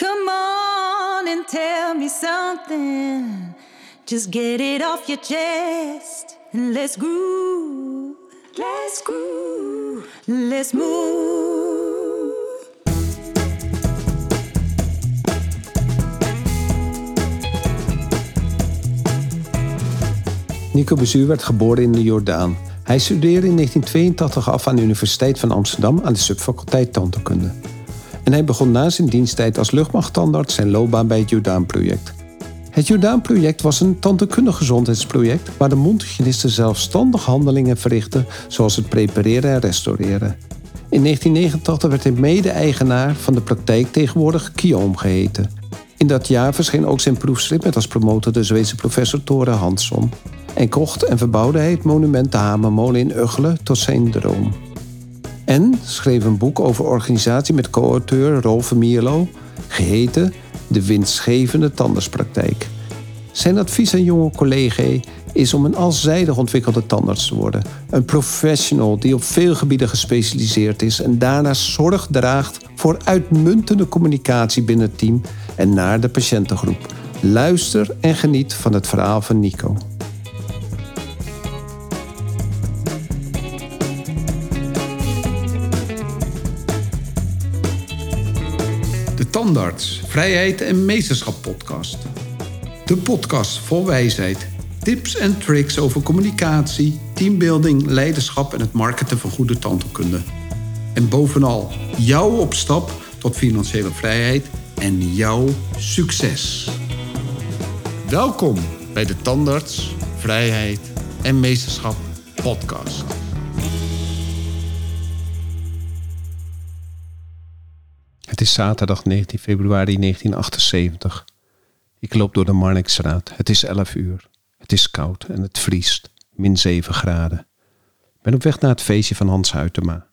Come on and tell me something. Just get it off your chest and let's groove. Let's groove. Let's move. Nico Bezuur werd geboren in de Jordaan. Hij studeerde in 1982 af aan de Universiteit van Amsterdam aan de subfaculteit tandheelkunde. En hij begon na zijn diensttijd als luchtmachttandarts zijn loopbaan bij het Jordaan-project. Het Jordaan-project was een tandheelkundig gezondheidsproject waar de mondhygiënisten zelfstandig handelingen verrichten, zoals het prepareren en restaureren. In 1989 werd hij mede-eigenaar van de praktijk tegenwoordig Kiom geheten. In dat jaar verscheen ook zijn proefschrift met als promotor de Zweedse professor Tore Hansson. En kocht en verbouwde hij het monument de Hamermolen in Uggelen tot zijn droom. En schreef een boek over organisatie met co-auteur Rolf Mierlo, geheten De winstgevende tandartspraktijk. Zijn advies aan jonge collega's is om een alzijdig ontwikkelde tandarts te worden. Een professional die op veel gebieden gespecialiseerd is en daarna zorg draagt voor uitmuntende communicatie binnen het team en naar de patiëntengroep. Luister en geniet van het verhaal van Nico. Tandarts, Vrijheid en Meesterschap podcast. De podcast vol wijsheid, tips en tricks over communicatie, teambuilding, leiderschap en het marketen van goede tandheelkunde. En bovenal jouw opstap tot financiële vrijheid en jouw succes. Welkom bij de Tandarts, Vrijheid en Meesterschap podcast. Het is zaterdag 19 februari 1978. Ik loop door de Marnixstraat. Het is 11 uur. Het is koud en het vriest. Min 7 graden. Ik ben op weg naar het feestje van Hans Huytema.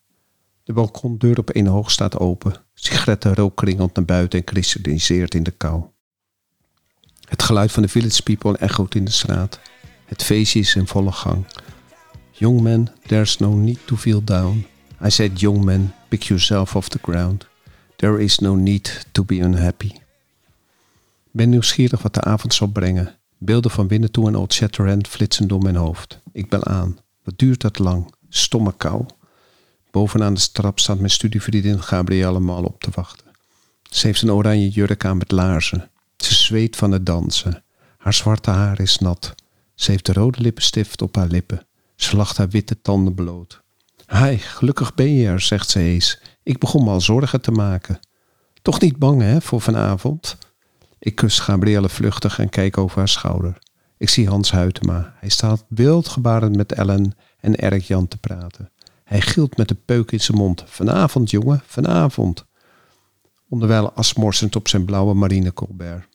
De balkondeur op één hoog staat open. Sigarettenrook kringelt naar buiten en kristalliseert in de kou. Het geluid van de village people echoot in de straat. Het feestje is in volle gang. Young man, there's no need to feel down. I said, young man, pick yourself off the ground. There is no need to be unhappy. Ben nieuwsgierig wat de avond zal brengen. Beelden van binnen toe en Old Shatterhand flitsen door mijn hoofd. Ik bel aan. Wat duurt dat lang? Stomme kou. Bovenaan de trap staat mijn studievriendin Gabrielle Mal op te wachten. Ze heeft een oranje jurk aan met laarzen. Ze zweet van het dansen. Haar zwarte haar is nat. Ze heeft de rode lippenstift op haar lippen. Ze lacht haar witte tanden bloot. Hi, gelukkig ben je er, zegt ze eens. Ik begon me al zorgen te maken. Toch niet bang, hè, voor vanavond? Ik kus Gabrielle vluchtig en kijk over haar schouder. Ik zie Hans Huytema. Hij staat wildgebarend met Ellen en Erik Jan te praten. Hij gilt met de peuk in zijn mond. Vanavond, jongen, vanavond. Onderwijl asmorsend op zijn blauwe marine colbert.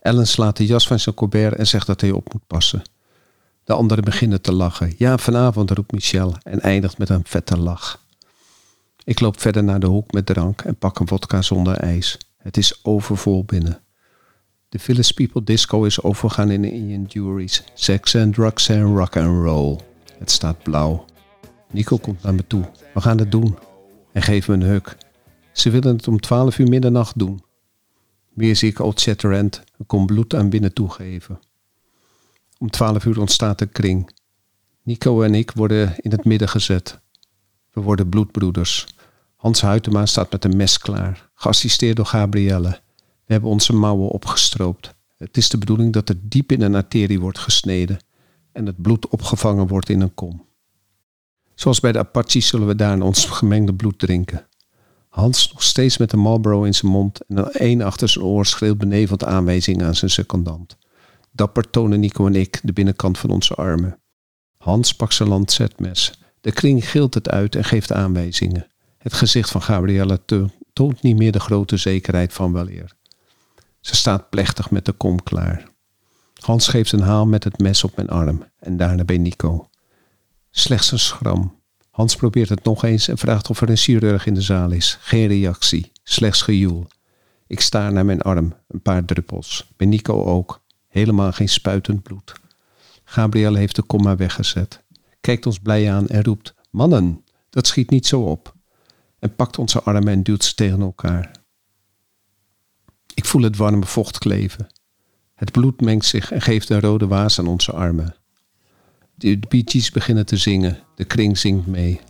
Ellen slaat de jas van zijn colbert en zegt dat hij op moet passen. De anderen beginnen te lachen. Ja, vanavond, roept Michel en eindigt met een vette lach. Ik loop verder naar de hoek met drank en pak een vodka zonder ijs. Het is overvol binnen. De Village People Disco is overgegaan in de Indian Juries. Sex and drugs and rock and roll. Het staat blauw. Nico komt naar me toe. We gaan het doen. En geeft me een huk. Ze willen het om 12 uur middernacht doen. Weer zie ik Old Shatterhand een kom bloed aan binnen toegeven. Om 12 uur ontstaat een kring. Nico en ik worden in het midden gezet. We worden bloedbroeders. Hans Huytema staat met een mes klaar, geassisteerd door Gabrielle. We hebben onze mouwen opgestroopt. Het is de bedoeling dat er diep in een arterie wordt gesneden en het bloed opgevangen wordt in een kom. Zoals bij de Apaches zullen we daar ons gemengde bloed drinken. Hans nog steeds met een Marlboro in zijn mond en een een achter zijn oor schreeuwt beneveld aanwijzingen aan zijn secondant. Dapper tonen Nico en ik de binnenkant van onze armen. Hans pakt zijn lancetmes. De kring gilt het uit en geeft aanwijzingen. Het gezicht van Gabrielle toont niet meer de grote zekerheid van weleer. Ze staat plechtig met de kom klaar. Hans geeft een haal met het mes op mijn arm en daarna bij Nico. Slechts een schram. Hans probeert het nog eens en vraagt of er een chirurg in de zaal is. Geen reactie, slechts gejoel. Ik sta naar mijn arm, een paar druppels. Bij Nico ook. Helemaal geen spuitend bloed. Gabrielle heeft de komma weggezet. Kijkt ons blij aan en roept: Mannen, dat schiet niet zo op. En pakt onze armen en duwt ze tegen elkaar. voel het warme vocht kleven. Het bloed mengt zich en geeft een rode waas aan onze armen. De Bee Gees beginnen te zingen. De kring zingt mee.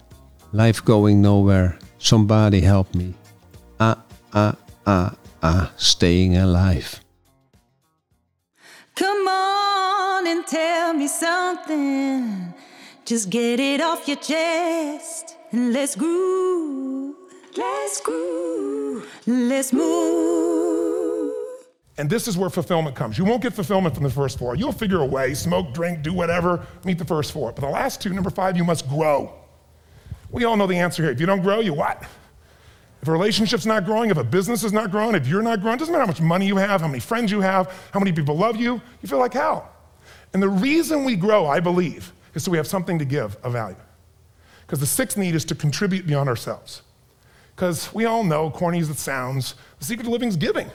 Life going nowhere. Somebody help me. Ah, ah, ah, ah. Staying alive. Come on and tell me something. Just get it off your chest and let's groove. Let's groove. Let's move. And this is where fulfillment comes. You won't get fulfillment from the first four. You'll figure a way, smoke, drink, do whatever, meet the first four. But the last two, number five, you must grow. We all know the answer here. If you don't grow, you what? If a relationship's not growing, if a business is not growing, if you're not growing, doesn't matter how much money you have, how many friends you have, how many people love you, you feel like hell. And the reason we grow, I believe, is so we have something to give of value. Because the sixth need is to contribute beyond ourselves. Because we all know, corny as it sounds, the secret of living is giving.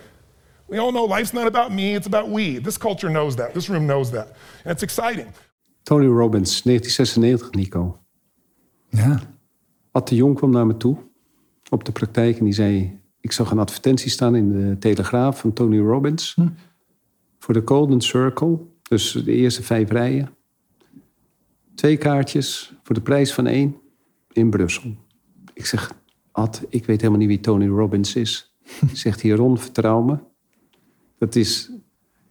We all know life's not about me, it's about we. This culture knows that. This room knows that. And it's exciting. Tony Robbins, 1996, Nico. Ja. Ad de Jong kwam naar me toe op de praktijk en die zei... Ik zag een advertentie staan in de Telegraaf van Tony Robbins... voor de Golden Circle, dus de eerste vijf rijen. Twee kaartjes voor de prijs van één in Brussel. Ik zeg, Ad, ik weet helemaal niet wie Tony Robbins is. Zegt hij, Ron, vertrouw me. Dat is,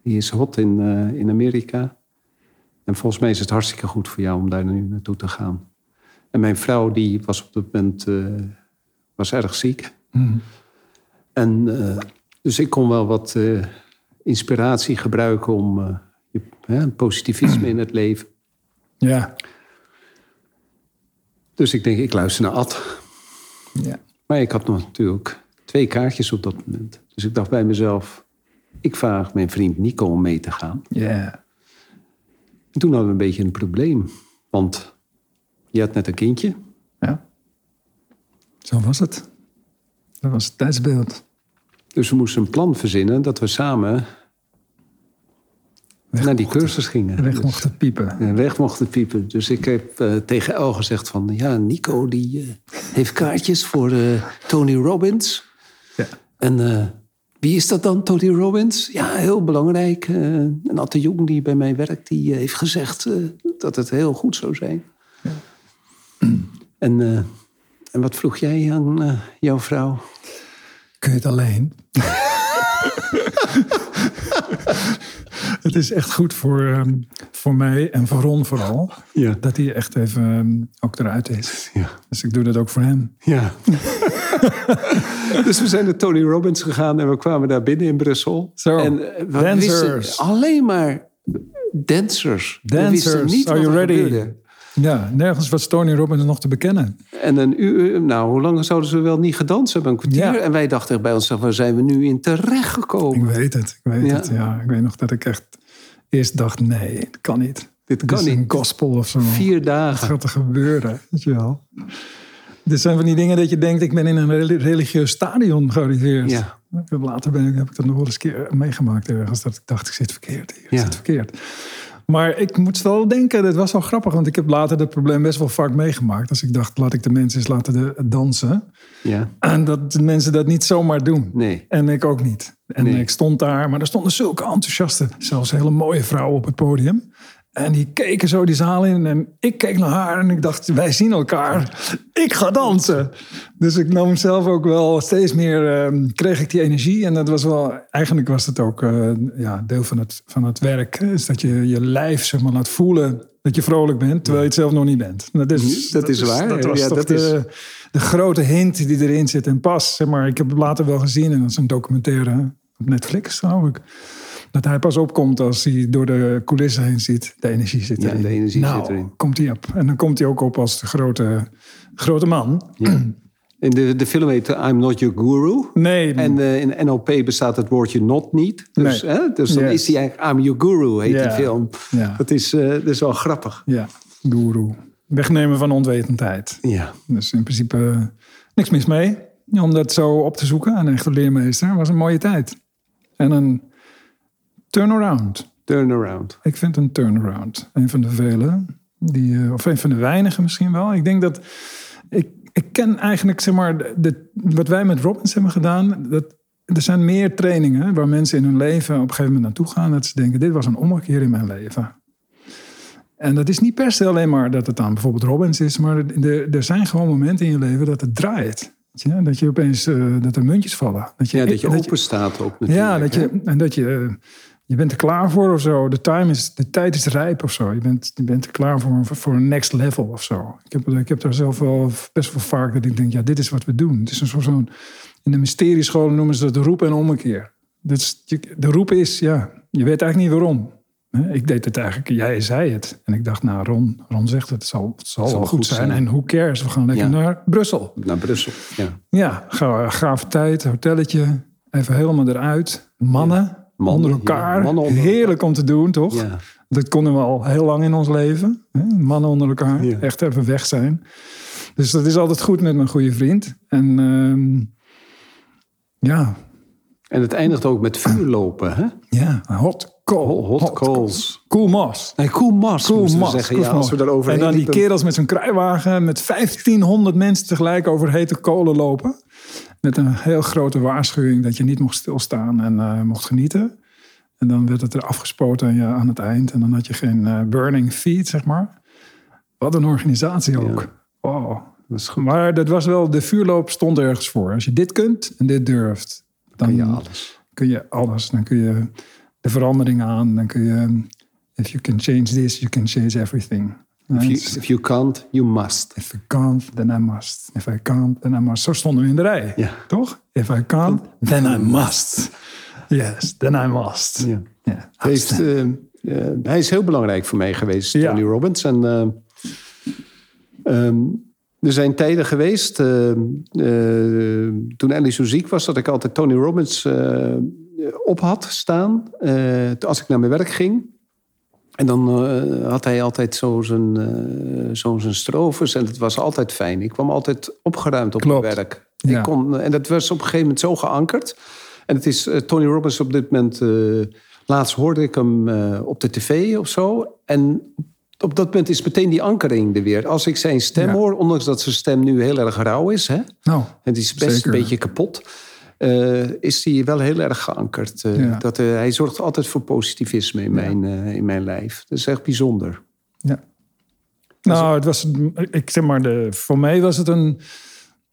die is hot in, eh, in Amerika. En volgens mij is het hartstikke goed voor jou om daar nu naartoe te gaan. En mijn vrouw, die was op dat moment eh, was erg ziek. En eh, dus ik kon wel wat inspiratie gebruiken om je, positivisme in het leven. Ja. Dus ik denk, ik luister naar Ad. Ja. Maar ik had nog natuurlijk twee kaartjes op dat moment. Dus ik dacht bij mezelf, ik vraag mijn vriend Nico om mee te gaan. Ja. En toen hadden we een beetje een probleem. Want je had net een kindje. Ja. Zo was het. Dat was het tijdsbeeld. Dus we moesten een plan verzinnen dat we samen naar die mochten- cursus gingen. Weg mochten piepen. en weg mochten piepen. Dus ik heb eh, tegen El gezegd van... ja, Nico die eh, heeft kaartjes voor eh, Tony Robbins. Ja. En wie is dat dan, Tony Robbins? Ja, heel belangrijk. En Ad de Jong die bij mij werkt, die heeft gezegd... dat het heel goed zou zijn. En, eh, en wat vroeg jij aan jouw vrouw? Kun je het alleen? het is echt goed voor, ehm, voor mij en voor Ron vooral. Ja. Dat hij echt even ehm, ook eruit is. Ja. Dus ik doe dat ook voor hem. Ja. dus we zijn naar Tony Robbins gegaan en we kwamen daar binnen in Brussel. Zo, En eh, we alleen maar dancers. Dancers, niet are you ready? gebeurde. Ja, nergens was Tony Robbins nog te bekennen. En een uur, nou, hoe lang zouden ze wel niet gedanst hebben? Een kwartier. Ja. En wij dachten bij onszelf, waar zijn we nu in terechtgekomen? Ik weet het, ik weet Ja. het. Ja, ik weet nog dat ik echt eerst dacht, nee, dat kan niet. Dit kan is niet. een gospel of zo. Vier Wat dagen. gaat er gebeuren? Weet je wel? Dit zijn van die dingen dat je denkt, ik ben in een reli- religieus stadion gearriveerd. Ja. Later ben ik, heb ik dat nog wel eens een keer meegemaakt ergens. Dat ik dacht, ik zit verkeerd hier. Ik Ja. zit verkeerd. Maar ik moet wel denken, dat was wel grappig. Want ik heb later dat probleem best wel vaak meegemaakt. Als ik dacht, laat ik de mensen eens laten de, dansen. Ja, En dat de mensen dat niet zomaar doen. nee. En ik ook niet. En Nee. ik stond daar, maar er stonden zulke enthousiaste, zelfs hele mooie vrouwen op het podium. En die keken zo die zaal in en ik keek naar haar en ik dacht, wij zien elkaar. Ik ga dansen. Dus ik nam zelf ook wel steeds meer, ehm, kreeg ik die energie. En dat was wel, eigenlijk was het ook eh, ja, deel van het, van het werk. Is dat je je lijf zeg maar, laat voelen dat je vrolijk bent, terwijl je het zelf nog niet bent. Dat is, Dat is waar. Dat was Ja, toch dat de, is- de grote hint die erin zit. En pas, zeg maar, ik heb het later wel gezien. En dat is een documentaire op Netflix, geloof ik. Dat hij pas opkomt als hij door de coulissen heen ziet. De energie zit Ja, erin. de energie nou, zit erin. komt hij op. En dan komt hij ook op als de grote, grote man. In de, de film heet I'm Not Your Guru. Nee, En eh, in NLP bestaat het woordje not niet. Dus, Nee. hè, dus dan Yes. is hij eigenlijk I'm Your Guru, heet Ja. die film. Ja. Dat, is, eh, dat is wel grappig. ja, guru. Wegnemen van onwetendheid. Ja. Dus in principe eh, niks mis mee. Om dat zo op te zoeken. Een echte leermeester was een mooie tijd. En een turnaround. Turnaround. Ik vind een turnaround. Een van de vele. Die, eh, of een van de weinigen misschien wel. Ik denk dat... Ik, ik ken eigenlijk, zeg maar, de, wat wij met Robbins hebben gedaan... Dat, er zijn meer trainingen waar mensen in hun leven op een gegeven moment naartoe gaan. Dat ze denken, dit was een ommekeer in mijn leven. En dat is niet per se alleen maar dat het dan bijvoorbeeld Robbins is. Maar er, er zijn gewoon momenten in je leven dat het draait. Dat je opeens, eh, dat er muntjes vallen. Dat je, Ja, dat je open staat ook ja, dat je, en dat je, eh, je bent er klaar voor of zo. De, time is, de tijd is rijp of zo. Je bent, je bent er klaar voor, voor een next level of zo. Ik heb, ik heb daar zelf wel best wel vaak dat ik denk, ja, dit is wat we doen. Het is een soort zo'n, in de mysteriescholen noemen ze dat de roep en ommekeer. Dus de roep is, ja, je weet eigenlijk niet waarom. Ik deed het eigenlijk, jij zei het. En ik dacht, nou, Ron, Ron zegt het, het zal, het zal, wel goed, zijn. En who cares, we gaan lekker Ja. naar Brussel. Naar Brussel, ja. Ja, ga- gaaf tijd, hotelletje, even helemaal eruit. Mannen, Mannen, onder elkaar. mannen onder Heerlijk om te doen, toch? Dat konden we al heel lang in ons leven. Hè? Mannen onder elkaar, echt even weg zijn. Dus dat is altijd goed met mijn goede vriend. En ehm, ja, En het eindigt ook met vuurlopen, hè? ja, hot coal. Hot coals. Cool Moss. Nee, Cool Moss. zeggen. Cool Ja, als we daarover En dan die kerels met zo'n kruiwagen met 1500 mensen tegelijk over hete kolen lopen. Met een heel grote waarschuwing dat je niet mocht stilstaan en eh, mocht genieten. En dan werd het er afgespoten aan, je, aan het eind. En dan had je geen eh, burning feed, zeg maar. Wat een organisatie ook. Wow. Dat is goed. Maar dat was wel, de vuurloop stond ergens voor. Als je dit kunt en dit durft, dan Kun je alles. kun je alles. Dan kun je de verandering aan. Dan kun je, if you can change this, you can change everything. If you, if you can't, you must. If I can't, then I must. If I can't, then I must. Zo stonden we in de rij. Toch? If I can't, then I must. Yes, then I must. Ja. Heeft, eh, eh, hij is heel belangrijk voor mij geweest. Tony Robbins. En, ehm, er zijn tijden geweest, toen Ellie zo ziek was, dat ik altijd Tony Robbins op had staan. als ik naar mijn werk ging. En dan eh, had hij altijd zo zijn, eh, zo zijn strofes en het was altijd fijn. Ik kwam altijd opgeruimd op Klopt. mijn werk. Ja. Ik kon, en dat was op een gegeven moment zo geankerd. En het is eh, Tony Robbins op dit moment... eh, laatst hoorde ik hem eh, op de tv of zo. En op dat moment is meteen die ankering er weer. Als ik zijn stem Ja. hoor, ondanks dat zijn stem nu heel erg rauw is... Hè, Nou, het is best Zeker. een beetje kapot. Eh, is hij wel heel erg geankerd. Eh, Ja. dat, eh, hij zorgt altijd voor positivisme in, mijn, in mijn lijf. Dat is echt bijzonder. ja. Nou, het was, ik zeg maar, de, voor mij was het een,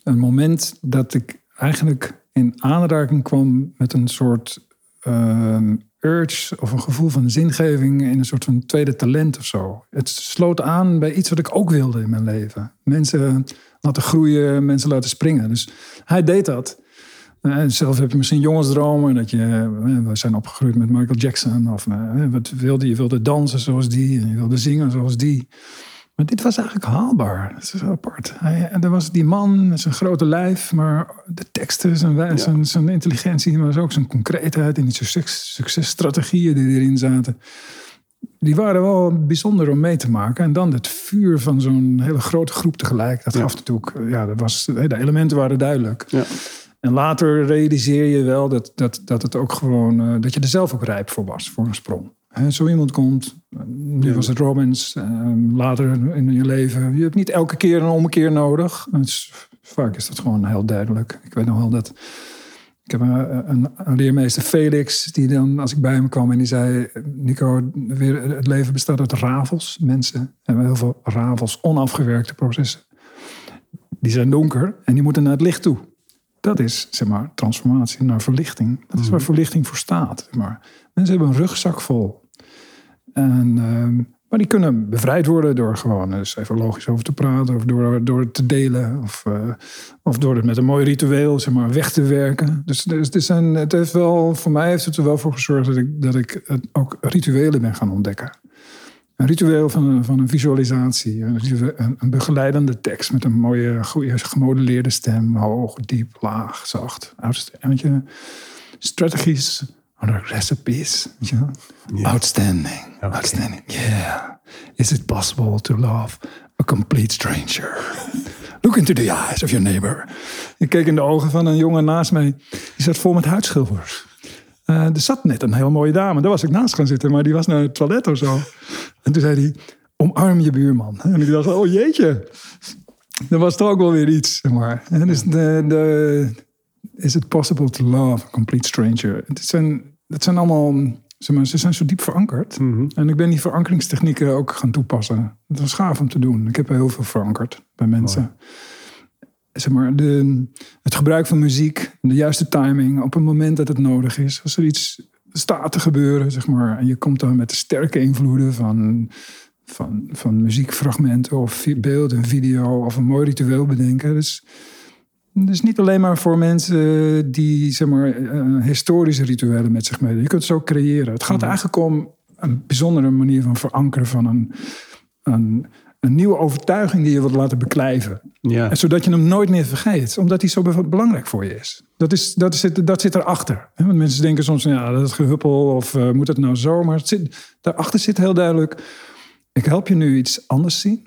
een moment dat ik eigenlijk in aanraking kwam met een soort ehm, urge of een gevoel van zingeving in een soort van tweede talent of zo. Het sloot aan bij iets wat ik ook wilde in mijn leven. Mensen laten groeien, mensen laten springen. Dus hij deed dat. En zelf heb je misschien jongensdromen. Dat je, eh, we zijn opgegroeid met Michael Jackson. Of eh, wat wilde je? wilde dansen zoals die. En je wilde zingen zoals die. Maar dit was eigenlijk haalbaar. Dat is apart. Hij, en er was die man met zijn grote lijf. Maar de teksten, zijn, wij- zijn, zijn intelligentie. Maar ook zijn concreetheid. En die succes, successtrategieën die erin zaten. Die waren wel bijzonder om mee te maken. En dan het vuur van zo'n hele grote groep tegelijk. Dat gaf natuurlijk... Ja, dat was, de elementen waren duidelijk. Ja. En later realiseer je wel dat, dat, dat het ook gewoon, eh, dat je er zelf ook rijp voor was, voor een sprong. Hè, zo iemand komt, eh, nu was het Robbins, eh, later in je leven. Je hebt niet elke keer een ommekeer nodig. Vaak is dat gewoon heel duidelijk. Ik weet nog wel dat, ik heb een, een, een leermeester Felix, die dan, als ik bij hem kwam en die zei, Nico, weer, het leven bestaat uit rafels. Mensen hebben heel veel rafels, onafgewerkte processen. Die zijn donker en die moeten naar het licht toe. Dat is, zeg maar, transformatie naar verlichting. Dat is waar verlichting voor staat. Zeg maar. Mensen hebben een rugzak vol. En, ehm, maar die kunnen bevrijd worden door gewoon eens even logisch over te praten. Of door, door het te delen. Of, eh, of door het met een mooi ritueel zeg maar, weg te werken. Dus, dus is een, het heeft wel, voor mij heeft het er wel voor gezorgd dat ik, dat ik het ook rituelen ben gaan ontdekken. Een ritueel van een, van een visualisatie. Een, begeleidende tekst met een mooie, goede, gemodelleerde stem. Hoog, diep, laag, zacht. Outst- Weet je, strategies are recipes. Outstanding. Outstanding. Yeah. Is it possible to love a complete stranger? Look into the eyes of your neighbor. Ik keek in de ogen van een jongen naast mij. Die zat vol met huidschilfers. Eh, er zat net een heel mooie dame. Daar was ik naast gaan zitten, maar die was naar het toilet of zo. En toen zei hij, omarm je buurman. En ik dacht, oh jeetje. Dat was toch ook wel weer iets, maar. En dus de, de, Is it possible to love a complete stranger? Het zijn, dat zijn allemaal, zeg maar, ze zijn zo diep verankerd. En ik ben die verankingstechnieken ook gaan toepassen. Dat was gaaf om te doen. Ik heb heel veel verankerd bij mensen. Zeg maar, de, het gebruik van muziek, de juiste timing op een moment dat het nodig is. Als er iets staat te gebeuren, zeg maar, en je komt dan met de sterke invloeden van, van, van muziekfragmenten of beeld en video of een mooi ritueel bedenken. Dus, dus niet alleen maar voor mensen die zeg maar, eh, historische rituelen met zich meedoen. Je kunt het ook creëren. Het gaat eigenlijk om een bijzondere manier van verankeren van een, een, een nieuwe overtuiging die je wilt laten beklijven. Ja. En zodat je hem nooit meer vergeet, omdat hij zo be- belangrijk voor je is. Dat, is, dat, zit, dat zit erachter. Want mensen denken soms, ja, dat is gehuppel of eh, moet het nou zo? Maar het zit, daarachter zit heel duidelijk, ik help je nu iets anders zien,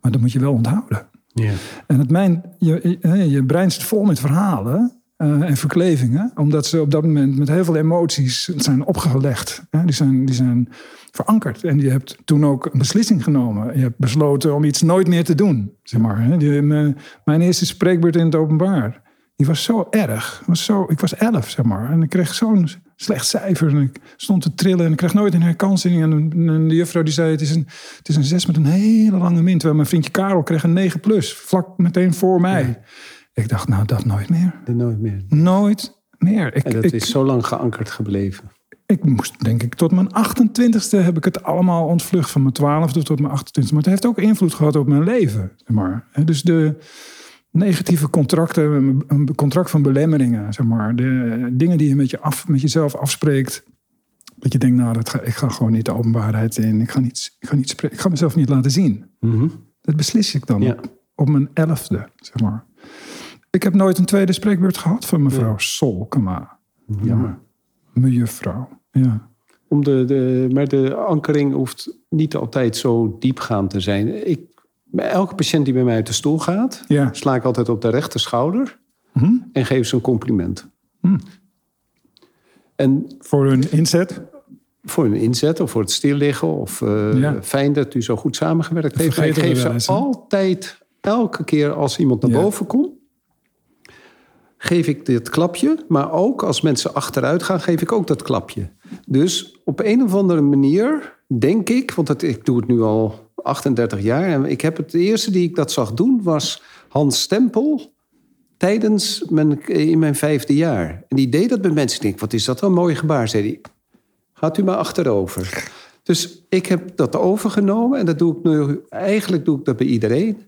maar dat moet je wel onthouden. Ja. En het mijn, je, je, je brein zit vol met verhalen eh, en verklevingen, omdat ze op dat moment met heel veel emoties zijn opgelegd. Hè? Die, zijn, die zijn verankerd. En je hebt toen ook een beslissing genomen. Je hebt besloten om iets nooit meer te doen. Zeg maar, hè? Die- mijn, mijn eerste spreekbeurt in het openbaar, die was zo erg. Was zo, ik was elf, zeg maar. En ik kreeg zo'n slecht cijfer. En ik stond te trillen en ik kreeg nooit een herkansing. En, en de juffrouw die zei, het is, een, het is een zes met een hele lange min. Terwijl mijn vriendje Karel kreeg een 9 plus. Vlak meteen voor mij. Ik dacht, nou dat nooit meer. Nooit meer. Nooit meer. Ik, En dat ik, is zo lang geankerd gebleven. ik moest, denk ik, tot mijn 28ste heb ik het allemaal ontvlucht. Van mijn 12e tot mijn 28ste. Maar het heeft ook invloed gehad op mijn leven. Zeg maar. Dus de negatieve contracten, een contract van belemmeringen, zeg maar. De dingen die je met, je af, met jezelf afspreekt. Dat je denkt, nou, dat ga, ik ga gewoon niet de openbaarheid in. Ik ga, niet, ik, ga niet spreken, ik ga mezelf niet laten zien. Dat beslis ik dan Ja. op, op mijn elfde, zeg maar. Ik heb nooit een tweede spreekbeurt gehad van mevrouw Solkema. Jammer. Mejuffrouw, ja. Om de, de, maar de ankering hoeft niet altijd zo diepgaand te zijn. Ik, elke patiënt die bij mij uit de stoel gaat, Ja. sla ik altijd op de rechter schouder Hm? en geef ze een compliment. En Voor hun inzet. voor hun inzet of voor het stilliggen of eh, Ja. fijn dat u zo goed samengewerkt heeft. Maar ik geef ze altijd, elke keer als iemand naar Ja. boven komt, geef ik dit klapje. Maar ook als mensen achteruit gaan, geef ik ook dat klapje. Dus op een of andere manier denk ik, want ik doe het nu al 38 jaar. En ik heb het de eerste die ik dat zag doen was Hans Stempel tijdens mijn, in mijn vijfde jaar. En die deed dat met mensen. Ik wat is dat een mooi gebaar, zei hij. Gaat u maar achterover. Dus ik heb dat overgenomen en dat doe ik nu. Eigenlijk doe ik dat bij iedereen.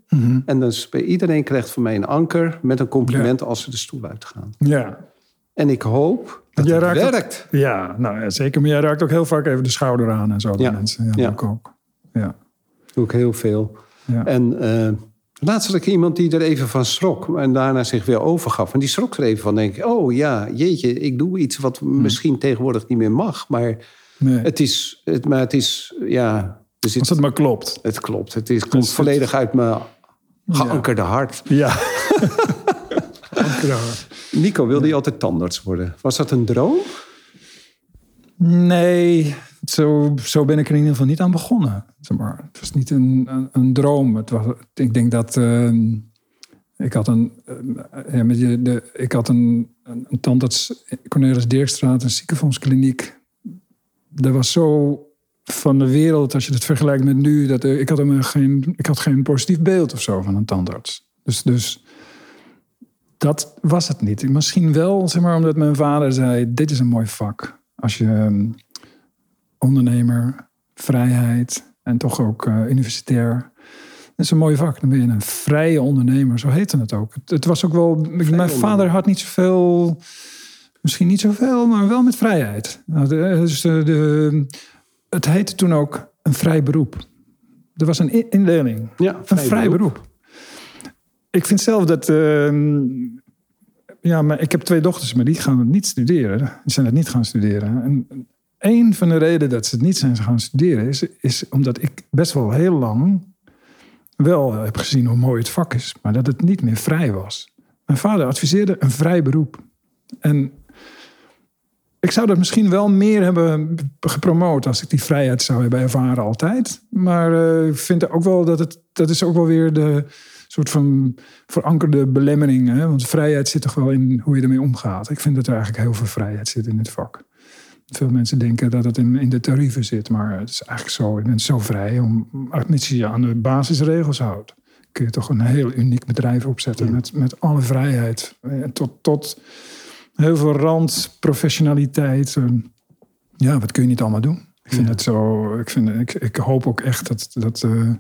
En dus bij iedereen krijgt van mij een anker met een compliment als ze de stoel uitgaan. Ja. En ik hoop dat Jij het werkt. Ja, nou ja, zeker. Maar jij raakt ook heel vaak even de schouder aan en zo. Ja. mensen. Ja, Ja. doe ik ook. Ja. Doe ik heel veel. Ja. En eh, laatst had ik iemand die er even van schrok en daarna zich weer overgaf. En die schrok er even van. Denk ik, oh ja, jeetje, ik doe iets wat misschien tegenwoordig niet meer mag. Maar Nee. het is, het, maar het is, ja, er zit, Als het maar klopt. het klopt. Het is, komt volledig uit mijn geankerde hart. Ja. Nico, wilde je altijd tandarts worden? Was dat een droom? Nee, zo, zo ben ik er in ieder geval niet aan begonnen. Zeg maar. Het was niet een, een, een droom. Het was, ik denk dat ehm, ik had een, eh, ja, met je, de, ik had een, een, een tandarts, Cornelis Dirkstraat, een ziekenfondskliniek. Dat was zo van de wereld, als je het vergelijkt met nu, dat ik had hem geen, ik had geen positief beeld of zo van een tandarts. Dus, dus dat was het niet. Misschien wel, zeg maar, omdat mijn vader zei: dit is een mooi vak. Als je ehm, ondernemer, vrijheid en toch ook eh, universitair. Dat is een mooi vak. Dan ben je een vrije ondernemer. Zo heette het ook. Het, het was ook wel. mijn vader had niet zoveel. Misschien niet zoveel, maar wel met vrijheid. Nou, de- dus de, de- het heette toen ook een vrij beroep. Er was een in- indeling. Ja, Een vrij beroep. Ik vind zelf dat. ehm, ja, maar ik heb twee dochters, maar die gaan het niet studeren. Die zijn het niet gaan studeren. En een van de redenen dat ze het niet zijn gaan studeren is, is omdat ik best wel heel lang wel heb gezien hoe mooi het vak is, maar dat het niet meer vrij was. Mijn vader adviseerde een vrij beroep. En ik zou dat misschien wel meer hebben gepromoot als ik die vrijheid zou hebben ervaren altijd. Maar eh, ik vind ook wel dat het, dat is ook wel weer de soort van verankerde belemmering. Hè? Want vrijheid zit toch wel in hoe je ermee omgaat. Ik vind dat er eigenlijk heel veel vrijheid zit in het vak. Veel mensen denken dat het in, in de tarieven zit, maar het is eigenlijk zo. Je bent zo vrij om, mits je je aan de basisregels houdt, kun je toch een heel uniek bedrijf opzetten met, met alle vrijheid. Eh, Tot, tot heel veel rand, professionaliteit. En Ja, wat kun je niet allemaal doen? Ik vind het zo. Ik, vind, ik, ik hoop ook echt dat. dat eh,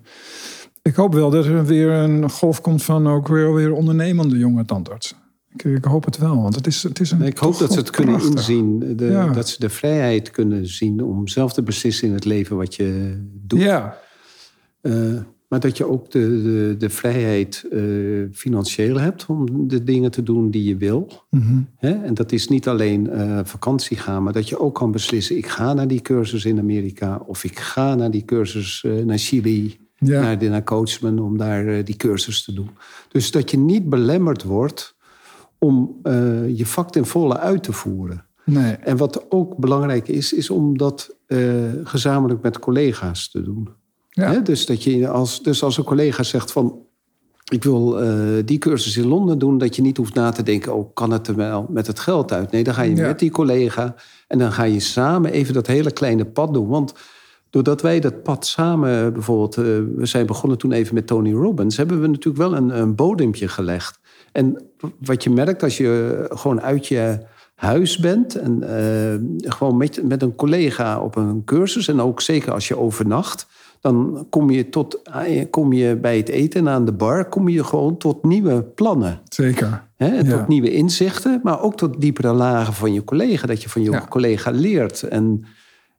ik hoop wel dat er weer een golf komt van ook weer, weer ondernemende jonge tandartsen. Ik, ik hoop het wel, want het is, het is een. Ik hoop dat ze het kunnen inzien. De, Ja. Dat ze de vrijheid kunnen zien om zelf te beslissen in het leven wat je doet. Ja, Eh, maar dat je ook de, de, de vrijheid eh, financieel hebt om de dingen te doen die je wil. Hè? En dat is niet alleen eh, vakantie gaan, maar dat je ook kan beslissen: ik ga naar die cursus in Amerika of ik ga naar die cursus eh, naar Chili, Ja. naar, de- naar Coachman om daar die cursus te doen. Dus dat je niet belemmerd wordt om je vak ten volle uit te voeren. nee. En wat ook belangrijk is, is om dat gezamenlijk met collega's te doen. Ja. Hè? Dus, dat je als, dus als een collega zegt van... ik wil eh, die cursus in Londen doen... dat je niet hoeft na te denken... oh, kan het er wel met het geld uit? Nee, dan ga je Ja. met die collega... en dan ga je samen even dat hele kleine pad doen. Want doordat wij dat pad samen bijvoorbeeld... eh, we zijn begonnen toen even met Tony Robbins... hebben we natuurlijk wel een, een bodempje gelegd. En wat je merkt als je gewoon uit je huis bent... en eh, gewoon met, met een collega op een cursus... en ook zeker als je overnacht... dan kom je, tot, eh, kom je bij het eten en aan de bar... kom je gewoon tot nieuwe plannen. Zeker. Hè? Ja. tot nieuwe inzichten, maar ook tot diepere lagen van je collega. Dat je van je Ja. collega leert. En,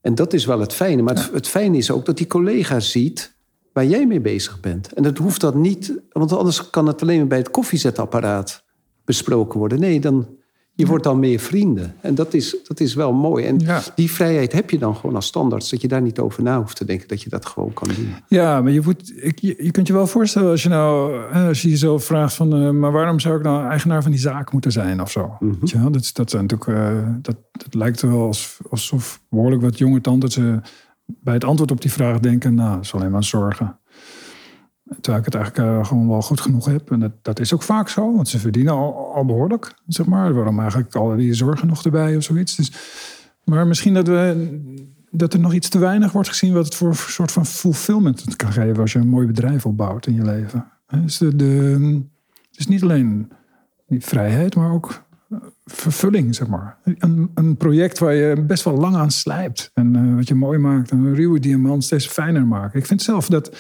en dat is wel het fijne. Maar het, het fijne is ook dat die collega ziet waar jij mee bezig bent. En dat hoeft dan niet, want anders kan het alleen maar bij het koffiezetapparaat besproken worden. Nee, dan, je wordt dan meer vrienden. En dat is, dat is wel mooi. En Ja. die vrijheid heb je dan gewoon als standaard. Dat je daar niet over na hoeft te denken. Dat je dat gewoon kan doen. Ja, maar je, moet, ik, je, je kunt je wel voorstellen als je nou, eh, als je jezelf vraagt van, eh, maar waarom zou ik nou eigenaar van die zaak moeten zijn of zo? Mhm. Wel? Dat, is- dat zijn natuurlijk, eh, dat, dat lijkt wel als, alsof behoorlijk wat jonge tandartsen bij het antwoord op die vraag denken, nou, dat is alleen maar zorgen. Terwijl ik het eigenlijk eh, gewoon wel goed genoeg heb. En dat, dat is ook vaak zo, want ze verdienen al, behoorlijk, zeg maar. Waarom eigenlijk al die zorgen nog erbij of zoiets. Dus, maar misschien dat, we, dat er nog iets te weinig wordt gezien... wat het voor een soort van fulfillment kan geven... als je een mooi bedrijf opbouwt in je leven. Dus, de, de, dus niet alleen vrijheid, maar ook eh, vervulling, zeg maar. Een, een project waar je best wel lang aan slijpt. En eh, wat je mooi maakt. En een ruwe diamant steeds fijner maken. Ik vind zelf dat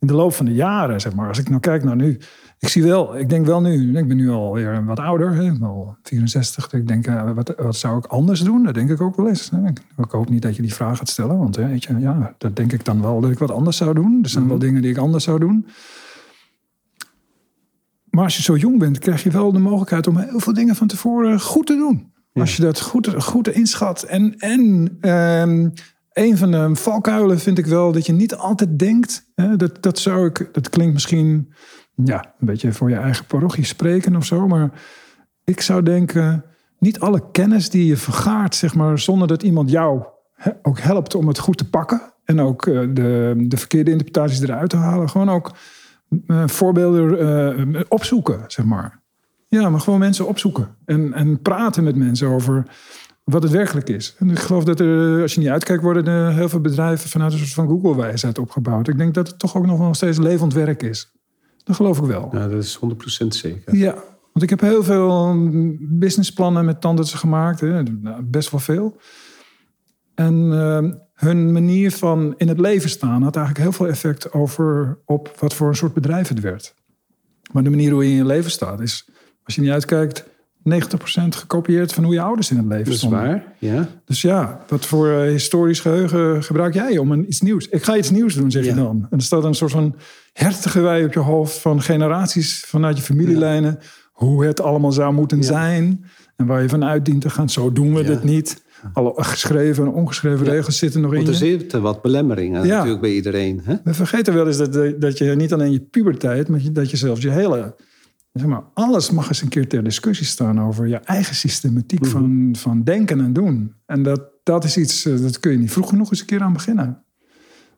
in de loop van de jaren, zeg maar... als ik nou kijk naar nu... Ik zie wel, ik denk wel nu, ik ben nu alweer wat ouder, hè, al 64. Ik denk, eh, wat, wat zou ik anders doen? Dat denk ik ook wel eens. hè. Ik, hoop niet dat je die vraag gaat stellen, want hè, weet je, ja, dat denk ik dan wel dat ik wat anders zou doen. Er zijn wel dingen die ik anders zou doen. Maar als je zo jong bent, krijg je wel de mogelijkheid om heel veel dingen van tevoren goed te doen. Als je dat goed, goed inschat. En, en ehm, een van de valkuilen vind ik wel dat je niet altijd denkt. Hè, dat, dat zou ik, dat klinkt misschien ja, een beetje voor je eigen parochie spreken of zo. Maar ik zou denken, niet alle kennis die je vergaart, zeg maar, zonder dat iemand jou hè, ook helpt om het goed te pakken. En ook eh, de, de verkeerde interpretaties eruit te halen. Gewoon ook eh, voorbeelden eh, opzoeken, zeg maar. Ja, maar gewoon mensen opzoeken. En, en praten met mensen over wat het werkelijk is. En ik geloof dat er, als je niet uitkijkt, worden er heel veel bedrijven vanuit een soort van Google-wijsheid opgebouwd. Ik denk dat het toch ook nog wel steeds levend werk is. Dat geloof ik wel. Nou, dat is 100% zeker. Ja, want ik heb heel veel businessplannen met tandartsen gemaakt. Hè. Nou, Best wel veel. En eh, hun manier van in het leven staan had eigenlijk heel veel effect over op wat voor een soort bedrijf het werd. Maar de manier hoe je in je leven staat is, als je niet uitkijkt, 90% gekopieerd van hoe je ouders in het leven Dat is stonden. waar, ja. Dus ja, wat voor eh, historisch geheugen gebruik jij om een, iets nieuws? Ik ga iets nieuws doen, zeg je dan. En er staat een soort van hertige op je hoofd van generaties vanuit je familielijnen. Hoe het allemaal zou moeten zijn. En waar je vanuit dient te gaan. Zo doen we dit niet. Alle geschreven en ongeschreven regels zitten nog in Want er zitten wat belemmeringen natuurlijk bij iedereen. Hè? We vergeten wel eens dat, dat je niet alleen je puberteit, maar dat je zelfs je hele. Zeg maar, alles mag eens een keer ter discussie staan over je eigen systematiek Mhm. van, van denken en doen. En dat, dat is iets, eh, dat kun je niet vroeg genoeg eens een keer aan beginnen.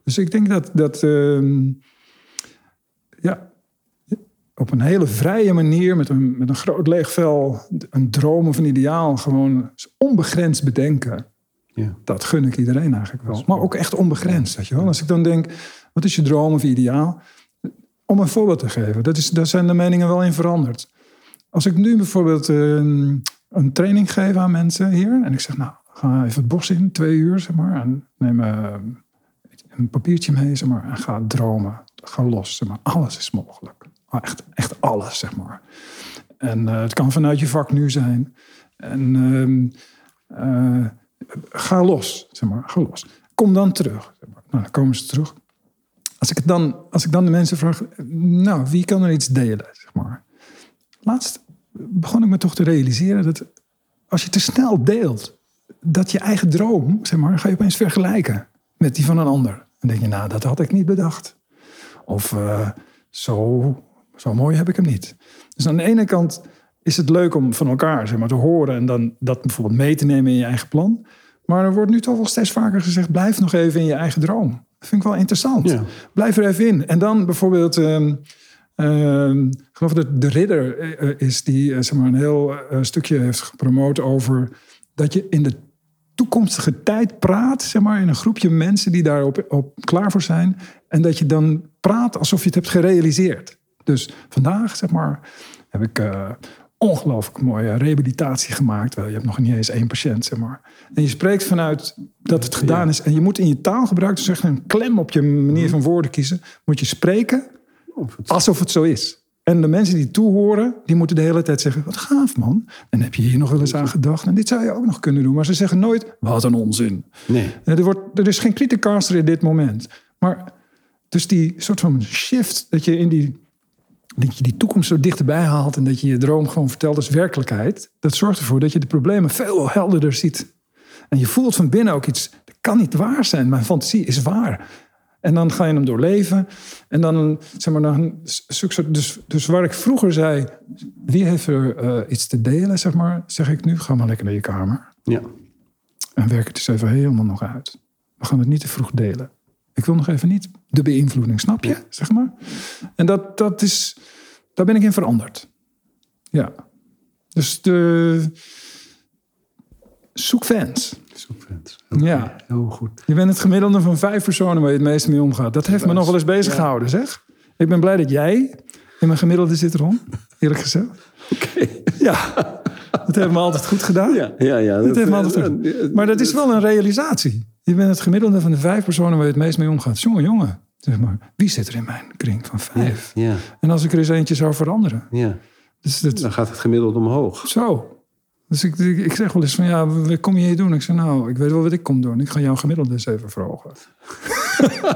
Dus ik denk dat, dat ehm, ja, op een hele vrije manier, met een, met een groot leeg vel, een droom of een ideaal, gewoon onbegrensd bedenken. Ja. Dat gun ik iedereen eigenlijk wel. Maar ook echt onbegrensd, weet je wel. Als ik dan denk, wat is je droom of ideaal? Om een voorbeeld te geven, dat is, daar zijn de meningen wel in veranderd. Als ik nu bijvoorbeeld een, een training geef aan mensen hier... en ik zeg, nou, ga even het bos in, twee uur, zeg maar... en neem uh, een papiertje mee, zeg maar, en ga dromen. Ga los, zeg maar. Alles is mogelijk. Echt, echt alles, zeg maar. En uh, het kan vanuit je vak nu zijn. En... Uh, ga los, zeg maar, ga los. Kom dan terug. Nou, dan komen ze terug. Als ik, dan, als ik dan de mensen vraag, nou, wie kan er iets delen, zeg maar. Laatst begon ik me toch te realiseren dat als je te snel deelt, dat je eigen droom, zeg maar, ga je opeens vergelijken met die van een ander. Dan denk je, nou, dat had ik niet bedacht. Of uh, zo, zo mooi heb ik hem niet. Dus aan de ene kant is het leuk om van elkaar zeg maar, te horen en dan dat bijvoorbeeld mee te nemen in je eigen plan. Maar er wordt nu toch wel steeds vaker gezegd: blijf nog even in je eigen droom. Dat vind ik wel interessant. Ja. Blijf er even in. En dan bijvoorbeeld, um, um, ik geloof dat de ridder uh, is die uh, zeg maar een heel uh, stukje heeft gepromoot over dat je in de toekomstige tijd praat, zeg maar, in een groepje mensen die daarop op klaar voor zijn. En dat je dan praat alsof je het hebt gerealiseerd. Dus vandaag, zeg maar, heb ik ongelooflijk mooie rehabilitatie gemaakt. Wel, je hebt nog niet eens één patiënt, zeg maar. En je spreekt vanuit dat het gedaan is. En je moet in je taalgebruik, dus echt een klem op je manier van woorden kiezen. Moet je spreken alsof het zo is. En de mensen die toehoren, die moeten de hele tijd zeggen... wat gaaf man, en heb je hier nog wel eens aan gedacht? En dit zou je ook nog kunnen doen. Maar ze zeggen nooit, wat een onzin. Nee. Er, wordt, er is geen criticaster in dit moment. Maar dus die soort van shift, dat je in die dat je die toekomst zo dichterbij haalt en dat je je droom gewoon vertelt als werkelijkheid, dat zorgt ervoor dat je de problemen veel helderder ziet. En je voelt van binnen ook iets, dat kan niet waar zijn, mijn fantasie is waar. En dan ga je hem doorleven. En dan, zeg maar, dan, dus, dus waar ik vroeger zei, wie heeft er uh, iets te delen, zeg maar, zeg ik nu, ga maar lekker naar je kamer. Ja. En werk het dus even helemaal nog uit. We gaan het niet te vroeg delen. Ik wil nog even niet de beïnvloeding, snap je? Zeg maar. En dat, dat is, daar ben ik in veranderd. Ja. Dus de. Zoek fans. Zoek fans. Okay. Ja. Heel goed. Je bent het gemiddelde van vijf personen waar je het meeste mee omgaat. Dat heeft me nog wel eens bezig gehouden, zeg. Ik ben blij dat jij in mijn gemiddelde zit, Ron. Eerlijk gezegd. Oké. Okay. Ja. Dat heeft me altijd goed gedaan. Ja, ja, ja. Dat, dat heeft me altijd goed. Maar dat is wel een realisatie. Je bent het gemiddelde van de vijf personen waar je het meest mee omgaat. Jongen, jongen. Zeg maar, wie zit er in mijn kring van vijf? Ja, ja. En als ik er eens eentje zou veranderen. Ja. Dus dat, Dan gaat het gemiddeld omhoog. Zo. Dus ik, ik, ik zeg wel eens van, ja, wat kom je hier doen? Ik zeg, nou, ik weet wel wat ik kom doen. Ik ga jouw gemiddelde eens even verhogen.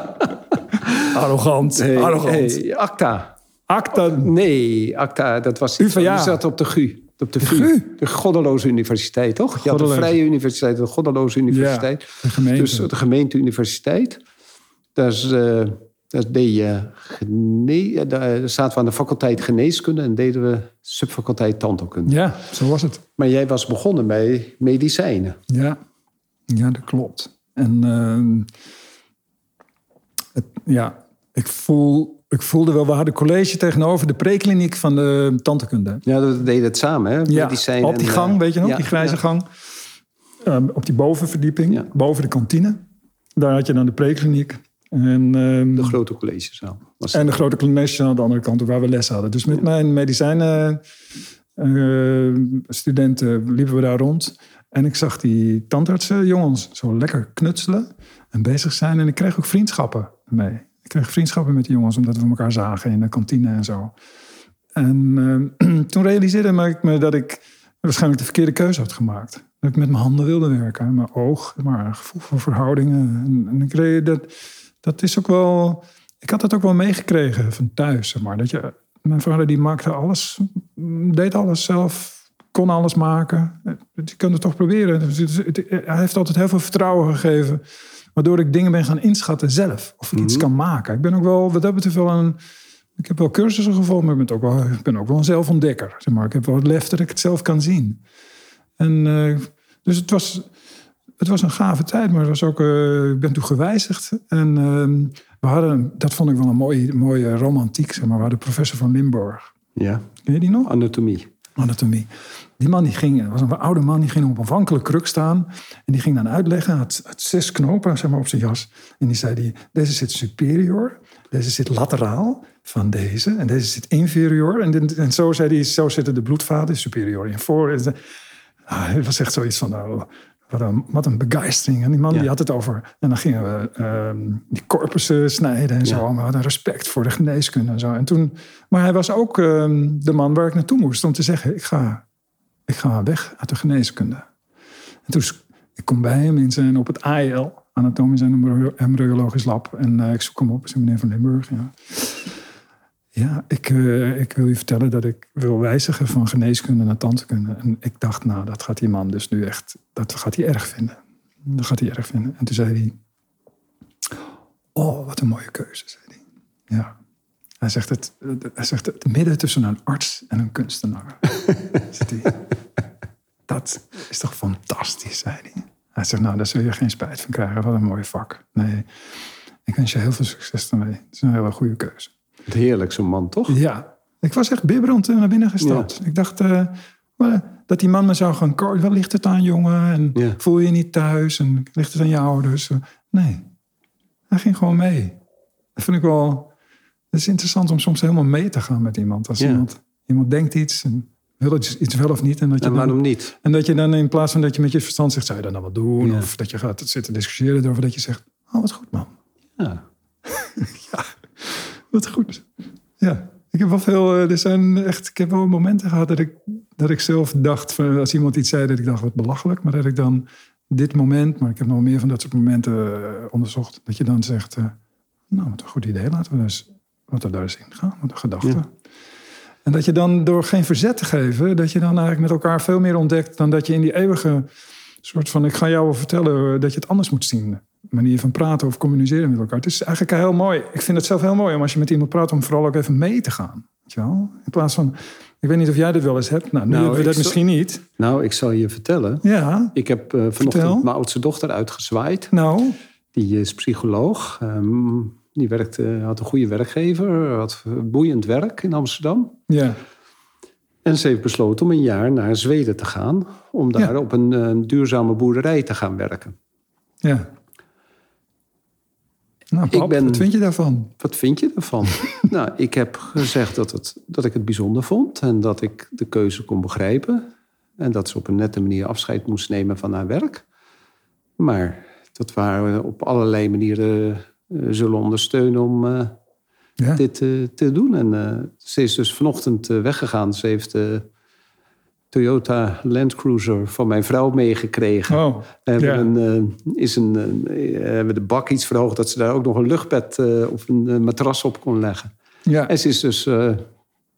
arrogant, hey, arrogant. Hey, acta. Acta. Nee, acta, dat was... UvA. Die zat op de GU. Op de, De VU. De Goddeloze Universiteit, toch? Je had de. Vrije Universiteit, de Goddeloze Universiteit. de gemeente. Dus de gemeenteuniversiteit. Daar, is, uh, daar deed je gene- daar zaten we aan de faculteit geneeskunde en deden we subfaculteit tandheelkunde. Ja, zo was het. Maar jij was begonnen bij medicijnen. Ja, ja dat klopt. En ehm, het, ja, ik, voel, ik voelde wel, we hadden college tegenover de prekliniek van de tandheelkunde. Ja, dat deden het samen, hè? Ja, op die en, gang, eh, weet je nog, ja, die grijze ja. gang. Ehm, op die bovenverdieping, Ja. boven de kantine. Daar had je dan de prekliniek. En, ehm, De grote collegezaal. Was en de grote klinisch aan de andere kant waar we les hadden. Dus met mijn medicijnen eh, studenten liepen we daar rond. En ik zag die tandartsen, jongens, zo lekker knutselen en bezig zijn. En ik kreeg ook vriendschappen mee. Ik kreeg vriendschappen met die jongens, omdat we elkaar zagen in de kantine en zo. En eh, toen realiseerde ik me dat ik waarschijnlijk de verkeerde keuze had gemaakt. Dat ik met mijn handen wilde werken, mijn oog, maar gevoel voor verhoudingen. En, en ik reed dat, dat is ook wel. Ik had dat ook wel meegekregen van thuis, maar. Dat je, mijn vader die maakte alles, deed alles zelf, kon alles maken. Je kunt het toch proberen. Dus Hij heeft altijd heel veel vertrouwen gegeven. Waardoor ik dingen ben gaan inschatten zelf. Of ik iets kan maken. Ik ben ook wel, wat dat betreft wel een... Ik heb wel cursussen gevolgd, maar ik ben ook wel, ik ben ook wel een zelfontdekker. Zeg maar. Ik heb wel het lef dat ik het zelf kan zien. En, eh, dus het was, het was een gave tijd, maar het was ook, eh, ik ben toen gewijzigd. En ehm, we hadden, dat vond ik wel een mooie, mooie romantiek, zeg maar. We hadden professor van Limburg. Ja, Ken je die nog? anatomie. anatomie. Die man die ging, was een oude man, die ging op een wankele kruk staan. En die ging dan uitleggen, hij had, had zes knopen zeg maar, op zijn jas. En die zei, die, deze zit superior, deze zit lateraal van deze. En deze zit inferior. En, dit- en zo zei hij, zo zitten de bloedvaten superior in voor. En, ah, het was echt zoiets van, oh, wat, een, wat een begeistering. En die man Ja. die had het over. En dan gingen we ehm, die corpussen snijden en zo. Ja. Maar we hadden respect voor de geneeskunde en zo. En toen, maar hij was ook ehm, de man waar ik naartoe moest om te zeggen: ik ga, ik ga weg uit de geneeskunde. En toen ik kom bij hem in zijn, op het AEL, Anatomisch en Embryo- Embryologisch Lab. En eh, ik zoek hem op, een meneer van Limburg. Ja, ja ik, eh, ik wil je vertellen dat ik wil wijzigen van geneeskunde naar tandheelkunde. En ik dacht, nou, dat gaat die man dus nu echt, dat gaat hij erg vinden. Dat gaat hij erg vinden. En toen zei hij, oh, wat een mooie keuze, zei hij. Ja. Hij zegt het, hij zegt het midden tussen een arts en een kunstenaar. Dat is toch fantastisch, zei hij. Hij zegt, nou, daar zul je geen spijt van krijgen. Wat een mooi vak. Nee, ik wens je heel veel succes daarmee. Het is een hele goede keuze. Het heerlijk, zo'n man, toch? Ja, ik was echt bibberend naar binnen gestapt. Ik dacht eh, dat die man me zou gaan coachen. Wat ligt het aan, jongen? En Ja. voel je je niet thuis? En ligt het aan je ouders? Nee, hij ging gewoon mee. Dat vind ik wel... Het is interessant om soms helemaal mee te gaan met iemand. Als Ja. iemand, iemand denkt iets en wil iets, iets wel of niet. En dat, je En waarom dan, niet? en dat je dan in plaats van dat je met je verstand zegt... zou je dan dan wat doen? Ja. Of dat je gaat zitten discussiëren erover. Dat je zegt, oh wat goed man. Ja. Wat goed. Ja, ik heb wel veel. eh, Er zijn echt. Ik heb wel momenten gehad dat ik, dat ik zelf dacht. Van, als iemand iets zei, dat ik dacht wat belachelijk. Maar dat ik dan dit moment. Maar ik heb nog meer van dat soort momenten eh, onderzocht. Dat je dan zegt. eh, nou, wat een goed idee. Laten we dus. Laten we daar eens in gaan. Wat een gedachte. Ja. En dat je dan door geen verzet te geven. Dat je dan eigenlijk met elkaar veel meer ontdekt. Dan dat je in die eeuwige soort van. Ik ga jou wel vertellen eh, dat je het anders moet zien. Manier van praten of communiceren met elkaar. Het is eigenlijk heel mooi. Ik vind het zelf heel mooi om als je met iemand praat. om vooral ook even mee te gaan. Weet je wel? In plaats van. Ik weet niet of jij dit wel eens hebt. Nou, nu Nou, hebben we dat zal- misschien niet. Nou, ik zal je vertellen. Ja, Ik heb eh, vanochtend Vertel. mijn oudste dochter uitgezwaaid. nou. Die is psycholoog. Ehm, die werkte, had een goede werkgever. Had boeiend werk in Amsterdam. Ja, En ze heeft besloten om een jaar naar Zweden te gaan. Om daar Ja. op een eh, duurzame boerderij te gaan werken. ja. Nou, pap, Ik ben- wat vind je daarvan? Wat vind je ervan? nou, ik heb gezegd dat, het, dat ik het bijzonder vond. En dat ik de keuze kon begrijpen. En dat ze op een nette manier afscheid moest nemen van haar werk. Maar dat we op allerlei manieren eh, zullen ondersteunen om eh, Ja, dit eh, te doen. En eh, ze is dus vanochtend eh, weggegaan. Ze heeft de Toyota Land Cruiser van mijn vrouw meegekregen. oh, We hebben, ja. een, eh, is een, eh, hebben de bak iets verhoogd... dat ze daar ook nog een luchtbed eh, of een eh, matras op kon leggen. ja. En ze is dus eh,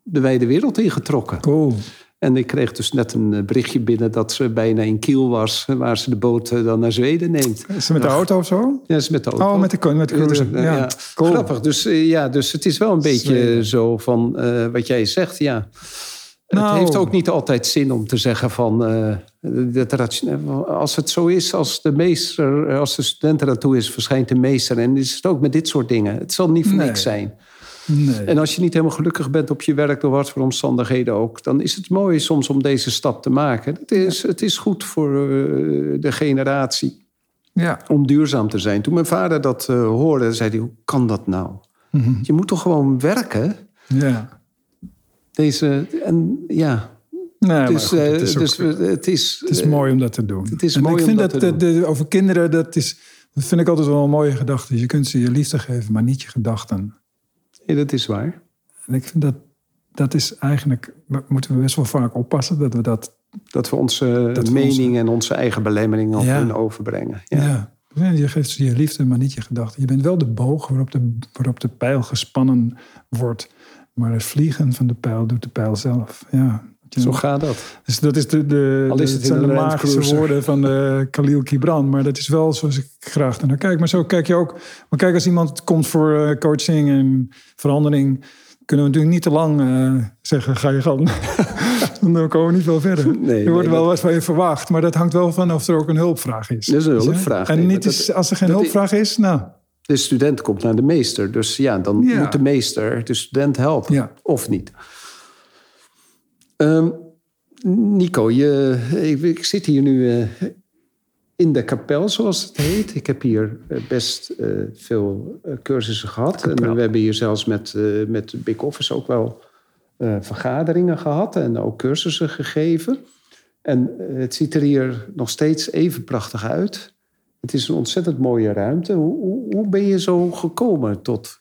de wijde wereld ingetrokken. Cool. En ik kreeg dus net een eh, berichtje binnen... dat ze bijna in Kiel was... eh, waar ze de boot eh, dan naar Zweden neemt. Is ze met de auto of zo? Ja, ze is met de auto. Oh, met de, met de Ja, cool. Grappig. Dus, ja, dus het is wel een beetje Zweden. zo van wat jij zegt. Ja. Nou. Het heeft ook niet altijd zin om te zeggen van... dat als het zo is, als de meester, als de student er naartoe is... verschijnt de meester. En is het ook met dit soort dingen. Het zal niet voor Nee. niks zijn. Nee. En als je niet helemaal gelukkig bent op je werk... door wat voor omstandigheden ook... dan is het mooi soms om deze stap te maken. Het is, het is goed voor eh, de generatie Ja. om duurzaam te zijn. Toen mijn vader dat eh, hoorde, zei hij: Hoe kan dat nou? Mhm. Je moet toch gewoon werken? Ja. Deze, en ja, Nee, dus, maar goed, het is, ook- dus het is. het is eh, mooi om dat te doen. het is en mooi ik om vind dat dat, te de- de- over kinderen, dat, is, dat vind ik altijd wel een mooie gedachte. Je kunt ze je liefde geven, maar niet je gedachten. Ja, dat is waar. En ik vind dat, dat is eigenlijk, moeten we best wel vaak oppassen dat we dat, Dat we onze Dat we mening onze- en onze eigen belemmeringen op Ja. hun overbrengen. ja. Ja. Ja, Je geeft ze je liefde, maar niet je gedachten. Je bent wel de boog waarop de, waarop de pijl gespannen wordt. Maar het vliegen van de pijl doet de pijl zelf. Ja. Zo gaat dat. Dus dat is de, de, Al is het zijn de magische Cruiser. woorden van de Khalil Gibran. Maar dat is wel zoals ik graag naar kijk. Maar zo kijk je ook. Maar kijk, als iemand komt voor eh, coaching en verandering... kunnen we natuurlijk niet te lang eh, zeggen, ga je gang. Dan komen we niet veel verder. Nee, er wordt nee, wel wat van je verwacht. Maar dat hangt wel van of er ook een hulpvraag is. Dat is een hulpvraag, En nee, niet maar is, dat- als er geen hulpvraag is, nou... De student komt naar de meester. Dus ja, dan Ja. moet de meester de student helpen. Ja. Of niet. Ehm, Nico, je, ik, ik zit hier nu eh, in de kapel, zoals het heet. Ik heb hier eh, best eh, veel cursussen gehad. En we hebben hier zelfs met, eh met Big Office ook wel vergaderingen gehad en ook cursussen gegeven. En het ziet er hier nog steeds even prachtig uit. Het is een ontzettend mooie ruimte. Hoe, hoe, hoe ben je zo gekomen tot,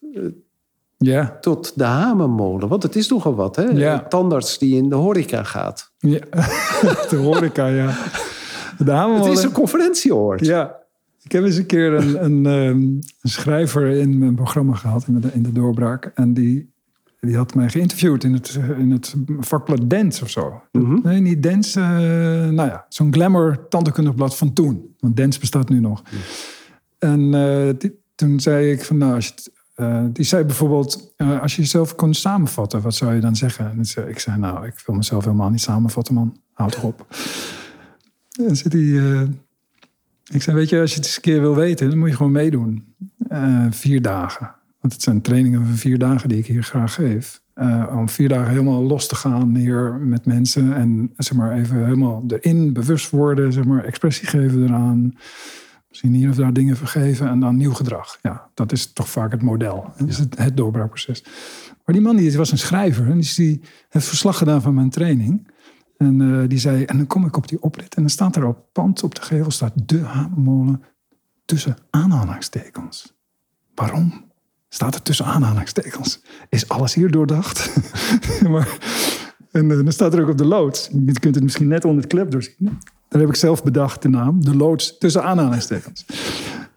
Ja. tot de hamermolen? Want het is nogal wat, hè? Ja. Tandarts die in de horeca gaat. ja. de horeca, ja. De Het hamermolen- is een conferentieoord. Ja. Ik heb eens een keer een, een, ehm, een schrijver in mijn programma gehad, in de, in de doorbraak. En die, die had mij geïnterviewd in het, in het vakblad Dance of zo. Nee, niet Dance. eh, nou ja, zo'n glamour tandheelkundig blad van toen. Want Dance bestaat nu nog. En eh, die- toen zei ik van nou, als je het, eh, die zei bijvoorbeeld, eh, als je jezelf kon samenvatten, wat zou je dan zeggen? En zei- ik zei, nou, ik wil mezelf helemaal niet samenvatten, man. Houd toch op. En hij, eh, ik zei, weet je, als je het eens een keer wil weten, dan moet je gewoon meedoen. Vier dagen. Want het zijn trainingen van vier dagen die ik hier graag geef. Om vier dagen helemaal los te gaan hier met mensen. En zeg maar even helemaal erin bewust worden. Zeg maar expressie geven eraan. Misschien hier of daar dingen vergeven. En dan nieuw gedrag. Ja, dat is toch vaak het model. Dat is het, het doorbraakproces. Maar die man die was een schrijver. En die, die heeft verslag gedaan van mijn training. En eh, die zei, en dan kom ik op die oprit. En dan staat er op pand op de gevel staat de hamermolen tussen aanhalingstekens. Waarom? Staat er tussen aanhalingstekens? Is alles hier doordacht? maar, en eh, dan staat er ook op de loods. Je kunt het misschien net onder het klep doorzien. Daar heb ik zelf bedacht de naam. De loods tussen aanhalingstekens.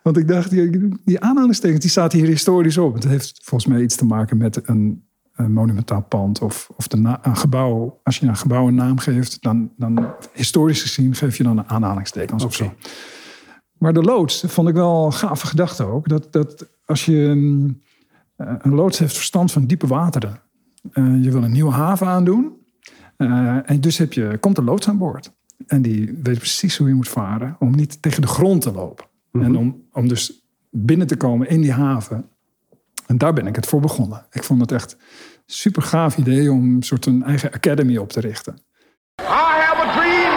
Want ik dacht, die, die aanhalingstekens die staat hier historisch op. Het heeft volgens mij iets te maken met een, een monumentaal pand of, of de een gebouw. Als je een gebouw een naam geeft, dan, dan historisch gezien geef je dan een aanhalingstekens of zo. Maar de loods vond ik wel een gave gedachte ook. Dat, dat als je mm, eh, een loods heeft verstand van diepe wateren. Eh, je wil een nieuwe haven aandoen. Eh, en dus heb je, komt een loods aan boord. En die weet precies hoe je moet varen om niet tegen de grond te lopen. En om, om dus binnen te komen in die haven. En daar ben ik het voor begonnen. Ik vond het echt super gaaf idee om een soort een eigen academy op te richten. I have a dream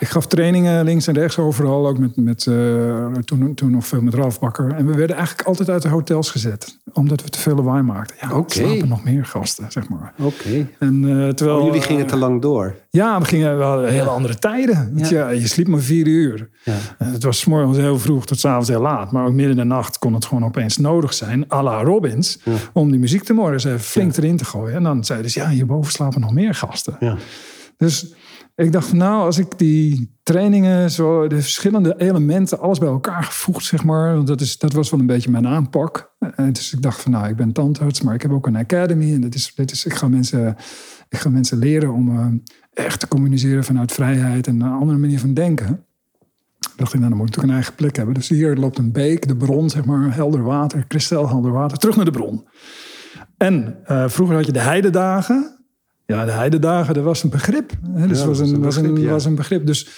Ik gaf trainingen links en rechts overal, ook met, met eh, toen, toen nog veel met Ralf Bakker. En we werden eigenlijk altijd uit de hotels gezet, omdat we te veel lawaai maakten. Ja, er slapen nog meer gasten, zeg maar. Oké. En, eh, terwijl, Oh, jullie gingen te lang door. Ja, we gingen wel hele andere tijden. Ja. je sliep maar vier uur. Ja. En het was 's morgens heel vroeg tot 's avonds heel laat. Maar ook midden in de nacht kon het gewoon opeens nodig zijn, à la Robbins, om die muziek te morgen even flink erin te gooien. En dan zeiden ze, ja, hierboven slapen nog meer gasten. Ja. Dus ik dacht van nou, als ik die trainingen, zo, de verschillende elementen, alles bij elkaar gevoegd, zeg maar. Dat, is, dat was wel een beetje mijn aanpak. En dus ik dacht van nou, ik ben tandarts, maar ik heb ook een academy. En dat is, dit is, ik, ga mensen, ik ga mensen leren om eh, echt te communiceren vanuit vrijheid en een andere manier van denken. Dacht ik, nou, dan moet ik natuurlijk een eigen plek hebben. Dus hier loopt een beek, de bron, zeg maar, helder water, kristalhelder water, terug naar de bron. En eh, vroeger had je de heidedagen. Ja, de heidedagen, dat was een begrip. Hè? Dus Ja, was, een, was, een, begrip, was een begrip. Dus,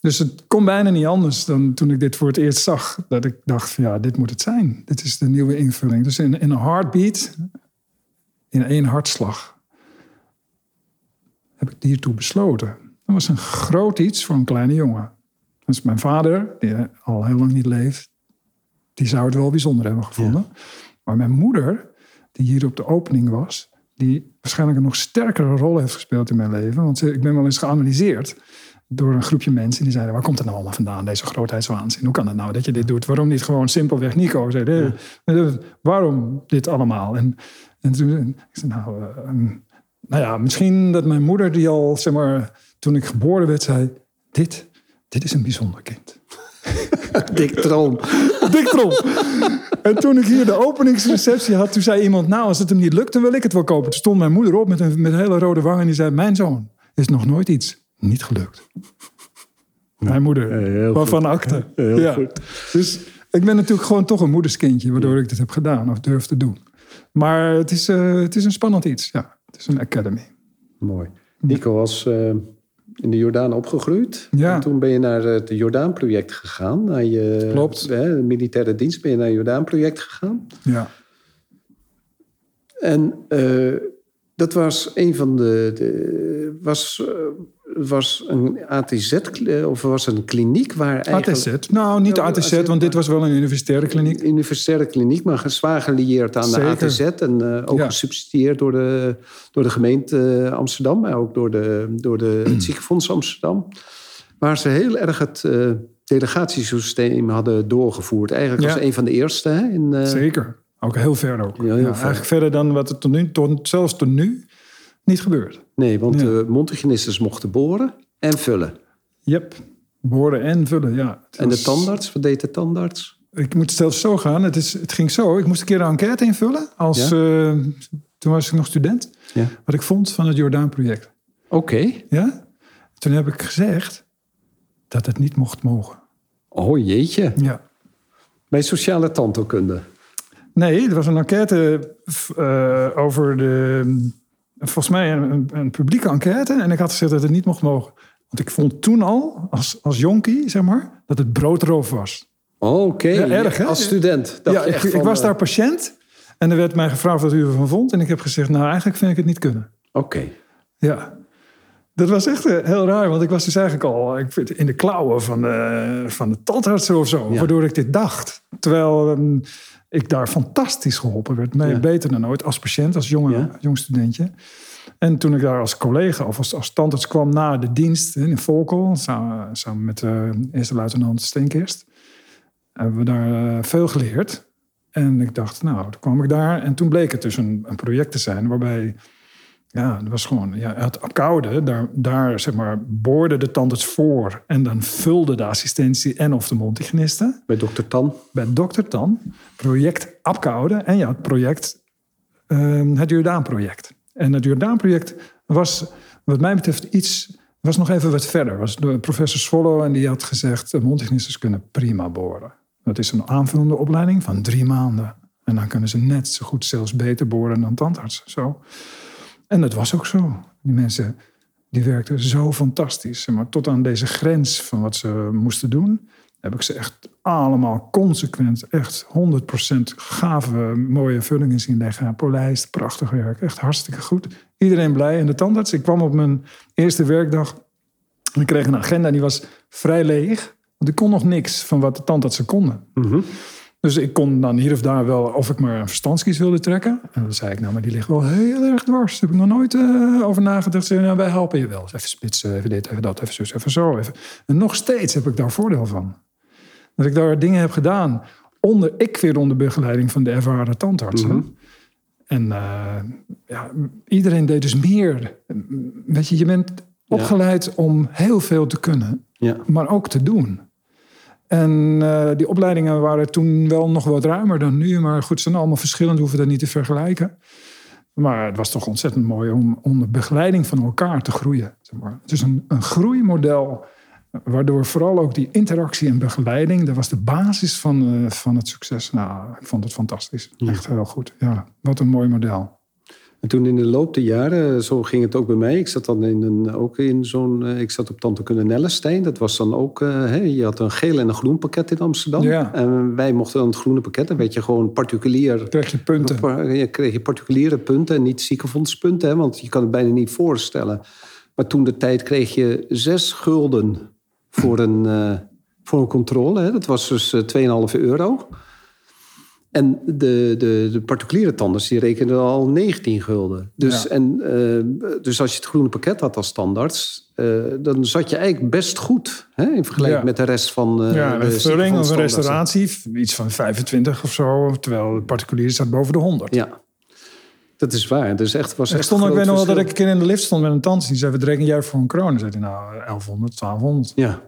dus het kon bijna niet anders dan toen ik dit voor het eerst zag. Dat ik dacht van ja, dit moet het zijn. Dit is de nieuwe invulling. Dus in, in een heartbeat, in één hartslag, heb ik hiertoe besloten. Dat was een groot iets voor een kleine jongen. Dus mijn vader, die al heel lang niet leeft, die zou het wel bijzonder hebben gevonden. Maar mijn moeder, die hier op de opening was, die waarschijnlijk een nog sterkere rol heeft gespeeld in mijn leven. Want ik ben wel eens geanalyseerd door een groepje mensen. Die zeiden, waar komt het nou allemaal vandaan, deze grootheidswaanzin? Hoe kan het nou dat je dit doet? Waarom niet gewoon simpelweg Nico? Zei, "Eh, eh, waarom dit allemaal? En, en toen ik zei, nou, eh, ehm, nou ja, misschien dat mijn moeder die al, zeg maar, toen ik geboren werd, zei, dit, dit is een bijzonder kind. Dik Troom. Dik Trom. En toen ik hier de openingsreceptie had, toen zei iemand... nou, als het hem niet lukt, dan wil ik het wel kopen. Toen stond mijn moeder op met een met hele rode wangen en die zei... mijn zoon is nog nooit iets niet gelukt. Mijn moeder, heel waarvan akte. Heel ja. goed. Dus ik ben natuurlijk gewoon toch een moederskindje... waardoor ik dit heb gedaan of durf te doen. Maar het is, eh, het is een spannend iets, ja. Het is een academy. Mooi. Nico was eh, in de Jordaan opgegroeid. Ja. En toen ben je naar het Jordaan-project gegaan. Naar je, Klopt. Hè, de militaire dienst ben je naar het Jordaan-project gegaan. Ja. En eh, dat was een van de. de was, eh, was een ATZ kle- of was een kliniek waar eigenlijk. ATZ. Nou, niet Ja, ATZ, ATZ, want dit was wel een universitaire kliniek. Een universitaire kliniek, maar zwaar gelieerd aan Zeker. de ATZ. En eh, ook Ja. gesubsidieerd door de, door de gemeente eh, Amsterdam, maar ook door, de, door de, het ziekenfonds Amsterdam. Waar ze heel erg het eh, delegatiesysteem hadden doorgevoerd. Eigenlijk Ja. als een van de eerste. Hè, in, eh, Zeker. Ook heel ver ook. Ja, heel Ja, ver. Eigenlijk verder dan wat er tot nu, tot, zelfs tot nu niet gebeurt. Nee, want Ja. de mondhygiënistes mochten boren en vullen. Yep. Boren en vullen, ja. Het En de tandarts, wat deed de tandarts? Ik moet zelfs zo gaan. Het, is, het ging zo. Ik moest een keer een enquête invullen. Als, eh, toen was ik nog student. Ja. Wat ik vond van het Jordaan-project. Oké. Ja? Toen heb ik gezegd dat het niet mocht mogen. Oh jeetje. Ja. Bij sociale tandheelkunde. Nee, er was een enquête eh, over de... Volgens mij een, een, publieke enquête. En ik had gezegd dat het niet mocht mogen. Want ik vond toen al, als, als jonkie, zeg maar, dat het broodroof was. Oh, Oké. Ja, erg, hè? Als student. ja, ik, echt ik was eh, daar patiënt. En er werd mij gevraagd wat u ervan vond. En ik heb gezegd, nou eigenlijk vind ik het niet kunnen. Oké. Ja. Dat was echt eh, heel raar, want ik was dus eigenlijk al ik vind, in de klauwen van de, van de tandartsen of zo. Ja. Waardoor ik dit dacht. Terwijl ehm, ik daar fantastisch geholpen werd. Nee, Ja. beter dan ooit als patiënt, als jonge, Ja. jong studentje. En toen ik daar als collega of als, als tandarts kwam na de dienst in Volkel, samen, samen met de eerste luitenant Steenkist, hebben we daar eh, veel geleerd. En ik dacht, nou, toen kwam ik daar. En toen bleek het dus een, een project te zijn waarbij ja, dat was gewoon, ja, het koude, daar, daar zeg maar, boorde de tandarts voor en dan vulde de assistentie en of de mondhygiëniste. Bij dokter Tan. Bij dokter Tan, project Apkoude en ja, het project, ehm, het Jordaan-project. En het Jordaan-project was, wat mij betreft, iets, was nog even wat verder. Was door professor Swallow en die had gezegd, de mondhygiënistes kunnen prima boren. Dat is een aanvullende opleiding van drie maanden. En dan kunnen ze net zo goed, zelfs beter boren dan tandartsen. Zo. En dat was ook zo. Die mensen die werkten zo fantastisch. Maar tot aan deze grens van wat ze moesten doen, heb ik ze echt allemaal consequent, echt 100% gave, mooie vullingen zien leggen. Polijst, prachtig werk, echt hartstikke goed. Iedereen blij. En de tandarts, ik kwam op mijn eerste werkdag en ik kreeg een agenda die was vrij leeg. Want ik kon nog niks van wat de tandartsen konden. Dus ik kon dan hier of daar wel of ik maar een verstandskies wilde trekken. En dan zei ik, nou, maar die ligt wel heel erg dwars. Daar heb ik nog nooit eh, over nagedacht. Nou, wij helpen je wel. Even spitsen, even dit, even dat, even zus, even zo. Even. En nog steeds heb ik daar voordeel van. Dat ik daar dingen heb gedaan. Onder, ik weer onder begeleiding van de ervaren tandartsen. En eh, ja, iedereen deed dus meer. Weet je, je bent opgeleid om heel veel te kunnen Ja. maar ook te doen. En eh, die opleidingen waren toen wel nog wat ruimer dan nu. Maar goed, ze zijn allemaal verschillend, hoeven dat niet te vergelijken. Maar het was toch ontzettend mooi om onder begeleiding van elkaar te groeien. Zeg maar. Het is een, een groeimodel waardoor vooral ook die interactie en begeleiding... dat was de basis van, eh, van het succes. Nou, ik vond het fantastisch. Echt heel goed. Ja, wat een mooi model. En toen in de loop der jaren, zo ging het ook bij mij. Ik zat dan in een, ook in zo'n. eh, Ik zat op Tante Nellestein. Dat was dan ook. eh, hè, je had een geel en een groen pakket in Amsterdam. Ja. En wij mochten dan het groene pakket. Dan werd je gewoon particulier. Krijg je punten. Je kreeg je particuliere punten en niet ziekenfondspunten. Hè, want je kan het bijna niet voorstellen. Maar toen de tijd kreeg je zes gulden voor een, eh, voor een controle. Hè. Dat was dus eh, 2,5 euro. En de, de, de particuliere tandarts die rekenden al 19 gulden. Dus, Ja. en, eh, dus als je het groene pakket had als tandarts... eh, dan zat je eigenlijk best goed hè, in vergelijking Ja. met de rest van eh ja, de een vulling of een restauratie, iets van 25 of zo. Terwijl het particulier staat boven de 100. Ja, dat is waar. Dus echt, was Ik stond, groot weet nog wel dat ik een keer in de lift stond met een tante. Die zei, wat reken jij voor een kroon? Dan zei hij, nou, 1100, 1200. Ja.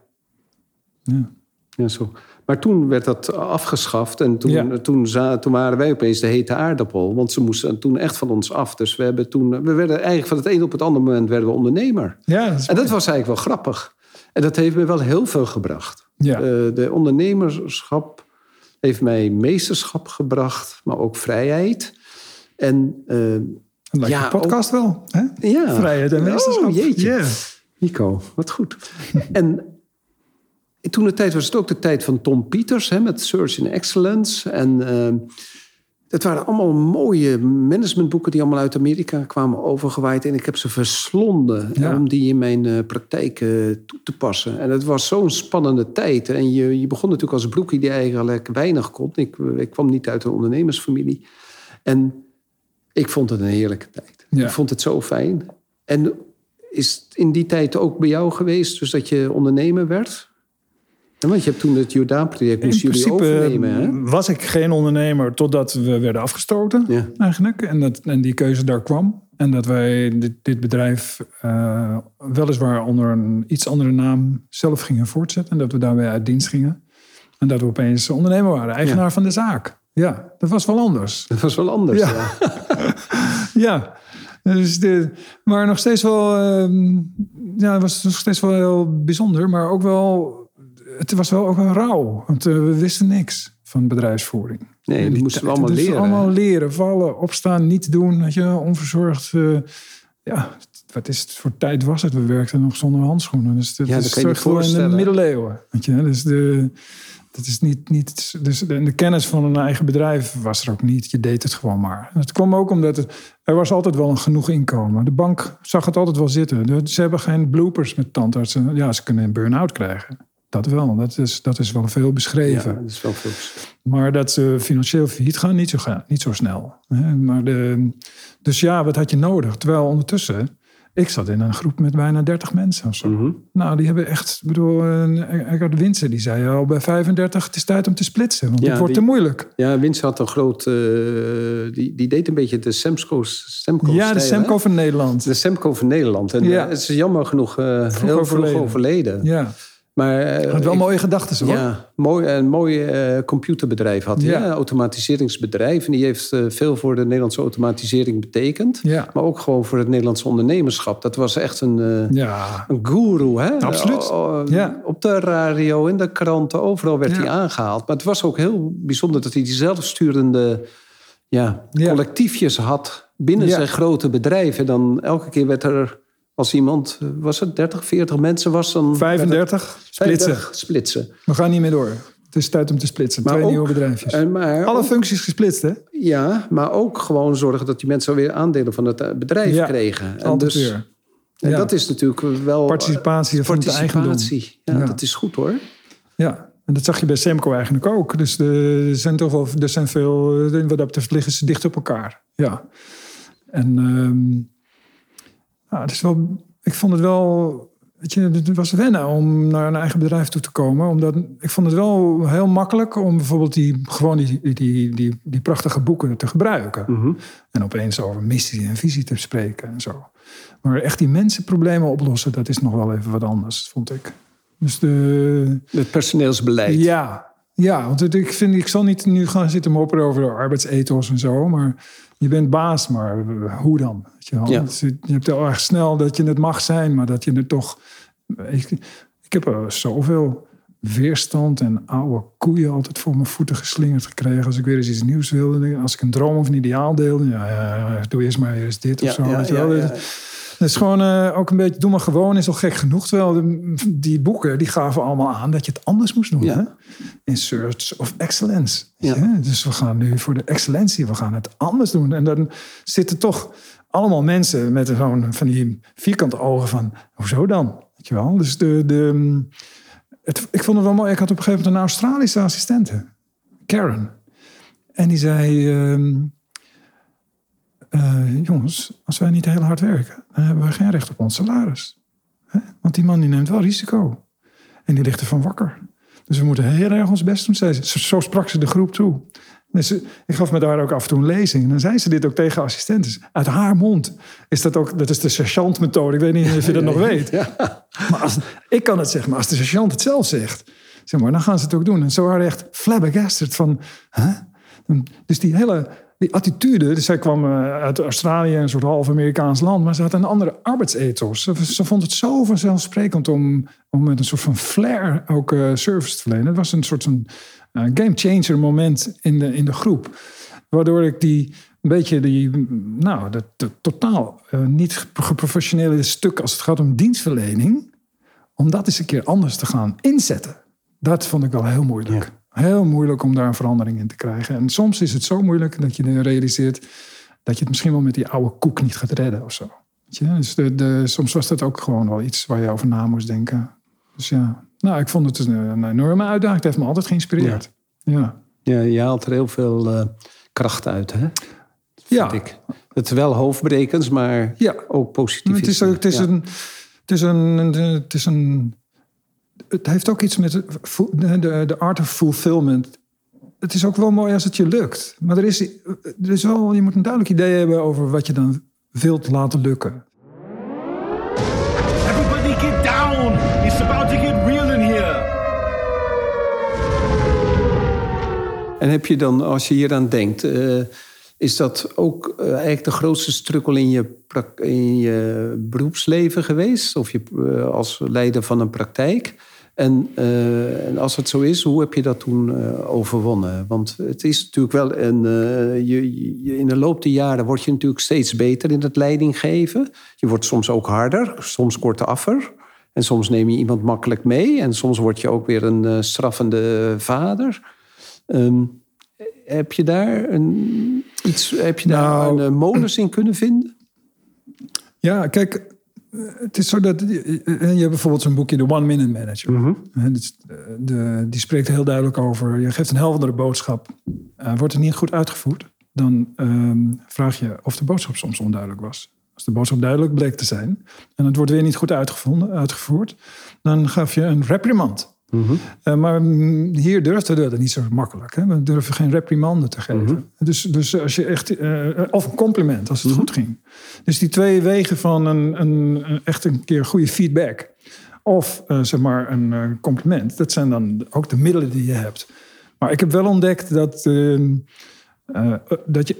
Ja. Ja, zo. Maar toen werd dat afgeschaft en toen, Ja. toen, waren wij opeens de hete aardappel. Want ze moesten toen echt van ons af. Dus we, hebben toen, we werden eigenlijk van het een op het andere moment werden we ondernemer. Ja, dat En dat was eigenlijk wel grappig. En dat heeft me wel heel veel gebracht. Ja. Eh, de ondernemerschap heeft mij meesterschap gebracht, maar ook vrijheid. En Dat lijkt ja, je podcast wel. Hè? ja. Vrijheid en meesterschap. Oh, jeetje. Nico, wat goed. en toen de tijd was het ook de tijd van Tom Pieters hè, met Search in Excellence. En, eh, dat waren allemaal mooie managementboeken die allemaal uit Amerika kwamen overgewaaid. En ik heb ze verslonden Ja. om die in mijn eh, praktijk eh, toe te passen. En het was zo'n spannende tijd. En je, je begon natuurlijk als broekie die eigenlijk weinig kon. Ik, ik kwam niet uit een ondernemersfamilie. En ik vond het een heerlijke tijd. Ja. Ik vond het zo fijn. En is het in die tijd ook bij jou geweest, dus dat je ondernemer werd? Ja, want je hebt toen het Jordaan-project In moest jullie principe overnemen, hè? was ik geen ondernemer totdat we werden afgestoten, Ja. eigenlijk. En, dat, en die keuze daar kwam. En dat wij dit, dit bedrijf eh, weliswaar onder een iets andere naam zelf gingen voortzetten. En dat we daarbij uit dienst gingen. En dat we opeens ondernemer waren, eigenaar van de zaak. Ja, dat was wel anders. Dat was wel anders. Ja. Ja. Dus de, maar nog steeds wel, ehm, ja, het was nog steeds wel heel bijzonder, maar ook wel, het was wel ook wel rauw, want eh, we wisten niks van bedrijfsvoering. Nee, die moesten we allemaal leren. allemaal leren, vallen, opstaan, niet doen, weet je, onverzorgd. eh, ja, wat is het voor tijd was het? We werkten nog zonder handschoenen. Dus dat Ja, dat is terug in de middeleeuwen. Weet je, dus de, dat is niet, niet dus de, de kennis van een eigen bedrijf was er ook niet. Je deed het gewoon maar. Het kwam ook omdat het, er was altijd wel een genoeg inkomen. De bank zag het altijd wel zitten. Ze hebben geen bloopers met tandartsen. Ja, ze kunnen een burn-out krijgen. Dat wel. Dat is, dat is wel veel beschreven. Ja, dat is wel veel. Maar dat ze financieel failliet gaan, niet zo, ga- niet zo snel. Hè. Maar de, dus ja, wat had je nodig? Terwijl ondertussen, ik zat in een groep met bijna 30 mensen of zo. Mhm. Nou, die hebben echt, ik bedoel, eh, Eckhard Winsen, die zei al bij 35, het is tijd om te splitsen, want Ja, het wordt die- te moeilijk. Ja, Winst had een groot... eh, die, die deed een beetje de Semco, Semco ja, de Semco van Nederland. De Semco van Nederland. En Ja. eh, het is jammer genoeg eh, heel vroeg overleden. overleden. Ja, Maar, eh, had wel ik- mooie gedachten hoor. Ja, mooi, een mooi eh, computerbedrijf had hij. Ja. Een automatiseringsbedrijf. En die heeft eh, veel voor de Nederlandse automatisering betekend. Ja. Maar ook gewoon voor het Nederlandse ondernemerschap. Dat was echt een, eh, Ja, een guru. Hè? Absoluut. Ja. Op de radio, in de kranten, overal werd hij aangehaald. Maar het was ook heel bijzonder dat hij die zelfsturende ja, collectiefjes had binnen zijn grote bedrijf. En dan elke keer werd er, als iemand, eh, was het 30, 40 mensen was, dan... werd het 35, splitsen. 35 splitsen. We gaan niet meer door. Het is tijd om te splitsen. Maar Twee ook- nieuwe bedrijfjes. En maar Alle ook- functies gesplitst, hè? ja, maar ook gewoon zorgen dat die mensen weer aandelen van het eh, bedrijf Ja, kregen. En, dus, weer. en Ja. dat is natuurlijk wel... Participatie van participatie. Ja, Ja. dat is goed hoor. Ja, en dat zag je bij Semco eigenlijk ook. Dus de, er zijn toch wel, er zijn veel, eh, wat dat betreft liggen ze dicht op elkaar. Ja. En ehm, ja, het is wel, ik vond het wel, weet je, het was wennen om naar een eigen bedrijf toe te komen. Omdat ik vond het wel heel makkelijk om bijvoorbeeld die, gewoon die, die, die, die prachtige boeken te gebruiken. Mhm. En opeens over missie en visie te spreken en zo. Maar echt die mensenproblemen oplossen, dat is nog wel even wat anders, vond ik. Dus de, Het personeelsbeleid. ja, ja, want ik vind, ik zal niet nu gaan zitten mopperen over de arbeidsethos en zo, maar je bent baas, maar hoe dan? Weet je, wel? Ja. Dus je hebt heel erg snel dat je het mag zijn, maar dat je het toch. Ik, ik heb er zoveel weerstand en oude koeien altijd voor mijn voeten geslingerd gekregen. Als ik weer eens iets nieuws wilde, als ik een droom of een ideaal deelde, ja, ja, ja, doe eerst maar eens dit of zo. ja, weet je ja, wel. Is gewoon eh, ook een beetje doe maar gewoon is al gek genoeg. Terwijl de- die boeken die gaven allemaal aan dat je het anders moest doen. Ja. Hè? In search of excellence. Ja. Ja. Dus we gaan nu voor de excellentie. We gaan het anders doen. En dan zitten toch allemaal mensen met zo'n van die vierkante ogen van hoezo dan? Weet je wel? Dus de, de, het, ik vond het wel mooi. Ik had op een gegeven moment een Australische assistente. Karen. En die zei... ehm, eh, jongens, als wij niet heel hard werken, dan hebben we geen recht op ons salaris. Hè? Want die man die neemt wel risico. En die ligt ervan wakker. Dus we moeten heel erg ons best doen, zei ze. Zo, zo sprak ze de groep toe. Dus ik gaf me daar ook af en toe een lezing. En dan zei ze dit ook tegen assistenten. Uit haar mond is dat ook, dat is de sergeantmethode. Ik weet niet of je dat nog weet. Maar als, ik kan het zeggen, maar als de sergeant het zelf zegt, zeg maar, dan gaan ze het ook doen. En ze waren echt flabbergasted van, hè? Dus die hele die attitude, dus zij kwam eh, uit Australië, een soort half Amerikaans land, maar ze had een andere arbeidsethos. Ze, ze vond het zo vanzelfsprekend om, om met een soort van flair ook eh, service te verlenen. Het was een soort van eh, game changer moment in de, in de groep. Waardoor ik die een beetje die, nou, dat, totaal niet geprofessionele stuk als het gaat om dienstverlening, om dat eens een keer anders te gaan inzetten. Dat vond ik wel heel moeilijk. Heel moeilijk om daar een verandering in te krijgen. En soms is het zo moeilijk dat je realiseert dat je het misschien wel met die oude koek niet gaat redden of zo. Weet je? Dus de, de, soms was dat ook gewoon wel iets waar je over na moest denken. Dus ja, nou, ik vond het een, een enorme uitdaging. Het heeft me altijd geïnspireerd. Ja, Ja, je haalt er heel veel eh, kracht uit, hè? ja. Ik. Het is wel hoofdbrekens, maar Ja. ook positief. Het is, ook- het is, Ja. een, het is een- het is een, het heeft ook iets met de, de, de art of fulfillment. Het is ook wel mooi als het je lukt. Maar er is, er is wel, je moet een duidelijk idee hebben over wat je dan wilt laten lukken. Everybody get down! It's about to get real in here! En heb je dan, als je hier aan denkt, eh, is dat ook eh, eigenlijk de grootste strukkel in je, in je beroepsleven geweest? Of je, eh, als leider van een praktijk? En, eh, en als het zo is, hoe heb je dat toen eh, overwonnen? Want het is natuurlijk wel een. eh, je, je- in de loop der jaren word je natuurlijk steeds beter in het leiding geven. Je wordt soms ook harder, soms kortaffer. En soms neem je iemand makkelijk mee. En soms word je ook weer een straffende vader. Ehm, heb je daar een, iets, heb je daar Nou, een modus in kunnen vinden? Ja, kijk, het is zo dat. eh, Je hebt bijvoorbeeld zo'n boekje, The One Minute Manager. En het is, eh, de, die spreekt heel duidelijk over. Je geeft een heldere boodschap. Eh, wordt het niet goed uitgevoerd, dan ehm, vraag je of de boodschap soms onduidelijk was. Als de boodschap duidelijk bleek te zijn en het wordt weer niet goed uitgevonden, uitgevoerd, dan gaf je een reprimand. Eh, maar mm, hier durfden we dat niet zo makkelijk. Hè? We durven geen reprimanden te geven. Dus, dus als je echt, eh, of een compliment als het goed ging. Dus die twee wegen van een, een, een- echt een keer goede feedback. Of eh, zeg maar een compliment. Dat zijn dan ook de middelen die je hebt. Maar ik heb wel ontdekt dat, dat je.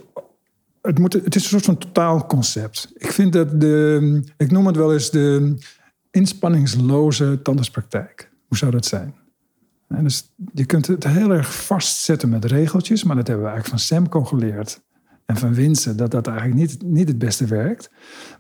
Het, moet, het is een soort van totaalconcept. Ik vind dat de. Ik noem het wel eens de inspanningsloze tandartspraktijk. Hoe zou dat zijn? En dus je kunt het heel erg vastzetten met regeltjes, maar dat hebben we eigenlijk van Semco geleerd. En van Winsen, dat dat eigenlijk niet, niet het beste werkt.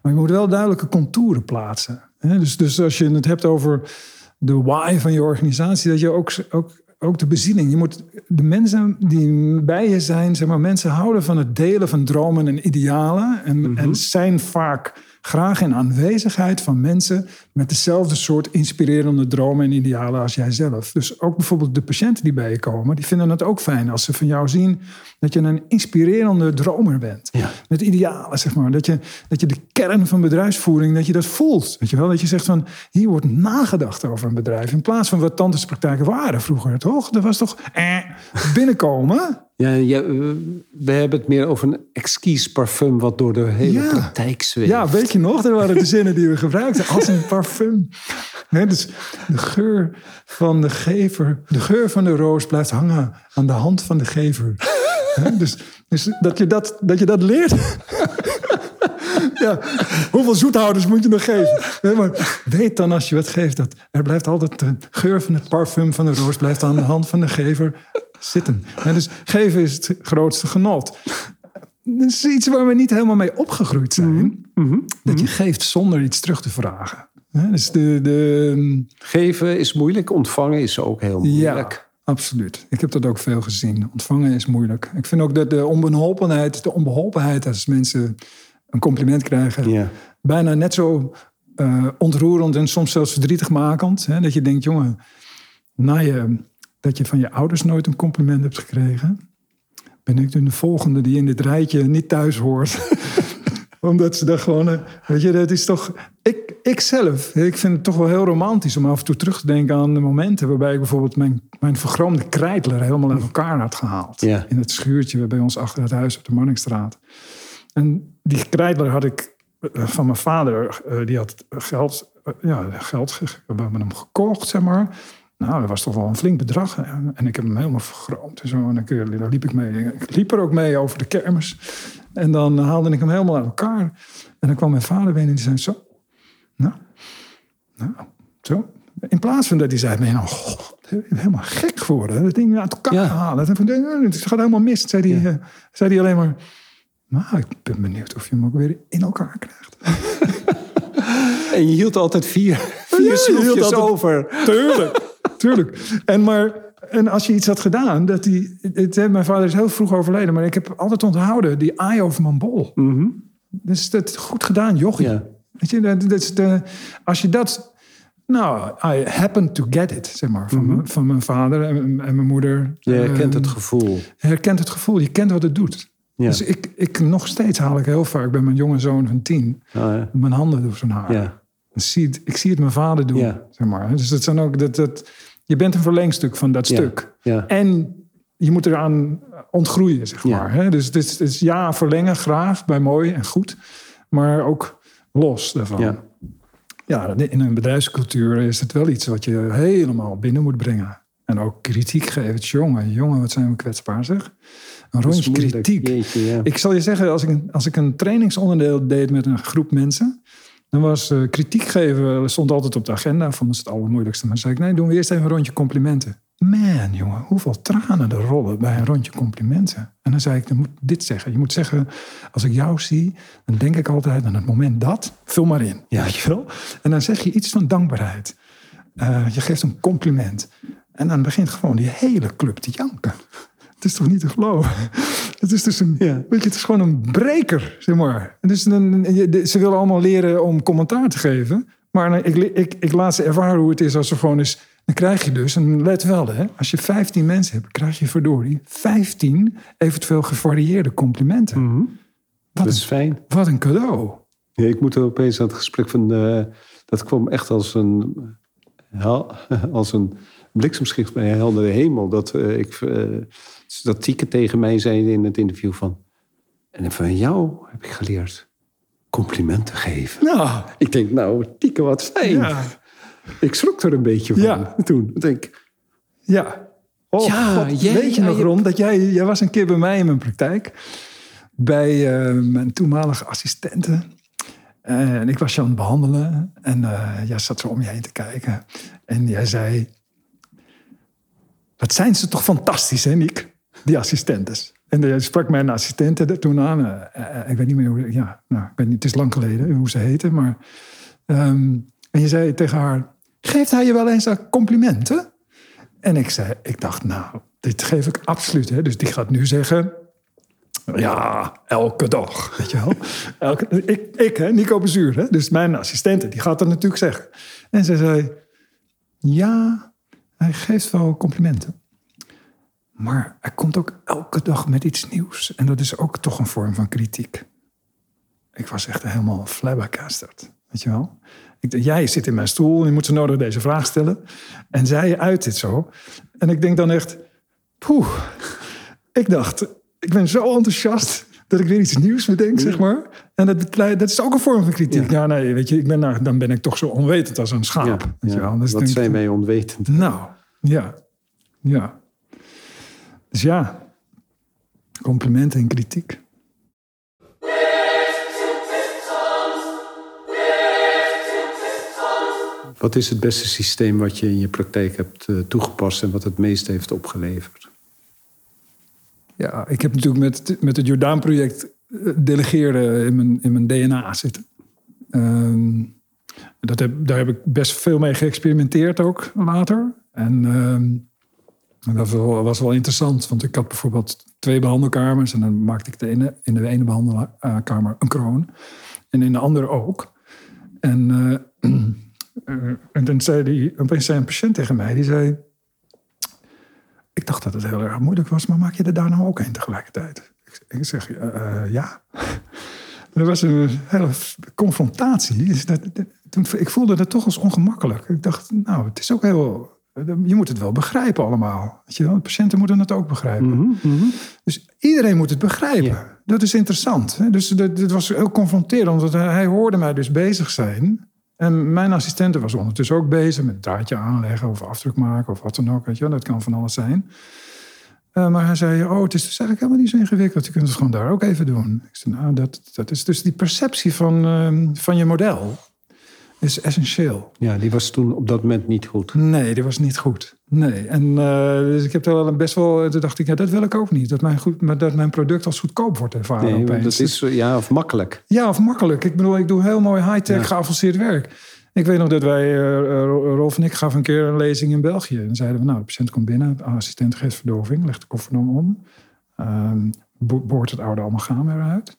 Maar je moet wel duidelijke contouren plaatsen. Dus, dus als je het hebt over de why van je organisatie, dat je ook, ook, ook de bezieling. Je moet de mensen die bij je zijn, zeg maar, mensen houden van het delen van dromen en idealen. En, en zijn vaak graag in aanwezigheid van mensen met dezelfde soort inspirerende dromen en idealen als jij zelf. Dus ook bijvoorbeeld de patiënten die bij je komen, die vinden het ook fijn als ze van jou zien dat je een inspirerende dromer bent. Met idealen, zeg maar. Dat je, dat je de kern van bedrijfsvoering, dat je dat voelt. Weet je wel? Dat je zegt van, hier wordt nagedacht over een bedrijf. In plaats van wat tandartspraktijken waren vroeger, toch? Dat was toch eh, binnenkomen? Ja, ja, eh, we hebben het meer over een exquis parfum wat door de hele Ja. praktijk zweeft. Ja, weet je nog? Dat waren de zinnen die we gebruikten. Als een parfum. Nee, dus de geur van de gever, de geur van de roos blijft hangen aan de hand van de gever. Dus, dus dat, je dat, dat je dat leert. Ja, hoeveel zoethouders moet je nog geven? Nee, maar weet dan als je wat geeft dat er blijft altijd de geur van het parfum van de roos blijft aan de hand van de gever zitten. Dus geven is het grootste genot. Dat is iets waar we niet helemaal mee opgegroeid zijn. Dat je geeft zonder iets terug te vragen. Hè, Dus de, de, Geven is moeilijk, ontvangen is ook heel moeilijk. ja, absoluut. Ik heb dat ook veel gezien. Ontvangen is moeilijk. Ik vind ook dat de onbeholpenheid, de onbeholpenheid als mensen een compliment krijgen, Ja. bijna net zo eh, ontroerend en soms zelfs verdrietigmakend. Hè? Dat je denkt, jongen, na je, dat je van je ouders nooit een compliment hebt gekregen, ben ik de volgende die in dit rijtje niet thuis hoort. Omdat ze daar gewoon, weet je, dat is toch. Ik, ik zelf, ik vind het toch wel heel romantisch om af en toe terug te denken aan de momenten waarbij ik bijvoorbeeld mijn, mijn vergroomde krijtler helemaal uit elkaar had gehaald. Ja. In het schuurtje bij ons achter het huis op de Marnixstraat. En die krijtler had ik eh, van mijn vader, eh, die had geld, eh, ja, geld, ge- we hebben hem gekocht, zeg maar. Nou, dat was toch wel een flink bedrag. hè. En ik heb hem helemaal vergroomd en zo. En ik, eh, daar liep ik mee. Ik liep er ook mee over de kermis. En dan haalde ik hem helemaal uit elkaar. En dan kwam mijn vader binnen en die zei zo. Nou, nou, zo. In plaats van dat hij zei, ben je nou god, helemaal gek geworden. Dat ding uit elkaar Ja. halen. Het gaat helemaal mis. Zei hij, eh, zei hij alleen maar, nou, ik ben benieuwd of je hem ook weer in elkaar krijgt. En je hield altijd vier, vier Ja, je hield schroefjes altijd- over. Tuurlijk, tuurlijk. En maar En als je iets had gedaan, dat die, het, mijn vader is heel vroeg overleden, maar ik heb altijd onthouden die aai over mijn bol. Dus dat goed gedaan, jochie. Ja. Weet je, dat, dat is de, als je dat, nou, I happen to get it, zeg maar, van, mijn, van mijn vader en, en mijn moeder. Je herkent het Ehm, gevoel. je herkent het gevoel, je kent wat het doet. Ja. Dus ik, ik nog steeds haal ik heel vaak bij mijn jonge zoon van tien Ah, ja. mijn handen door zijn haar. Ja. Ik zie het, ik zie het mijn vader doen, zeg maar. Dus dat zijn ook dat, dat je bent een verlengstuk van dat stuk. Ja. En je moet eraan ontgroeien, zeg maar. Hè? Dus het is, ja, verlengen, graag, bij mooi en goed. Maar ook los daarvan. Ja. Ja, in een bedrijfscultuur is het wel iets wat je helemaal binnen moet brengen. En ook kritiek geven. Jongen, jongen, wat zijn we kwetsbaar zeg. Een rondje kritiek. Jeetje, ja. Ik zal je zeggen, als ik, als ik een trainingsonderdeel deed met een groep mensen... dan was eh, kritiek geven stond altijd op de agenda. Vonden ze het allermoeilijkste. Maar zei ik, nee, doen we eerst even een rondje complimenten. Man, jongen, hoeveel tranen er rollen bij een rondje complimenten. En dan zei ik, dan moet dit zeggen. Je moet zeggen, als ik jou zie, dan denk ik altijd aan het moment dat. Vul maar in, ja. je wel. En dan zeg je iets van dankbaarheid. Eh, je geeft een compliment. En dan begint gewoon die hele club te janken. Het is toch niet te geloven? Het is dus een, weet je, het is gewoon een breker, zeg maar. En dus de- ze willen allemaal leren om commentaar te geven. Maar ik, ik, ik laat ze ervaren hoe het is als ze gewoon eens... Dan krijg je dus, en let wel hè, als je 15 mensen hebt, krijg je verdorie 15 eventueel gevarieerde complimenten. Wat, Dat een, is fijn. wat een cadeau. Ja, ik moet er opeens aan het gesprek van... eh, dat kwam echt als een, als een bliksemschicht bij een heldere hemel. Dat, eh, ik, eh, dat Tieke tegen mij zei in het interview van... En van jou heb ik geleerd complimenten geven. Nou, Ik denk, nou, Tieke, wat fijn. ja. Ik schrok er een beetje van Ja. toen. Ik denk, Ja. Oh, Ja, God, jij- weet je nog, Ron, dat jij, jij was een keer bij mij in mijn praktijk. Bij eh, mijn toenmalige assistente. En ik was je aan het behandelen. En eh, jij zat zo om je heen te kijken. En jij zei... Wat zijn ze toch fantastisch, hè, Niek? Die assistentes. En jij sprak mijn assistente er toen aan. Eh, eh, ik weet niet meer hoe... Ja, nou, ik weet niet, het is lang geleden hoe ze heette. Maar, ehm, en je zei tegen haar... Geeft hij je wel eens een complimenten? En ik, zei, ik dacht, nou, dit geef ik absoluut. Hè? Dus die gaat nu zeggen... Ja, elke dag, weet je wel. Elke, ik, ik hè, Nico Bezuur, hè? dus mijn assistente, die gaat dat natuurlijk zeggen. En ze zei, ja, hij geeft wel complimenten. Maar hij komt ook elke dag met iets nieuws. En dat is ook toch een vorm van kritiek. Ik was echt helemaal flabbergasted, weet je wel. Ik, dacht, jij zit in mijn stoel en je moet zo nodig deze vraag stellen. En zij uit dit zo. En ik denk dan echt, poeh. Ik dacht, ik ben zo enthousiast dat ik weer iets nieuws bedenk, zeg maar. En dat, dat is ook een vorm van kritiek. Ja, nee, weet je, ik ben, nou, dan ben ik toch zo onwetend als een schaap. ja, weet je wel. Dus wat denk ik- zijn wij onwetend. nou, ja. Ja. Dus ja, complimenten en kritiek. Wat is het beste systeem wat je in je praktijk hebt eh, toegepast... en wat het meest heeft opgeleverd? Ja, ik heb natuurlijk met, met het Jordaan-project eh, delegeren in mijn, in mijn DNA zitten. Ehm, dat heb, daar heb ik best veel mee geëxperimenteerd ook later. En ehm, dat was wel, interessant, want ik had bijvoorbeeld twee behandelkamers... en dan maakte ik de in de ene behandelkamer een kroon en in de andere ook. En, eh, eh, en dan zei die, opeens zei een patiënt tegen mij, die zei... Ik dacht dat het heel erg moeilijk was, maar maak je er daar nou ook een tegelijkertijd? Ik, zeg, eh, eh, ja. Er was een hele confrontatie. Dus dat, dat- ik voelde het toch als ongemakkelijk. Ik dacht, nou, het is ook heel... Je moet het wel begrijpen allemaal. Weet je wel? De patiënten moeten het ook begrijpen. Dus iedereen moet het begrijpen. Dat is interessant. Dus dat, dat was heel confronterend. Want hij hoorde mij dus bezig zijn. En mijn assistente was ondertussen ook bezig met draadje aanleggen of afdruk maken of wat dan ook. Weet je wel. Dat kan van alles zijn. Eh, maar hij zei, oh, het is dus eigenlijk helemaal niet zo ingewikkeld. Je kunt het gewoon daar ook even doen. Ik zei, nou, dat, dat is dus die perceptie van, ehm, van je model. Is essentieel. Ja, die was toen op dat moment niet goed. Nee, die was niet goed. Nee. En uh, dus ik heb er wel best wel. Toen dacht ik, ja, dat wil ik ook niet. Dat mijn, goed, maar dat mijn product als goedkoop wordt ervaren. Nee, opeens. dat is ja, of makkelijk. Ja, of makkelijk. Ik bedoel, ik doe heel mooi high-tech, Ja. geavanceerd werk. Ik weet nog dat wij, eh, eh, Rolf en ik, gaven een keer een lezing in België. En zeiden we, nou, de patiënt komt binnen, de assistent geeft verdoving, legt de koffer dan om. ehm, bo- boort het oude amalgaam eruit.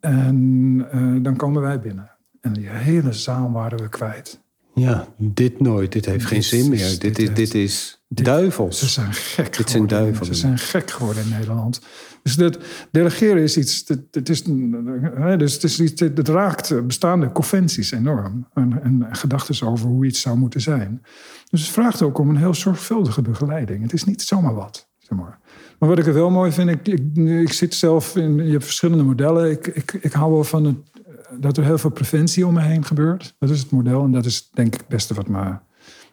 En eh, dan komen wij binnen. En die hele zaal waren we kwijt. Ja, dit nooit. Dit heeft geen zin meer. is- Dit, dit dit is dit- duivels. Ze zijn gek Dit zijn duivelen. Ze zijn gek geworden in Nederland. Dus dat delegeren is iets. Het, het is, dus het, is iets het raakt bestaande conventies enorm. En, en gedachten over hoe iets zou moeten zijn. Dus het vraagt ook om een heel zorgvuldige begeleiding. Het is niet zomaar wat. Zeg maar. maar wat ik er wel mooi vind, ik, ik, ik zit zelf in. Je hebt verschillende modellen. Ik, ik, ik hou wel van het, dat er heel veel preventie om me heen gebeurt. Dat is het model. En dat is denk ik het beste wat me.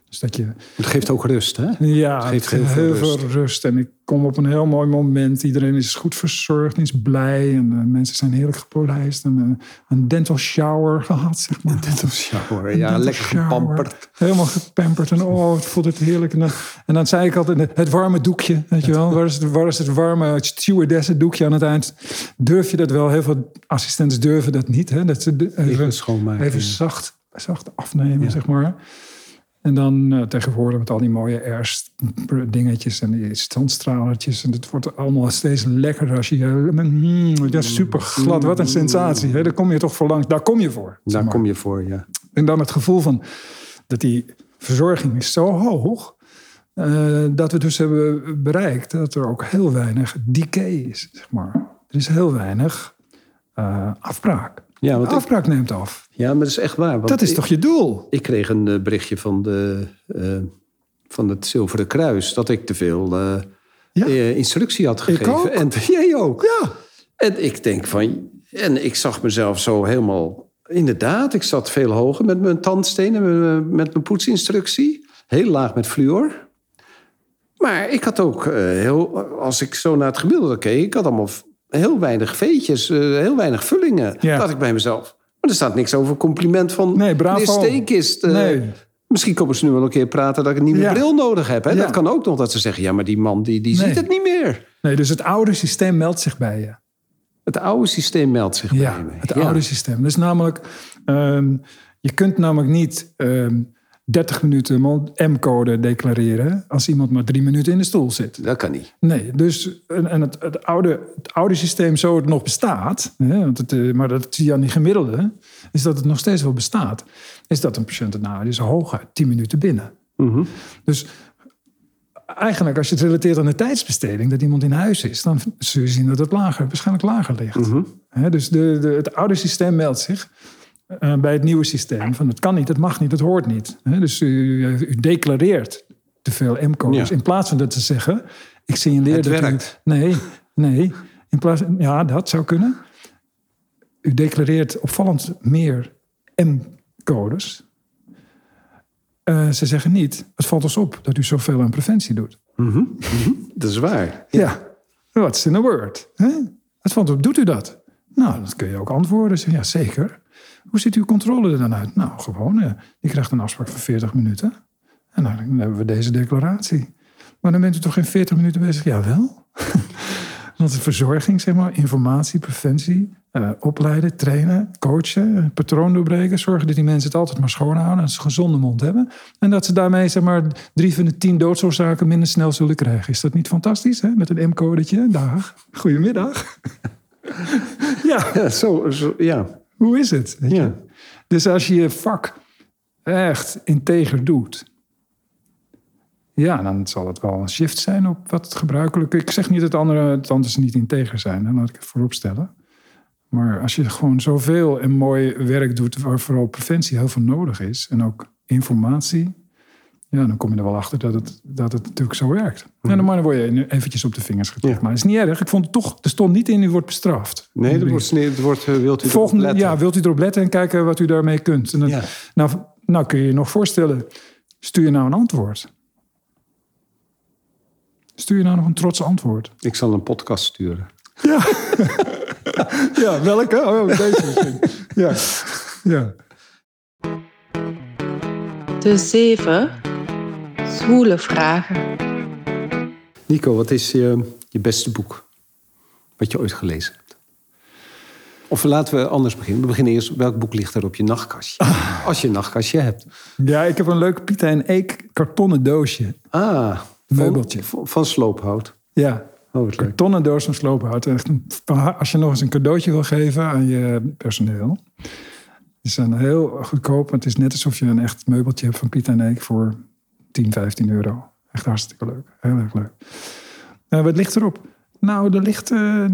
Dus dat je Het geeft ook rust, hè? ja, Het geeft heel, veel, rust. En ik kom op een heel mooi moment. Iedereen is goed verzorgd, is blij. En eh, mensen zijn heerlijk gepolijst. En eh, een dental shower gehad, zeg maar. Dental shower, Een ja, dental lekker shower. gepamperd. Helemaal gepamperd. En oh, het voelt het heerlijk. En dan, en dan zei ik altijd, het warme doekje, weet je wel. Waar is het, waar is het warme stewardessen doekje aan het eind? Durf je dat wel? Heel veel assistenten durven dat niet. Hè? Dat ze Even schoonmaken, Even zacht, zacht afnemen, zeg maar. En dan eh, tegenwoordig met al die mooie airs dingetjes en die standstralertjes. En het wordt allemaal steeds lekkerder als je... Mm, ja, super glad, wat een sensatie. Hè? Daar kom je toch voor langs. Daar kom je voor. Daar kom je voor, ja. En dan het gevoel van dat die verzorging is zo hoog... eh, dat we dus hebben bereikt dat er ook heel weinig decay is, zeg maar. Er is heel weinig eh, afbraak. Ja, want ik- afbraak neemt af. Ja, maar dat is echt waar. want Dat is ik- toch je doel? Ik kreeg een eh, berichtje van, de, eh, van het Zilveren Kruis... dat ik te veel eh, Ja. instructie had Ik gegeven. ook. En jij ook. Ja. En ik denk van... En ik zag mezelf zo helemaal... Inderdaad, ik zat veel hoger met mijn tandstenen... met, mijn- met mijn poetsinstructie. Heel laag met fluor. Maar ik had ook heel... Als ik zo naar het gemiddelde keek... ik had allemaal heel weinig veetjes, heel weinig vullingen. Ja. dacht ik bij mezelf. Maar er staat niks over compliment van... Nee, bravo. meneer Steenkist. eh, Nee. Misschien komen ze nu wel een keer praten dat ik een nieuwe Ja. bril nodig heb. Hè? Ja. Dat kan ook nog dat ze zeggen... ja, maar die man die, die Nee. ziet het niet meer. Nee, dus het oude systeem meldt zich bij je. Het oude systeem meldt zich Ja, bij me. het Ja. oude systeem. Dus namelijk, ehm, je kunt namelijk niet ehm 30 minuten M-code declareren als iemand maar drie minuten in de stoel zit. Dat kan niet. Nee, dus en het, het, oude, het oude systeem zo het nog bestaat, hè, want het, eh, maar dat zie je aan die gemiddelde, is dat het nog steeds wel bestaat. Is dat een patiënt, nou, is hooguit 10 minuten binnen. Dus eigenlijk, als je het relateert aan de tijdsbesteding, dat iemand in huis is, dan zul je zien dat het lager, waarschijnlijk lager ligt. Hè, dus de, de, het oude systeem meldt zich eh, bij het nieuwe systeem van het kan niet, het mag niet, het hoort niet. Dus u, u declareert te veel M-codes Ja. in plaats van dat te zeggen, ik signaleer Het dat werkt. u... Nee, nee. In plaats, ja, dat zou kunnen. U declareert opvallend meer M-codes. Eh, ze zeggen niet, het valt ons op dat u zoveel aan preventie doet. Dat is waar. Ja, what's in a word? Hè? Het valt op, doet u dat? Nou, dat kun je ook antwoorden. Zeg, ja, zeker. Hoe ziet uw controle er dan uit? Nou, gewoon, eh, je krijgt een afspraak van 40 minuten. En dan hebben we deze declaratie. Maar dan bent u toch geen 40 minuten bezig? Jawel. Want de verzorging, zeg maar, informatie, preventie, eh, opleiden, trainen, coachen, patroon doorbreken. Zorgen dat die mensen het altijd maar schoon houden. Dat ze een gezonde mond hebben. En dat ze daarmee, zeg maar, drie van de tien doodsoorzaken minder snel zullen krijgen. Is dat niet fantastisch, hè? Met een M-codetje. Dag. Goedemiddag. ja, Ja, zo, ja. Hoe is het? Weet je? Ja. Dus als je je vak echt integer doet. Ja, dan zal het wel een shift zijn op wat gebruikelijk. Ik zeg niet dat andere tantes niet integer zijn. Dan laat ik het voorop stellen. Maar als je gewoon zoveel en mooi werk doet... waar vooral preventie heel veel nodig is... en ook informatie... ja, dan kom je er wel achter dat het, dat het natuurlijk zo werkt. En dan maar word je eventjes op de vingers getikt. Ja. Maar het is niet erg. Ik vond het toch... Er stond niet in, u wordt bestraft. Nee, er wordt, er wordt, eh, wilt u erop Volgende, letten? ja, wilt u erop letten en kijken wat u daarmee kunt. En dan, Ja. nou, nou kun je je nog voorstellen, stuur je nou een antwoord? Stuur je nou nog een trots antwoord? Ik zal een podcast sturen. Ja, welke? Oh, deze misschien. Ja, ja. De zeven vragen. Nico, wat is je, je beste boek? Wat je ooit gelezen hebt? Of laten we anders beginnen. We beginnen eerst, welk boek ligt er op je nachtkastje? Als je een nachtkastje hebt. Ja, ik heb een leuk Pieter en Eek kartonnen doosje. Ah, van, Meubeltje. Van, van sloophout. Ja, Oh, kartonnen doos van sloophout. Echt een- Als je nog eens een cadeautje wil geven aan je personeel. Die zijn heel goedkoop. maar Het is net alsof je een echt meubeltje hebt van Pieter en Eek voor 10, 15 euro. Echt hartstikke leuk. Heel erg leuk. Nou, wat ligt erop? Nou, er ligt, eh,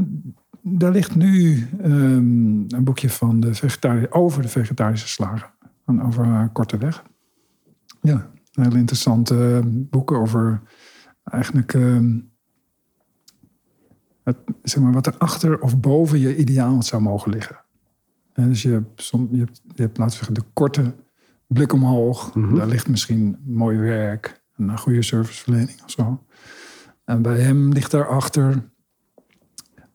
daar ligt nu ehm, een boekje van de vegetari- over de vegetarische slagen. Van over haar korte weg. Ja, heel interessante boek over eigenlijk ehm, het, zeg maar, wat er achter of boven je ideaal zou mogen liggen. En dus je hebt, som, je, hebt, je hebt, laten zeggen, de korte blik omhoog. Daar ligt misschien mooi werk, een goede serviceverlening of zo. En bij hem ligt daarachter,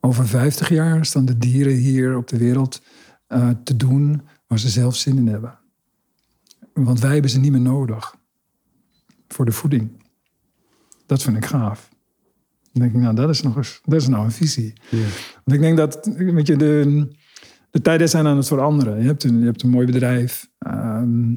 over 50 jaar staan de dieren hier op de wereld eh, te doen waar ze zelf zin in hebben. Want wij hebben ze niet meer nodig voor de voeding. Dat vind ik gaaf. Dan denk ik, nou, dat is nog eens, dat is nou een visie. Want ik denk dat, weet je, de, de tijden zijn aan het veranderen. Je hebt een, je hebt een mooi bedrijf. ehm,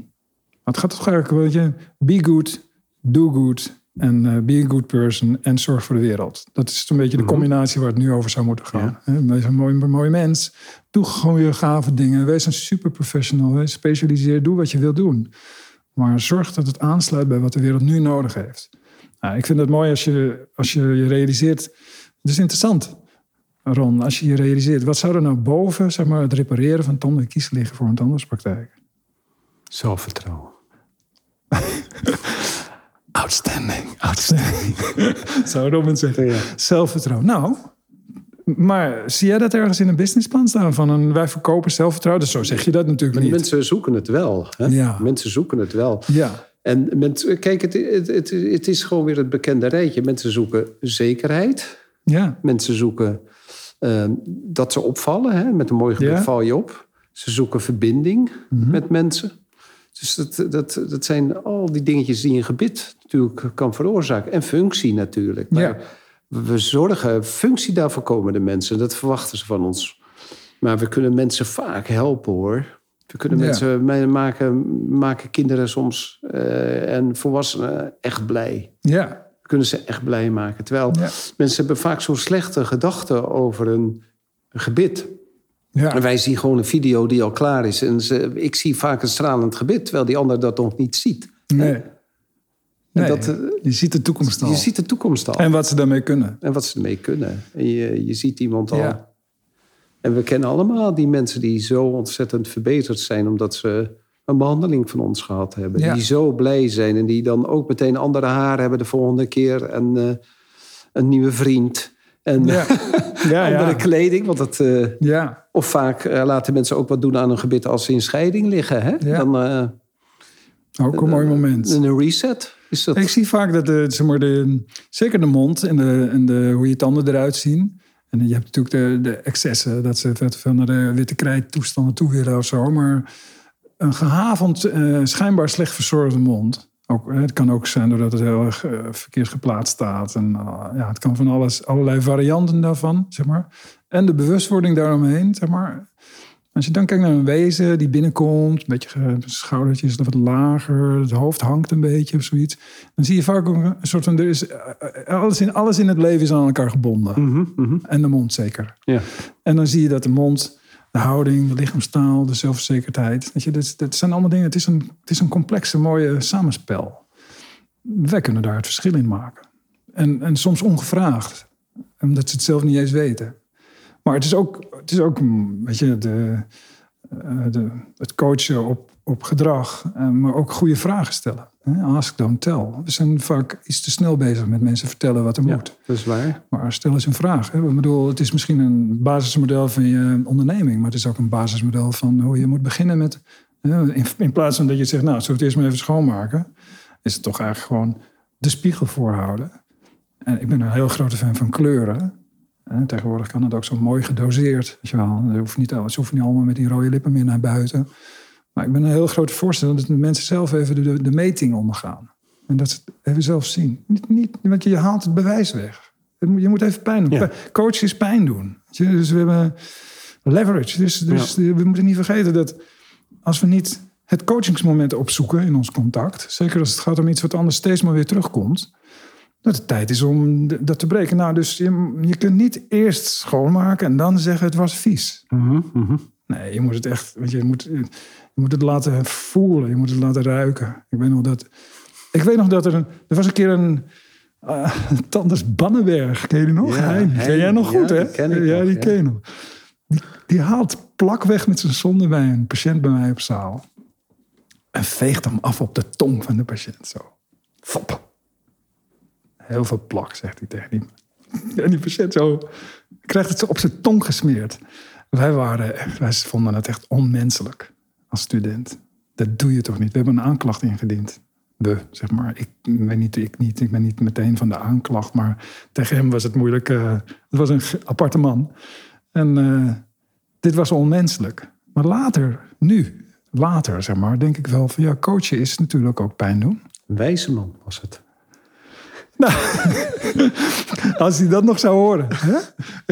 maar het gaat toch eigenlijk, weet je, be good, do good en eh, be a good person en zorg voor de wereld. Dat is een beetje de combinatie waar het nu over zou moeten gaan. Wees een mooi, mooi mens. Doe gewoon je gave dingen. Wees een super professional. Wees specialiseer. Doe wat je wil doen. Maar zorg dat het aansluit bij wat de wereld nu nodig heeft. Nou, ik vind het mooi als je, als je je realiseert. Het is interessant, Ron, als je je realiseert. Wat zou er nou boven zeg maar, het repareren van tanden en kiezen liggen voor een tandartspraktijk? Zelfvertrouwen. Outstanding, outstanding. Zou Robin zeggen. Zelfvertrouwen. Nou, maar zie jij dat ergens in een businessplan staan? Van een, wij verkopen zelfvertrouwen. Dus zo zeg je dat natuurlijk niet. mensen zoeken het wel. Hè? Ja. Mensen zoeken het wel. Ja, En mensen, kijk, het, het, het, het is gewoon weer het bekende rijtje. Mensen zoeken zekerheid. ja, Mensen zoeken eh, dat ze opvallen. Hè? Met een mooi gebit Ja. val je op. Ze zoeken verbinding Mhm. met mensen. Dus dat, dat, dat zijn al die dingetjes die een gebit natuurlijk kan veroorzaken. En functie natuurlijk. Maar Ja. We zorgen, functie daarvoor komen de mensen. Dat verwachten ze van ons. Maar we kunnen mensen vaak helpen hoor. We kunnen Ja. mensen maken, maken kinderen soms eh, en volwassenen echt blij. ja, We kunnen ze echt blij maken. Terwijl Ja. mensen hebben vaak zo'n slechte gedachten over een, een gebit. En ja. wij zien gewoon een video die al klaar is. En ze, ik zie vaak een stralend gebit, terwijl die ander dat nog niet ziet. Nee. Nee, dat, eh, je ziet de toekomst al. Je ziet de toekomst al. En wat ze daarmee kunnen. En wat ze ermee kunnen. En je, je ziet iemand al. Ja. En we kennen allemaal die mensen die zo ontzettend verbeterd zijn... omdat ze een behandeling van ons gehad hebben. Ja. Die zo blij zijn en die dan ook meteen andere haar hebben de volgende keer. En eh, een nieuwe vriend. En Ja, ja, andere ja. kleding. Want dat, eh, ja. of vaak eh, laten mensen ook wat doen aan hun gebit als ze in scheiding liggen. Hè? Ja. Dan eh, ook een mooi moment. een reset is dat. Ik zie vaak dat de, zeg maar de, zeker de mond en, de, en de, hoe je tanden eruit zien. En je hebt natuurlijk de, de excessen, dat ze te veel naar de witte krijt toestanden toe willen of zo. Maar een gehavend, eh, schijnbaar slecht verzorgde mond. Ook, het kan ook zijn doordat het heel erg eh, verkeerd geplaatst staat. En, eh, ja, het kan van alles, allerlei varianten daarvan, zeg maar. En de bewustwording daaromheen, zeg maar. Als je dan kijkt naar een wezen die binnenkomt, een beetje ge- schoudertjes wat lager, het hoofd hangt een beetje of zoiets. Dan zie je vaak ook een soort van, er is, eh, alles, in, alles in het leven is aan elkaar gebonden. En de mond zeker. Ja. En dan zie je dat de mond, de houding, de lichaamstaal, de zelfverzekerdheid. Weet je, dat, dat zijn allemaal dingen. Het is, een, het is een complexe, mooie samenspel. Wij kunnen daar het verschil in maken. En, en soms ongevraagd. Omdat ze het zelf niet eens weten. Maar het is ook, het is ook weet je, de, eh, de, het coachen op, op gedrag. eh, Maar ook goede vragen stellen. Ask, don't tell. We zijn vaak iets te snel bezig met mensen vertellen wat er Ja, moet. dat is waar. Maar stel eens een vraag. Hè. Ik bedoel, het is misschien een basismodel van je onderneming, maar het is ook een basismodel van hoe je moet beginnen met. hè, In, in plaats van dat je zegt, nou, zullen we het eerst maar even schoonmaken, is het toch eigenlijk gewoon de spiegel voorhouden. En ik ben een heel grote fan van kleuren. Hè, tegenwoordig kan het ook zo mooi gedoseerd. Weet je wel. Hoeft niet, ze hoeven niet allemaal met die rode lippen meer naar buiten. Maar ik ben een heel grote voorstander dat de mensen zelf even de, de meting ondergaan. En dat ze het even zelf zien. Niet, niet, want je haalt het bewijs weg. Je moet even pijn doen. Ja. Coach is pijn doen. Dus we hebben leverage. Dus, dus we moeten niet vergeten dat als we niet het coachingsmoment opzoeken in ons contact, zeker als het gaat om iets wat anders steeds maar weer terugkomt, dat het tijd is om dat te breken. Nou, dus je, je kunt niet eerst schoonmaken en dan zeggen het was vies. Nee, je moet het echt, weet je, je moet, je moet het laten voelen, je moet het laten ruiken. Ik weet nog dat, ik weet nog dat er een, er was een keer een, uh, Tanders Bannenberg, ken je die nog? Ja, ken jij nog ja, goed, hè? ken ik ja, nog, die ja. ken je nog. Die, die haalt plak weg met zijn zonde bij een patiënt bij mij op zaal. En veegt hem af op de tong van de patiënt, zo. Fop. Heel veel plak, zegt hij tegen die. En die patiënt zo, krijgt het zo op zijn tong gesmeerd. Wij, waren, wij vonden het echt onmenselijk als student. Dat doe je toch niet? We hebben een aanklacht ingediend. We, zeg maar. Ik ben niet, ik niet, ik ben niet meteen van de aanklacht, maar tegen hem was het moeilijk. eh, het was een aparte man. En eh, dit was onmenselijk. Maar later, nu, later zeg maar, denk ik wel van ja, coachen is natuurlijk ook pijn doen. Wijze man was het. Als hij dat nog zou horen. Hè?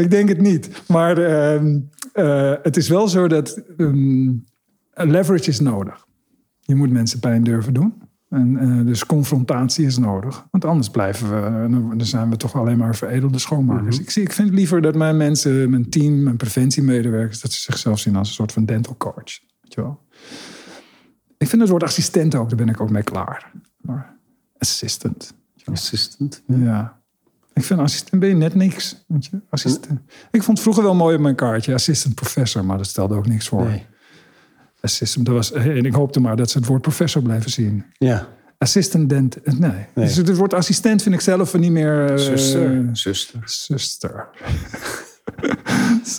Ik denk het niet. Maar ehm, eh, het is wel zo dat ehm, leverage is nodig. Je moet mensen pijn durven doen. En, eh, dus confrontatie is nodig. Want anders blijven we, eh, dan zijn we toch alleen maar veredelde schoonmakers. ik, zie, ik vind liever dat mijn mensen, mijn team, mijn preventiemedewerkers, dat ze zichzelf zien als een soort van dental coach. Weet je wel? Ik vind het woord assistent ook, daar ben ik ook mee klaar. Maar assistant. Assistant. Ja. Ik vind assistent ben je net niks. Weet je? Assistent. Ik vond het vroeger wel mooi op mijn kaartje. Assistant professor, maar dat stelde ook niks voor. Nee. Assistant, dat was, en ik hoopte maar dat ze het woord professor blijven zien. Ja. Assistant dent, eh, nee. Nee. Dus het woord assistent vind ik zelf niet meer... eh, Zuster. Zuster. Zuster.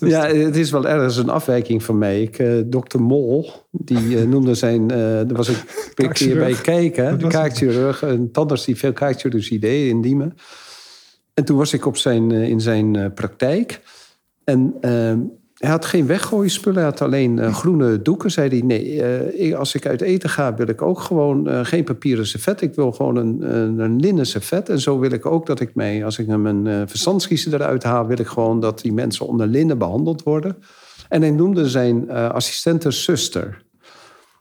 Ja, het is wel ergens een afwijking van mij. Ik, eh, dokter Mol, die eh, noemde zijn... eh er was een keer bij kijken. De kaakchirurg, een tandarts die veel kaakchirurgie deed in Diemen. En toen was ik op zijn, eh, in zijn eh, praktijk. En eh, hij had geen weggooispullen. Hij had alleen eh, groene doeken. Zei hij, nee, als ik uit eten ga... wil ik ook gewoon geen papieren servet. Ik wil gewoon een, een, linnen servet. En zo wil ik ook dat ik mij... als ik mijn verstandskiezen eruit haal... wil ik gewoon dat die mensen onder linnen behandeld worden. En hij noemde zijn assistente zuster.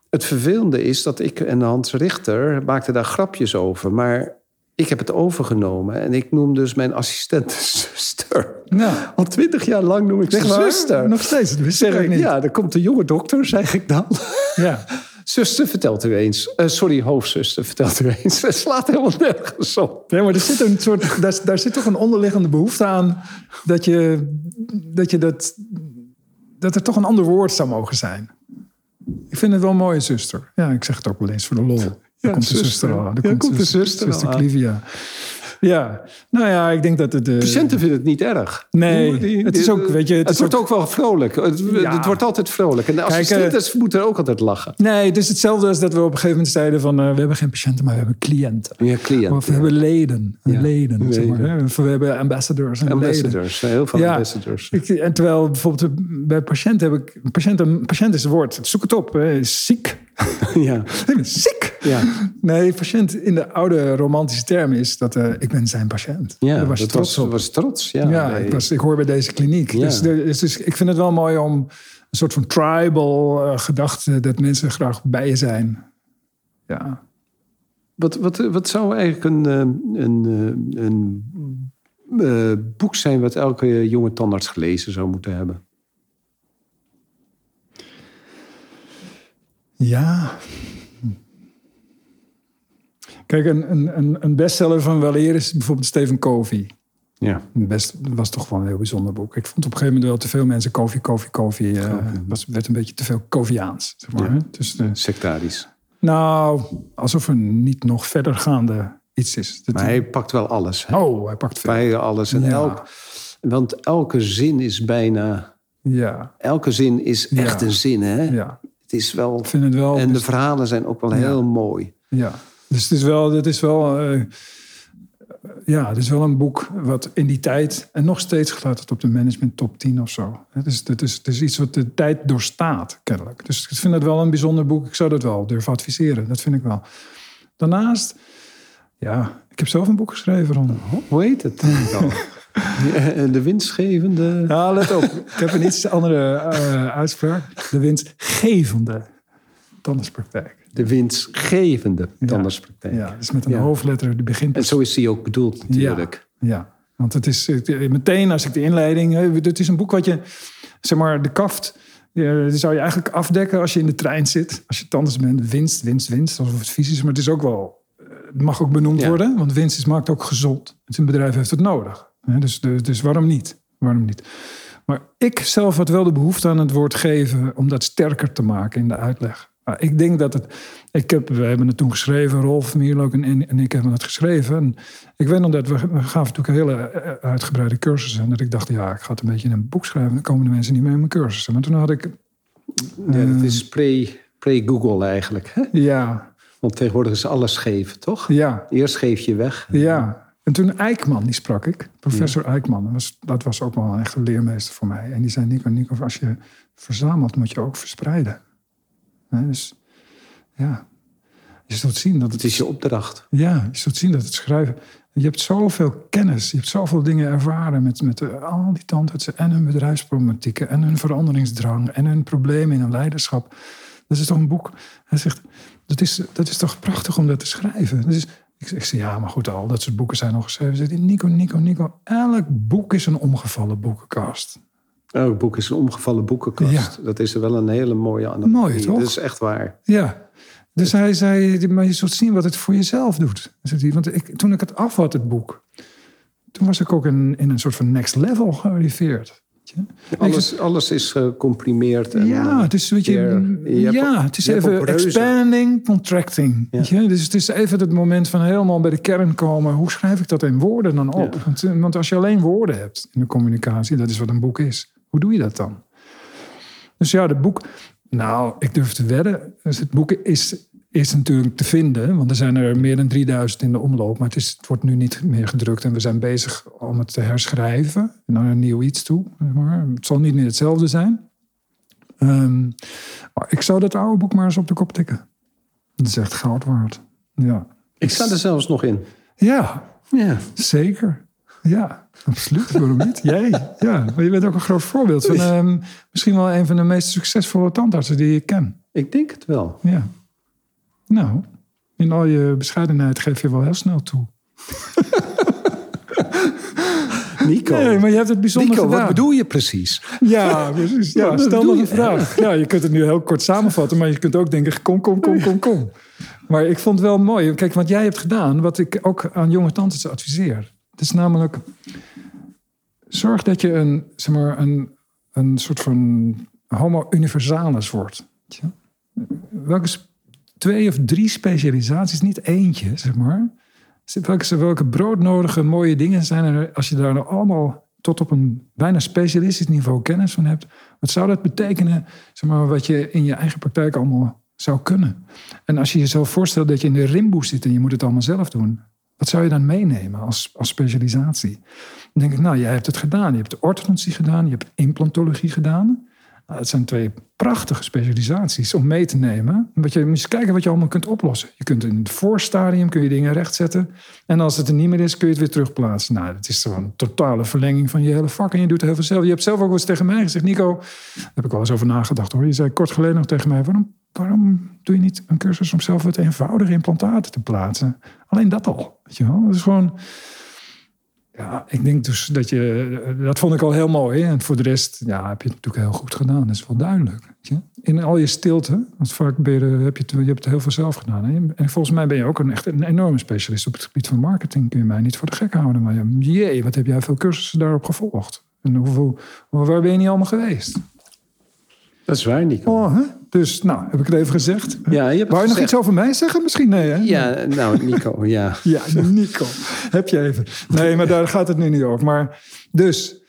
Het vervelende is dat ik en Hans Richter maakten daar grapjes over. Maar ik heb het overgenomen. En ik noem dus mijn assistente zuster. Ja. Al twintig jaar lang noem ik ze Echt waar? zuster. Nog steeds, dat Zeg ik niet. ja, dan komt de jonge dokter, zeg ik dan. Ja. Zuster, vertelt u eens. Eh, sorry, hoofdzuster, vertelt u eens. Het slaat helemaal nergens op. Nee, maar er zit een soort, daar, daar zit toch een onderliggende behoefte aan dat je dat, je dat, dat er toch een ander woord zou mogen zijn. Ik vind het wel een mooie zuster. Ja, ik zeg het ook wel eens voor de lol. Komt de zuster. al. Komt de zuster Zuster. Clivia. Ja, nou ja, ik denk dat het... eh, Patiënten vinden het niet erg. Nee, Die- het is ook, weet je, het wordt ook- ook wel vrolijk. Het, Ja. het wordt altijd vrolijk. En de assistenten moeten ook altijd lachen. Nee, het is hetzelfde als dat we op een gegeven moment zeiden van... eh, we hebben geen patiënten, maar we hebben cliënten. Ja, cliënten. Of we hebben leden. Ja. Leden, zeg maar. Hè. We hebben ambassadors en leden. Heel veel ambassadors. Ik, en terwijl bijvoorbeeld bij patiënten heb ik... Patiënt, patiënt is het woord. Zoek het op. hè, is ziek. Ja. Ik ben ziek. Ja. Nee, patiënt in de oude romantische term is dat eh, ik ben zijn patiënt. Ja, Daar was dat trots was, op. was trots. Ja, ja, Nee. ik, was, ik hoor bij deze kliniek. Ja. Dus, dus, dus ik vind het wel mooi om een soort van tribal eh, gedachte... dat mensen graag bij je zijn. Ja. Wat, wat, wat zou eigenlijk een, eh, een, een boek zijn... wat elke jonge tandarts gelezen zou moeten hebben? Ja. Kijk, een, een, een- bestseller van weleer is bijvoorbeeld Stephen Covey. Ja. Best, dat was toch wel een heel bijzonder boek. Ik vond op een gegeven moment wel te veel mensen koffie, koffie, koffie. eh, was, werd een beetje te veel Koviaans. Zeg maar, Ja. Dus, eh, Sectarisch. nou, alsof er niet nog verdergaande iets is. Dat- Maar hij pakt wel alles. Hè? oh, hij pakt veel. Bij alles. En Ja. elk, want elke zin is bijna... Ja, Elke zin is Ja. echt een zin, hè? ja. Het is wel... Ik vind het wel... En de verhalen zijn ook wel heel mooi. Ja, dus het is wel, het is wel, eh, ja, het is wel een boek wat in die tijd en nog steeds staat het op de management top 10 of zo. Het is, het is, het is iets wat de tijd doorstaat, kennelijk. Dus ik vind het wel een bijzonder boek. Ik zou dat wel durven adviseren. Dat vind ik wel. Daarnaast, ja, ik heb zelf een boek geschreven, Ron. Hoe heet het? De winstgevende. Ja, let op. Ik heb een iets andere eh, uitspraak. De winstgevende tandartspraktijk. De winstgevende tandartspraktijk. Ja, dus met een Ja. hoofdletter die begint En zo is die ook bedoeld natuurlijk. Ja, ja. want het is meteen als ik de inleiding... Het is een boek wat je, zeg maar, de kaft... die zou je eigenlijk afdekken als je in de trein zit. Als je tandarts bent, winst, winst, winst. Alsof het vies is, maar het is ook wel... eh, Het mag ook benoemd Ja. worden, want winst is, maakt ook gezond. Het een bedrijf heeft het nodig. Dus, dus, dus waarom niet? Waarom niet? Maar ik zelf had wel de behoefte aan het woord geven... om dat sterker te maken in de uitleg. Maar ik denk dat het... Ik heb, we hebben het toen geschreven, Rolf Mierlook en, en ik hebben het geschreven. En ik weet nog dat we, we gaven natuurlijk een hele eh, uitgebreide cursus. En dat ik dacht, ja, ik ga het een beetje in een boek schrijven. Dan komen de mensen niet meer in mijn cursussen. Maar toen had ik, Ja, dat is pre- pre-Google eigenlijk. Hè? ja, Want tegenwoordig is alles geven, toch? ja, Eerst geef je weg. ja. En toen Eijkman, die sprak ik. Professor Eijkman. Dat was, dat was ook wel een echte leermeester voor mij. En die zei, Nico, Nico, als je verzamelt, moet je ook verspreiden. Dus ja, je zult zien dat Het is je opdracht. Ja, je zult zien dat het schrijven. Je hebt zoveel kennis, je hebt zoveel dingen ervaren met, met eh, al die tandartsen en hun bedrijfsproblematieken en hun veranderingsdrang en hun problemen in hun leiderschap. Dat is toch een boek. Hij zegt, dat is, dat is toch prachtig om dat te schrijven. Dus ik, ik zeg, ja, maar goed, al dat soort boeken zijn al geschreven. Zegt hij, Nico, Nico, Nico, elk boek is een omgevallen boekenkast. Elk boek is een omgevallen boekenkast. Dat is er wel een hele mooie analogie. Mooi, toch? Dat is echt waar. Ja. Dus hij zei, maar je zult zien wat het voor jezelf doet. Want ik, toen ik het af had, het boek, toen was ik ook in, in een soort van next level gearriveerd. Weet je? Alles, alles is gecomprimeerd. En, Ja, het is, weet je, je- ja, het is even expanding, contracting. Weet je? Dus het is even het moment van helemaal bij de kern komen. Hoe schrijf ik dat in woorden dan op? Ja. Want, eh, want als je alleen woorden hebt in de communicatie, dat is wat een boek is. Hoe doe je dat dan? Dus ja, het boek. Nou, ik durf te wedden. Dus het boek is, is natuurlijk te vinden. Want er zijn er meer dan 3000 in de omloop. Maar het, is, het wordt nu niet meer gedrukt. En we zijn bezig om het te herschrijven. Naar een nieuw iets toe. zeg Maar het zal niet meer hetzelfde zijn. Ehm, ik zou dat oude boek maar eens op de kop tikken. Dat is echt goud waard. Ja, Ik sta er zelfs nog in. ja Ja. zeker. Ja, absoluut. Waarom niet? Jij? Ja, maar je bent ook een groot voorbeeld van ehm, misschien wel een van de meest succesvolle tandartsen die ik ken. Ik denk het wel. Ja. Nou, in al je bescheidenheid geef je wel heel snel toe. Nico. Nee, maar je hebt het bijzonder Nico, gedaan. wat bedoel je precies? Ja, precies. Ja, stel nog een vraag. Ja, je kunt het nu heel kort samenvatten, maar je kunt ook denken: kom, kom, kom, kom, kom. Maar ik vond het wel mooi. Kijk, wat jij hebt gedaan, wat ik ook aan jonge tantes adviseer. Het is namelijk: zorg dat je een, zeg maar, een, een soort van homo universalis wordt. Welke twee of drie specialisaties, niet eentje, zeg maar. Welke, welke broodnodige mooie dingen zijn er als je daar nou allemaal tot op een bijna specialistisch niveau kennis van hebt? Wat zou dat betekenen, zeg maar, wat je in je eigen praktijk allemaal zou kunnen? En als je jezelf voorstelt dat je in de rimboe zit en je moet het allemaal zelf doen, wat zou je dan meenemen als, als specialisatie? Dan denk ik, nou, jij hebt het gedaan. Je hebt orthodontie gedaan, je hebt implantologie gedaan. Nou, het zijn twee prachtige specialisaties om mee te nemen. Wat je moet eens kijken wat je allemaal kunt oplossen. Je kunt in het voorstadium kun je dingen rechtzetten. En als het er niet meer is, kun je het weer terugplaatsen. Nou, dat is gewoon een totale verlenging van je hele vak. En je doet heel veel zelf. Je hebt zelf ook wel eens tegen mij gezegd, Nico, daar heb ik wel eens over nagedacht hoor. Je zei kort geleden nog tegen mij, waarom, waarom doe je niet een cursus om zelf wat eenvoudige implantaten te plaatsen? Alleen dat al, weet je wel. Dat is gewoon... Ja, ik denk dus dat je... Dat vond ik al heel mooi. En voor de rest ja, heb je het natuurlijk heel goed gedaan. Dat is wel duidelijk. Weet je? In al je stilte. Want vaak ben je, heb je, het- je hebt het heel veel zelf gedaan. Hè? En volgens mij ben je ook een, echt een enorme specialist op het gebied van marketing. Kun je mij niet voor de gek houden. Maar jee, wat heb jij veel cursussen daarop gevolgd? En hoeveel, waar ben je niet allemaal geweest? Dat is waar, Nico. Oh, hè? Dus, nou, heb ik het even gezegd. Ja, je Wou je nog iets over mij zeggen? Misschien nee, hè? Ja, nou, Nico, ja. Ja, Nico. Heb je even. Nee, maar daar gaat het nu niet over. Maar dus,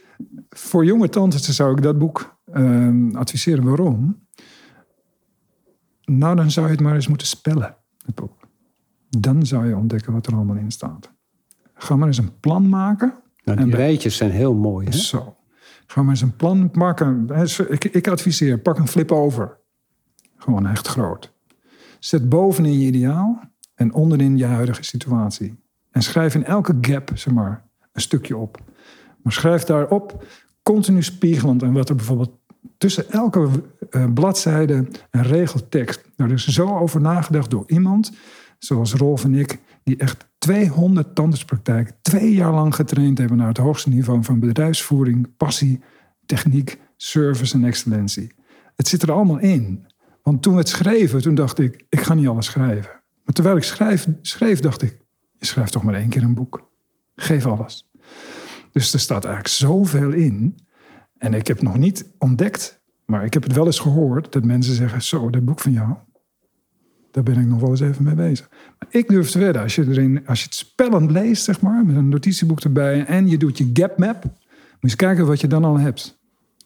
voor jonge tantes zou ik dat boek ehm, adviseren. Waarom? Nou, dan zou je het maar eens moeten spellen, het boek. Dan zou je ontdekken wat er allemaal in staat. Ga maar eens een plan maken. Nou, En die bij- rijtjes zijn heel mooi. Hè? Zo. Ga maar eens een plan maken. Ik, ik adviseer, pak een flip over. Gewoon echt groot. Zet bovenin je ideaal en onderin je huidige situatie. En schrijf in elke gap, zeg maar, een stukje op. Maar schrijf daarop continu spiegelend en wat er bijvoorbeeld tussen elke eh, bladzijde een regeltekst. Nou, er is zo over nagedacht door iemand, zoals Rolf en ik, die echt 200 tandartspraktijken twee jaar lang getraind hebben naar het hoogste niveau van bedrijfsvoering, passie, techniek, service en excellentie. Het zit er allemaal in. Want toen we het schreven, toen dacht ik, ik ga niet alles schrijven. Maar terwijl ik schrijf, schreef, dacht ik, je schrijft toch maar één keer een boek. Geef alles. Dus er staat eigenlijk zoveel in. En ik heb nog niet ontdekt, maar ik heb het wel eens gehoord, dat mensen zeggen, zo, dat boek van jou, daar ben ik nog wel eens even mee bezig. Maar ik durf te wedden, als je, erin, als je het spellend leest, zeg maar, met een notitieboek erbij, en je doet je gap map, moet je eens kijken wat je dan al hebt.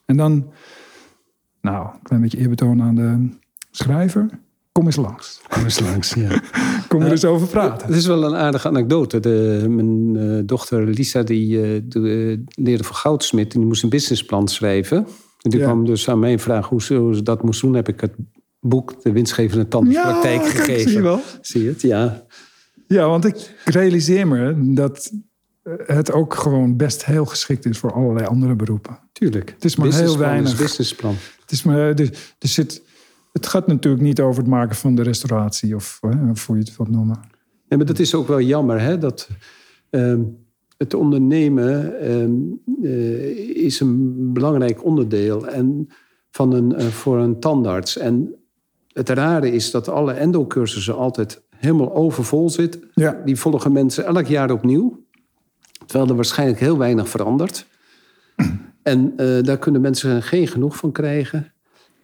En dan, nou, een klein beetje eerbetoon aan de schrijver. Kom eens langs. Kom eens langs, ja. Kom er eens over praten. Het is wel een aardige anekdote. De, mijn eh, dochter Lisa die, de- eh, leerde voor goudsmit en die moest een businessplan schrijven. En die Ja. kwam dus aan mijn vraag hoe ze, hoe ze dat moest doen. Heb ik het boek De winstgevende tandartspraktijk kijk, gegeven. zie je wel. Zie je het? Ja. Ja, want ik realiseer me dat het ook gewoon best heel geschikt is voor allerlei andere beroepen. Tuurlijk. Het is maar heel weinig. Is businessplan. Het, is maar, er zit, het gaat natuurlijk niet over het maken van de restauratie of eh, of hoe je het wilt noemen. Ja, maar dat is ook wel jammer, hè? Dat ehm, het ondernemen ehm, eh, is een belangrijk onderdeel en van een, eh, voor een tandarts. En het rare is dat alle endocursussen altijd helemaal overvol zitten. Ja. Die volgen mensen elk jaar opnieuw. Terwijl er waarschijnlijk heel weinig verandert. En eh, daar kunnen mensen geen genoeg van krijgen.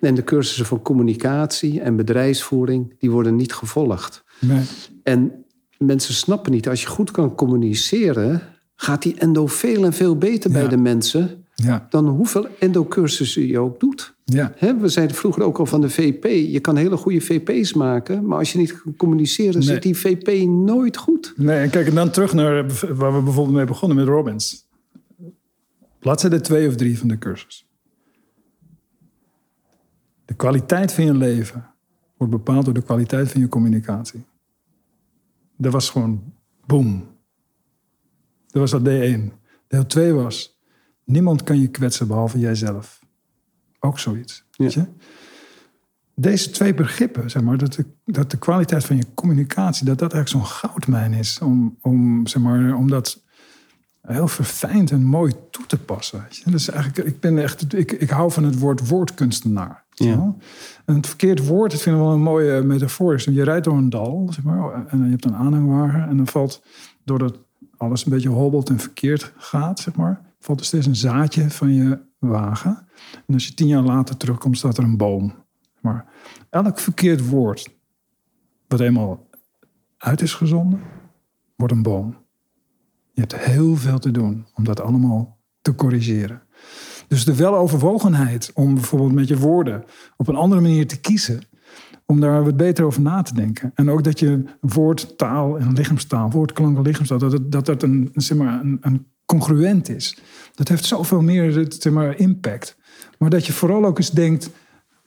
En de cursussen van communicatie en bedrijfsvoering, die worden niet gevolgd. Nee. En mensen snappen niet, als je goed kan communiceren, gaat die endo veel en veel beter bij de mensen Ja, dan hoeveel endo-cursussen je ook doet. ja. We zeiden vroeger ook al van de VP. Je kan hele goede VP's maken, maar als je niet kan communiceren, Nee. zit die VP nooit goed. Nee, en kijk, en dan terug naar waar we bijvoorbeeld mee begonnen met Robbins. Bladzijde twee of drie van de cursus. De kwaliteit van je leven wordt bepaald door de kwaliteit van je communicatie. Dat was gewoon boom. Dat was dat D1. Deel 2 was, niemand kan je kwetsen behalve jijzelf. Ook zoiets. Weet je? Deze twee begrippen, zeg maar, dat de, dat de kwaliteit van je communicatie, dat dat eigenlijk zo'n goudmijn is. Om, om, zeg maar, om dat heel verfijnd en mooi toe te passen. Weet je? Dus eigenlijk, ik, ben echt, ik, ik hou van het woord woordkunstenaar. Ja. En het verkeerd woord, dat vind wel een mooie metafoor. is, Je rijdt door een dal, zeg maar, en je hebt een aanhangwagen. En dan valt, doordat alles een beetje hobbelt en verkeerd gaat, zeg maar, valt er steeds een zaadje van je wagen. En als je tien jaar later terugkomt, staat er een boom. Maar elk verkeerd woord, wat eenmaal uit is gezonden, wordt een boom. Je hebt heel veel te doen om dat allemaal te corrigeren. Dus de weloverwogenheid om bijvoorbeeld met je woorden op een andere manier te kiezen, om daar wat beter over na te denken. En ook dat je woord, taal en lichaamstaal, woordklank en lichaamstaal, dat dat een, zeg maar, een, een congruent is. Dat heeft zoveel meer zeg maar, impact. Maar dat je vooral ook eens denkt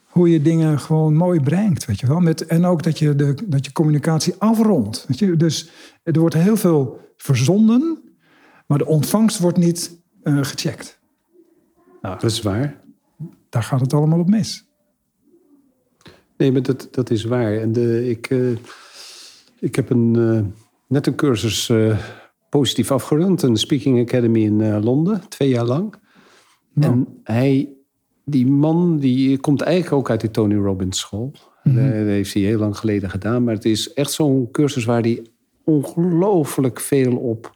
hoe je dingen gewoon mooi brengt, weet je wel. Met, en ook dat je, de, dat je communicatie afrondt. Weet je? Dus er wordt heel veel verzonden, maar de ontvangst wordt niet eh, gecheckt. Dat is waar. Daar gaat het allemaal op mis. Nee, maar dat, dat is waar. En de, ik, eh, ik heb een, eh, net een cursus eh, positief afgerond. Een Speaking Academy in eh, Londen, twee jaar lang. En hij, die man, die komt eigenlijk ook uit de Tony Robbins school. Eh, Dat heeft hij heel lang geleden gedaan. Maar het is echt zo'n cursus waar hij ongelooflijk veel op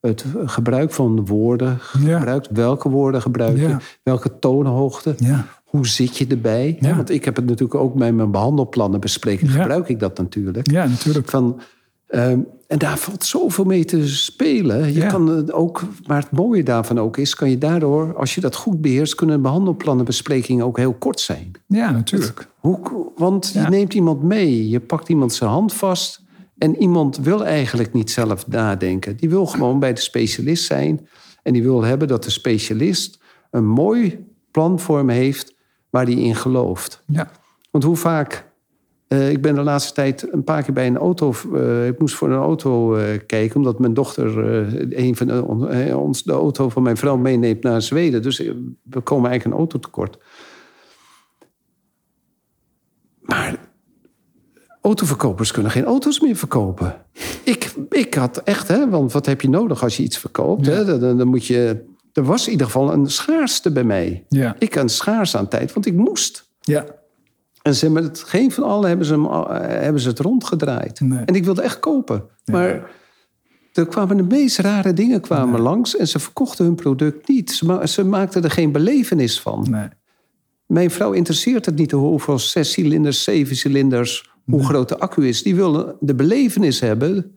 het gebruik van woorden Ja. gebruikt. Welke woorden gebruik je? Ja. Welke toonhoogte? Ja. Hoe zit je erbij? Want ik heb het natuurlijk ook bij mijn behandelplannen bespreken. Gebruik ik dat natuurlijk. Ja, natuurlijk. Van, ehm, en daar valt zoveel mee te spelen. Je kan het ook, maar het mooie daarvan ook is, kan je daardoor, als je dat goed beheerst, kunnen behandelplannenbesprekingen ook heel kort zijn. Ja, natuurlijk. Hoe, want je neemt iemand mee, je pakt iemand zijn hand vast. En iemand wil eigenlijk niet zelf nadenken. Die wil gewoon bij de specialist zijn. En die wil hebben dat de specialist een mooi plan voor hem heeft waar hij in gelooft. Ja. Want hoe vaak Eh, ik ben de laatste tijd een paar keer bij een auto. eh, ik moest voor een auto eh, kijken, omdat mijn dochter een van de, on- ons de auto van mijn vrouw meeneemt naar Zweden. Dus we komen eigenlijk een auto tekort. Maar autoverkopers kunnen geen auto's meer verkopen. Ik, ik had echt, hè, want wat heb je nodig als je iets verkoopt? Hè? Dan, dan- moet je. Er was in ieder geval een schaarste bij mij. Ja. Ik had een schaarste aan tijd, want ik moest. Ja. En ze hebben het, geen van allen hebben ze, hem, eh, hebben ze het rondgedraaid. Nee. En ik wilde echt kopen. Maar er kwamen de meest rare dingen kwamen langs. En ze verkochten hun product niet. Ze, ma- ze maakten er geen belevenis van. Nee. Mijn vrouw interesseert het niet hoeveel zes cilinders, zeven cilinders, hoe groot de accu is. Die willen de belevenis hebben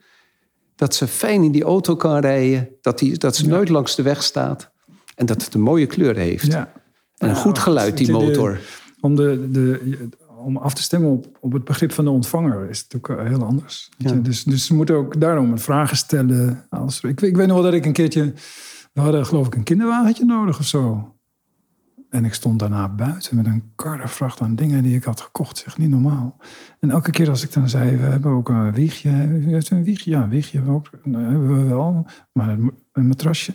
dat ze fijn in die auto kan rijden. Dat, die, dat ze nooit langs de weg staat. En dat het een mooie kleur heeft. Ja. En een goed geluid, die motor. om, de, de, om af te stemmen op, op het begrip van de ontvanger is het ook eh, heel anders. Je? Dus, dus ze moeten ook daarom vragen stellen. Als, ik, ik weet nog wel dat ik een keertje... We hadden geloof ik een kinderwagentje nodig of zo. En ik stond daarna buiten met een karrevracht aan dingen die ik had gekocht. Zeg, niet normaal. En elke keer als ik dan zei, we hebben ook een wiegje. Heeft een wiegje? Ja, een wiegje hebben we ook. Hebben we wel. Maar een, matrasje?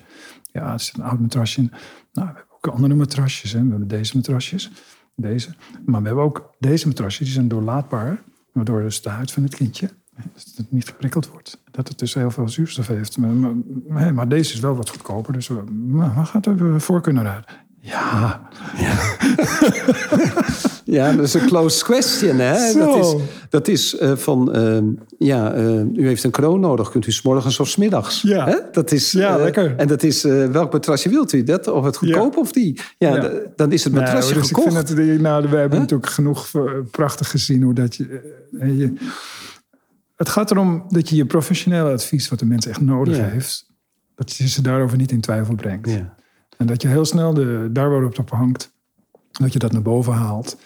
Ja, het is een oud matrasje. Nou, we hebben ook andere matrasjes. Hè. We hebben deze matrasjes. Deze. Maar we hebben ook deze matrasjes. Die zijn doorlaatbaar. Waardoor dus de huid van het kindje niet geprikkeld wordt. Dat het dus heel veel zuurstof heeft. Maar, maar, deze is wel wat goedkoper. Dus we, maar gaat de voorkeur naar uit? Ja, Ja, dat is een closed question. Hè? Zo. Dat is, dat is eh, van, eh, ja, eh, u heeft een kroon nodig. Kunt u s'morgens of smiddags? Ja. Hè? Dat is, Ja, eh, lekker. En dat is, welk matrasje wilt u? Dat, of het goedkope of die? Ja, Ja. dan is het matrasje dus gekocht. Ik vind het, nou, we hebben natuurlijk genoeg prachtig gezien hoe dat je, je... Het gaat erom dat je je professionele advies, wat de mens echt nodig Ja. heeft, dat je ze daarover niet in twijfel brengt. Ja. En dat je heel snel de, daar waarop het op hangt, dat je dat naar boven haalt.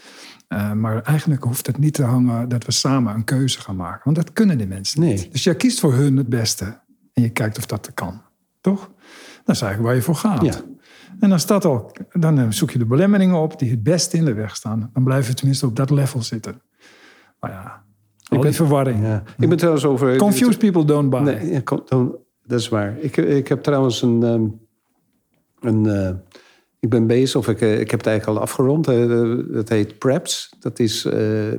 Eh, maar eigenlijk hoeft het niet te hangen dat we samen een keuze gaan maken. Want dat kunnen die mensen Nee. niet. Dus jij kiest voor hun het beste. En je kijkt of dat kan. Toch? Dat is eigenlijk waar je voor gaat. Ja. En als dat al, dan eh, zoek je de belemmeringen op die het beste in de weg staan. Dan blijf je tenminste op dat level zitten. Maar ja, al die ben- verwarring. Ja. Ik ben trouwens over... Confused people don't buy. Nee, dat is waar. Ik, ik heb trouwens een. ehm, een eh, ik ben bezig, of ik, eh, ik heb het eigenlijk al afgerond. eh, dat heet PREPS. Dat is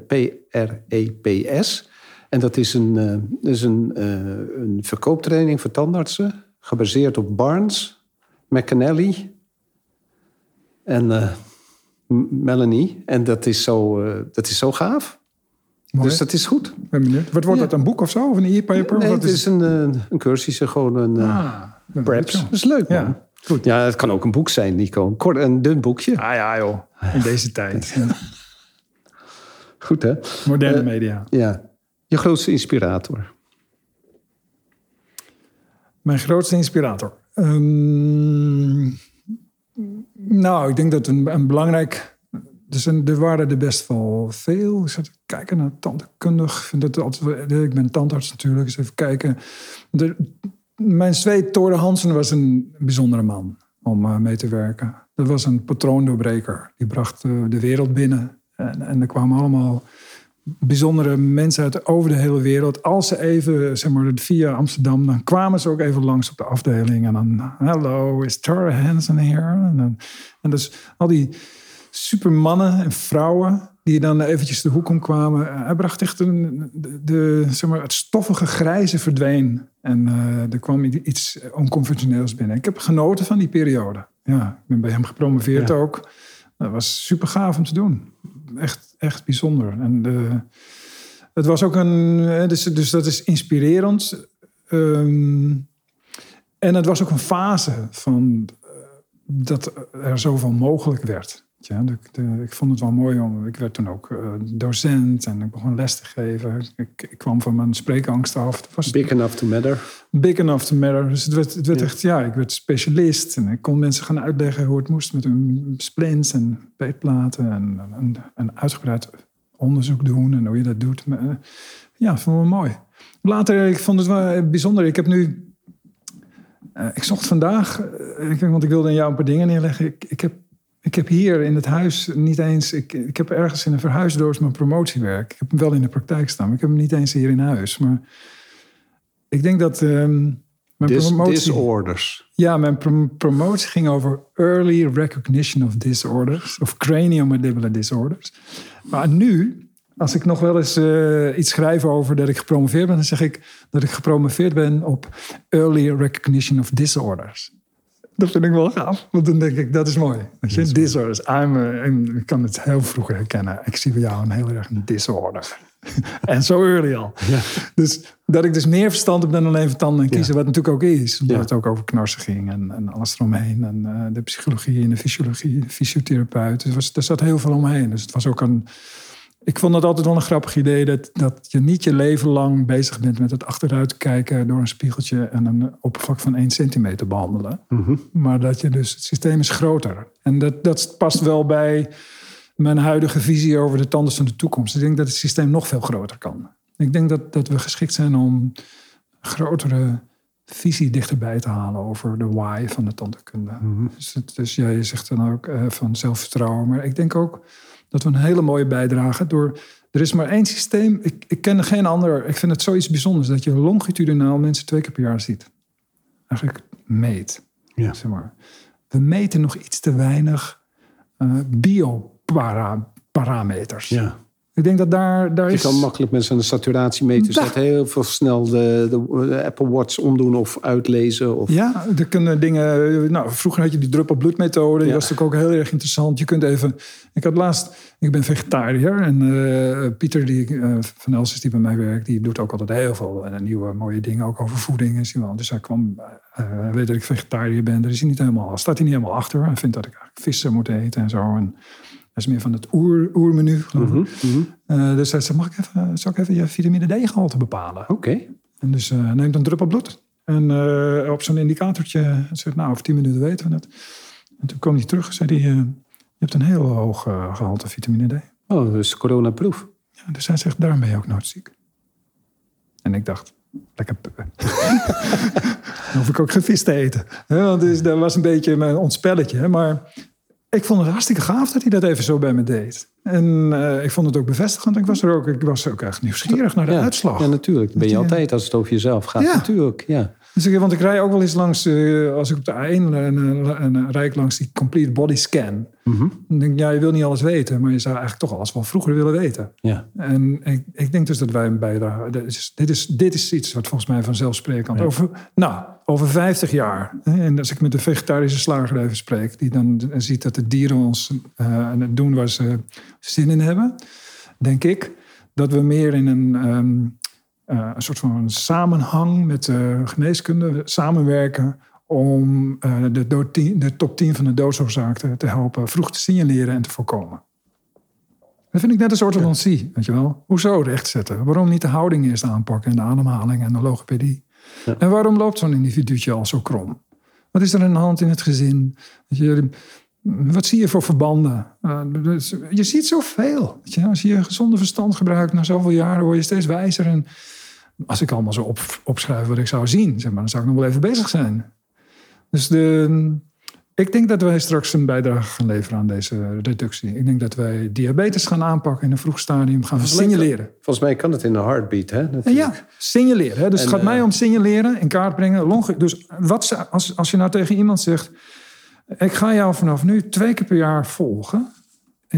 P-R-E-P-S. En dat is een, is een, een verkooptraining voor tandartsen. Gebaseerd op Barnes, McAnally en Melanie. En dat is zo, dat is zo gaaf. Mooi. Dus dat is goed. Ben benieuwd. Wat wordt Ja. dat, een boek of zo? Of een e-paper? Nee, het is een, een cursus, gewoon een Ah, preps. Dat is leuk, man. Ja, goed. Ja, het kan ook een boek zijn, Nico. Een kort, een dun boekje. Ah ja, joh. In deze tijd. Goed, hè? Moderne Eh, media. Ja. Je grootste inspirator. Mijn grootste inspirator. Ehm, nou, ik denk dat een, een belangrijk. Er, zijn, er waren er best wel veel. Ik zat te kijken naar tandkundig. Vind altijd, ik ben tandarts natuurlijk. Dus even kijken. De, mijn zweet, Tore Hansen, was een bijzondere man om eh, mee te werken. Dat was een patroondoorbreker. Die bracht eh, de wereld binnen. En, en er kwamen allemaal bijzondere mensen uit over de hele wereld. Als ze even, zeg maar, via Amsterdam, dan kwamen ze ook even langs op de afdeling. En dan, hello, is Tara Hansen here? En, dan, en dus al die supermannen en vrouwen die dan eventjes de hoek om kwamen. Hij bracht echt een, de, de, zeg maar, het stoffige grijze verdween. En eh, er kwam iets onconventioneels binnen. Ik heb genoten van die periode. Ja, ik ben bij hem gepromoveerd Ja. ook. Dat was super gaaf om te doen. Echt, echt bijzonder. En de, het was ook een. eh, Dus, dus dat is inspirerend. Ehm, en het was ook een fase van eh, dat er zoveel mogelijk werd. Ja, ik vond het wel mooi om. Ik werd toen ook eh, docent en ik begon les te geven. Ik, ik kwam van mijn spreekangst af. Het was Big enough to matter. big enough to matter. Dus het werd, het werd Ja. echt, ja, ik werd specialist. En ik kon mensen gaan uitleggen hoe het moest met hun splints en peetplaten. En een, een uitgebreid onderzoek doen en hoe je dat doet. Maar, eh, ja, vond ik wel mooi. Later, ik vond het wel bijzonder. Ik heb nu... eh, ik zocht vandaag, eh, ik- want ik wilde in jou een paar dingen neerleggen. Ik, ik heb Ik heb hier in het huis niet eens... Ik, ik heb ergens in een verhuisdoos mijn promotiewerk. Ik heb hem wel in de praktijk staan, maar ik heb hem niet eens hier in huis. Maar ik denk dat ehm, mijn Dis- promotie... disorders. Ja, mijn prom- promotie ging over early recognition of disorders. Of craniomandibular disorders. Maar nu, als ik nog wel eens eh, iets schrijf over dat ik gepromoveerd ben... dan zeg ik dat ik gepromoveerd ben op early recognition of disorders. Dat vind ik wel gaaf, want dan denk ik, dat is mooi. Weet je, disorders. I'm, a- I'm- ik kan het heel vroeg herkennen. Ik zie bij jou een heel erg een disorder. en zo early al. Dus dat ik dus meer verstand heb dan alleen van tanden en kiezen, wat natuurlijk ook is. Omdat Ja. het ook over knarsen ging en, en alles eromheen. En eh, de psychologie en de fysiologie, de fysiotherapeut. Dus was, er zat heel veel omheen. Dus het was ook een... Ik vond het altijd wel een grappig idee dat, dat je niet je leven lang bezig bent met het achteruit kijken door een spiegeltje en een oppervlak van 1 centimeter behandelen. Maar dat je dus, het systeem is groter. En dat, dat past wel bij mijn huidige visie over de tanden van de toekomst. Ik denk dat het systeem nog veel groter kan. Ik denk dat, dat we geschikt zijn om grotere visie dichterbij te halen over de why van de tandheelkunde. Dus, het- dus jij zegt dan ook eh, van zelfvertrouwen. Maar ik denk ook dat we een hele mooie bijdrage door. Er is maar één systeem. Ik, ik ken geen ander. Ik vind het zoiets bijzonders dat je longitudinaal mensen twee keer per jaar ziet. Eigenlijk meet. Ja. Zeg maar. We meten nog iets te weinig eh bioparameters. Ja. Ik denk dat daar, daar Je is. kan makkelijk met zo'n saturatiemeter Ja. zetten. Heel veel snel de, de, de Apple Watch omdoen of uitlezen. Of, Ja, er kunnen dingen. Nou, vroeger had je die druppel bloedmethode. Die Ja. was natuurlijk ook heel erg interessant. Je kunt even. Ik had laatst. Ik ben vegetariër. En eh, Pieter die, eh, van Elsis, die bij mij werkt, die doet ook altijd heel veel eh, nieuwe mooie dingen. Ook over voeding en zo. Dus hij kwam. hij weet dat ik vegetariër ben. Daar is hij niet helemaal. Staat hij niet helemaal achter. Hij vindt dat ik eigenlijk vissen moet eten en zo. En dat is meer van het oer, oermenu, geloof ik. Eh, dus hij zei: Mag ik even, zal ik even je vitamine D-gehalte bepalen? Oké. En dus eh, hij neemt een druppel bloed. En eh, op zo'n indicatortje hij zegt, nou, over tien minuten weten we het. En toen kwam hij terug en zei hij, eh, je hebt een heel hoog eh, gehalte vitamine D. Oh, dus coronaproef. Ja, dus hij zegt, daarom ben je ook nooit ziek. En ik dacht, lekker puppen. Dan hoef ik ook geen vis te eten. Ja, want dus, dat was een beetje mijn ontspelletje. Maar ik vond het hartstikke gaaf dat hij dat even zo bij me deed. En eh, ik vond het ook bevestigend. Ik was, er ook, ik was ook echt nieuwsgierig naar de ja. uitslag. Ja, natuurlijk. Dat ben je je- altijd als het over jezelf gaat. Ja. Natuurlijk, ja. Dus ik, want ik rij ook wel eens langs, eh, als ik op de A1 en, en, en rij ik langs die complete body scan. Dan denk ik, ja, je wil niet alles weten, maar je zou eigenlijk toch alles wel vroeger willen weten. ja. En ik, ik denk dus dat wij een bijdrage. Dit is, dit is, dit is iets wat volgens mij vanzelfsprekend. Over, nou, over 50 jaar. hè, En als ik met de vegetarische slager even spreek, die dan ziet dat de dieren ons eh, het doen waar ze zin in hebben, denk ik dat we meer in een, ehm, eh, een soort van samenhang met de geneeskunde samenwerken om eh, de, dood tien- de top 10 van de doodsoorzaken te helpen vroeg te signaleren en te voorkomen. Dat vind ik net een soort orthodontie, weet je wel. Hoezo rechtzetten? Waarom niet de houding eerst aanpakken en de ademhaling en de logopedie? En waarom loopt zo'n individuutje al zo krom? Wat is er aan de hand in het gezin? Je, wat zie je voor verbanden? Eh, dus je ziet zoveel. Weet je? Als je je gezonde verstand gebruikt na zoveel jaren, word je steeds wijzer. En als ik allemaal zo op, opschrijf wat ik zou zien, zeg maar, dan zou ik nog wel even bezig zijn. Dus de, ik denk dat wij straks een bijdrage gaan leveren aan deze reductie. Ik denk dat wij diabetes gaan aanpakken in een vroeg stadium, gaan signaleren. Volgens mij kan het in een heartbeat, hè? Ja, signaleren. Hè? Dus het gaat mij eh, om signaleren, in kaart brengen. longe- Dus wat, als, als je nou tegen iemand zegt... ik ga jou vanaf nu twee keer per jaar volgen...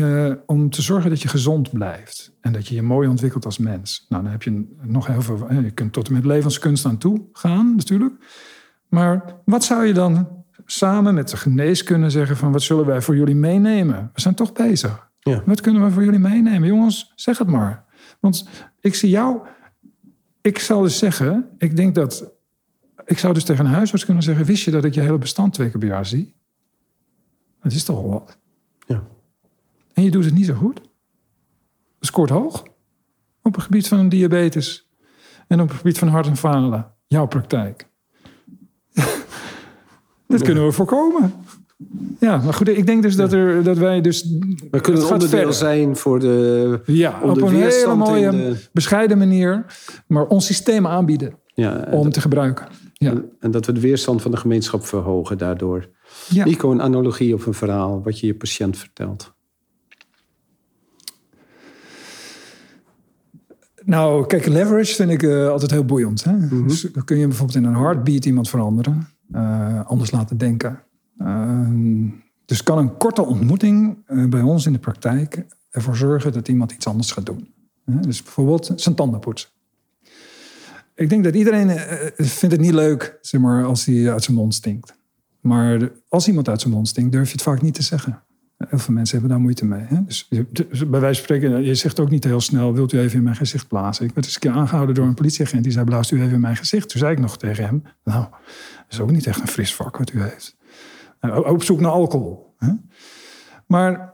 eh, om te zorgen dat je gezond blijft. En dat je je mooi ontwikkelt als mens. Nou, dan heb je nog heel veel... hè, Je kunt tot en met levenskunst aan toe gaan, natuurlijk. Maar wat zou je dan samen met de geneeskunde zeggen... van wat zullen wij voor jullie meenemen? We zijn toch bezig. Ja. Wat kunnen we voor jullie meenemen? Jongens, zeg het maar. Want ik zie jou ik zou dus zeggen, ik denk dat. Ik zou dus tegen een huisarts kunnen zeggen: Wist je dat ik je hele bestand twee keer per jaar zie? Dat is toch wel wat. Ja. En je doet het niet zo goed. Scoort hoog. Op het gebied van diabetes. En op het gebied van hart en falen. Jouw praktijk. dat kunnen we voorkomen. Ja, maar goed, ik denk dus dat, er, dat wij dus. We kunnen het onderdeel verder. zijn voor de... Ja, op een hele mooie, de- bescheiden manier. Maar ons systeem aanbieden Ja, om te gebruiken. Ja. En, en dat we de weerstand van de gemeenschap verhogen daardoor. Ja. Nico, een analogie of een verhaal wat je je patiënt vertelt. Nou, kijk, leverage vind ik eh, altijd heel boeiend. Hè? Dus dan kun je bijvoorbeeld in een heartbeat iemand veranderen. eh, anders laten denken. Ehm, dus kan een korte ontmoeting eh, bij ons in de praktijk ervoor zorgen dat iemand iets anders gaat doen. Dus bijvoorbeeld zijn tanden poetsen. Ik denk dat iedereen vindt het niet leuk zeg maar, als hij uit zijn mond stinkt. Maar als iemand uit zijn mond stinkt, durf je het vaak niet te zeggen. Heel veel mensen hebben daar moeite mee. Hè? Dus, bij wijze van spreken, je zegt ook niet heel snel... wilt u even in mijn gezicht blazen? Ik werd eens een keer aangehouden door een politieagent... die zei, blaast u even in mijn gezicht? Toen zei ik nog tegen hem... nou, dat is ook niet echt een fris vak wat u heeft. Nou, op zoek naar alcohol. Hè? Maar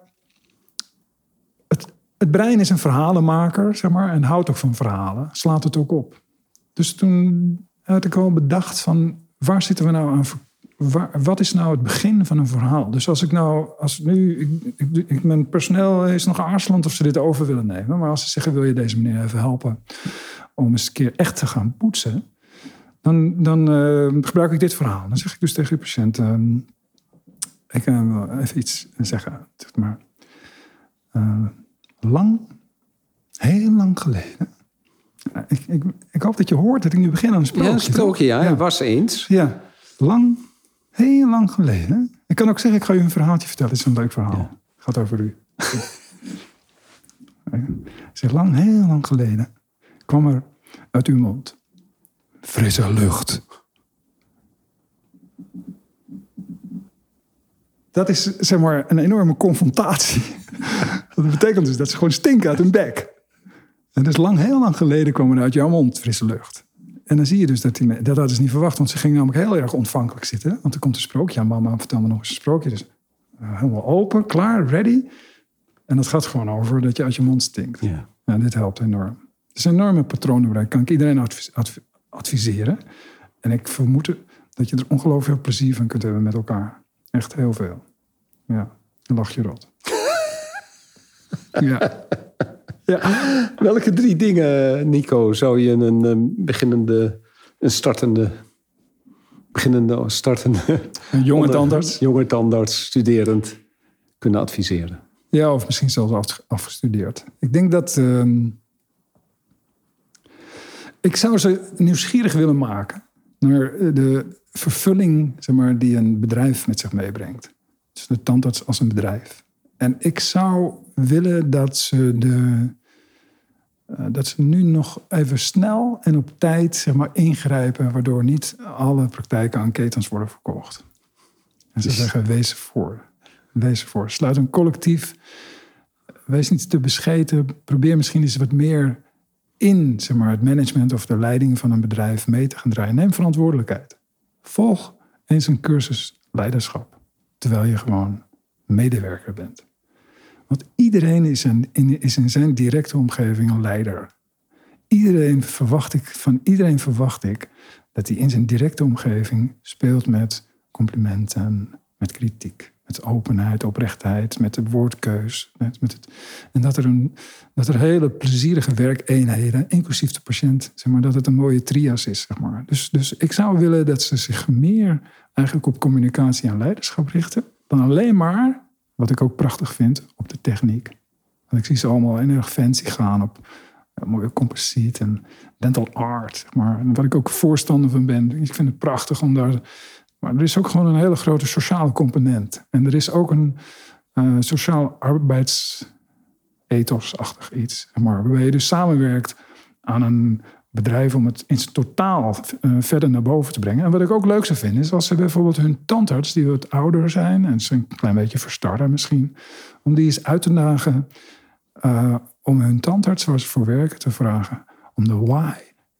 het, het brein is een verhalenmaker, zeg maar... en houdt ook van verhalen, slaat het ook op. Dus toen had ik al bedacht van... waar zitten we nou aan wat is nou het begin van een verhaal? Dus als ik nou, als nu, ik, ik, mijn personeel is nog aarzelend of ze dit over willen nemen. Maar als ze zeggen, wil je deze meneer even helpen om eens een keer echt te gaan poetsen? Dan, dan eh, gebruik ik dit verhaal. Dan zeg ik dus tegen de patiënt, ehm, ik kan wel even iets zeggen. Zeg maar, eh, lang, heel lang geleden. Ik, ik, ik hoop dat je hoort dat ik nu begin aan een sprookje. Ja, een sprookje, ja. Ja. Was eens. Ja, lang, heel lang geleden. Ik kan ook zeggen, ik ga u een verhaaltje vertellen. Het is een leuk verhaal. Het gaat over u. Zeg, lang, heel lang geleden kwam er uit uw mond frisse lucht. Dat is zeg maar een enorme confrontatie. Dat betekent dus dat ze gewoon stinken uit hun bek. En dus lang, heel lang geleden kwam er uit jouw mond frisse lucht. En dan zie je dus dat die dat hadden ze niet verwacht, want ze gingen namelijk heel erg ontvankelijk zitten. Want er komt een sprookje aan, mama, vertel me nog eens een sprookje. Dus eh, helemaal open, klaar, ready. En dat gaat gewoon over dat je uit je mond stinkt. Ja. Ja, dit helpt enorm. Het is een enorme patroonenbereik. Kan ik iedereen advis- adv- adviseren. En ik vermoed dat je er ongelooflijk veel plezier van kunt hebben met elkaar. Echt heel veel. Ja, dan lach je rot. ja. Ja. Welke drie dingen, Nico, zou je een, eh, beginnende, een startende, beginnende, startende... Een jonge onder- tandarts. Jonge tandarts, studerend, kunnen adviseren? Ja, of misschien zelfs af- afgestudeerd. Ik denk dat. ehm, ik zou ze nieuwsgierig willen maken naar de vervulling zeg maar, die een bedrijf met zich meebrengt. Dus de tandarts als een bedrijf. En ik zou willen dat ze, de, eh, dat ze nu nog even snel en op tijd zeg maar, ingrijpen, waardoor niet alle praktijken aan ketens worden verkocht. En ze zeggen: wees ervoor. Wees ervoor. Sluit een collectief. Wees niet te bescheten. Probeer misschien eens wat meer in zeg maar, het management of de leiding van een bedrijf mee te gaan draaien. Neem verantwoordelijkheid. Volg eens een cursus leiderschap. Terwijl je gewoon medewerker bent. Want iedereen is, een, in, is in zijn directe omgeving een leider. Iedereen verwacht ik, van iedereen verwacht ik dat hij in zijn directe omgeving speelt met complimenten, met kritiek, met openheid, oprechtheid, met de woordkeus. Met, met het, en dat er, een, dat er hele plezierige werkeenheden, inclusief de patiënt, zeg maar, dat het een mooie trias is. Zeg maar. dus, dus ik zou willen dat ze zich meer eigenlijk op communicatie en leiderschap richten, dan alleen maar, wat ik ook prachtig vind, op de techniek. Want ik zie ze allemaal heel erg fancy gaan op eh, mooie composiet en dental art. Maar. Waar ik ook voorstander van ben. Ik vind het prachtig om daar. Maar er is ook gewoon een hele grote sociale component. En er is ook een eh, sociaal arbeidsethos-achtig iets. Maar, waarbij je dus samenwerkt aan een bedrijf om het in zijn totaal eh, verder naar boven te brengen. En wat ik ook leuk zou vinden, is als ze bijvoorbeeld hun tandarts, die wat ouder zijn en ze een klein beetje verstarren misschien, om die eens uit te dagen eh, om hun tandarts waar ze voor werken te vragen om de why,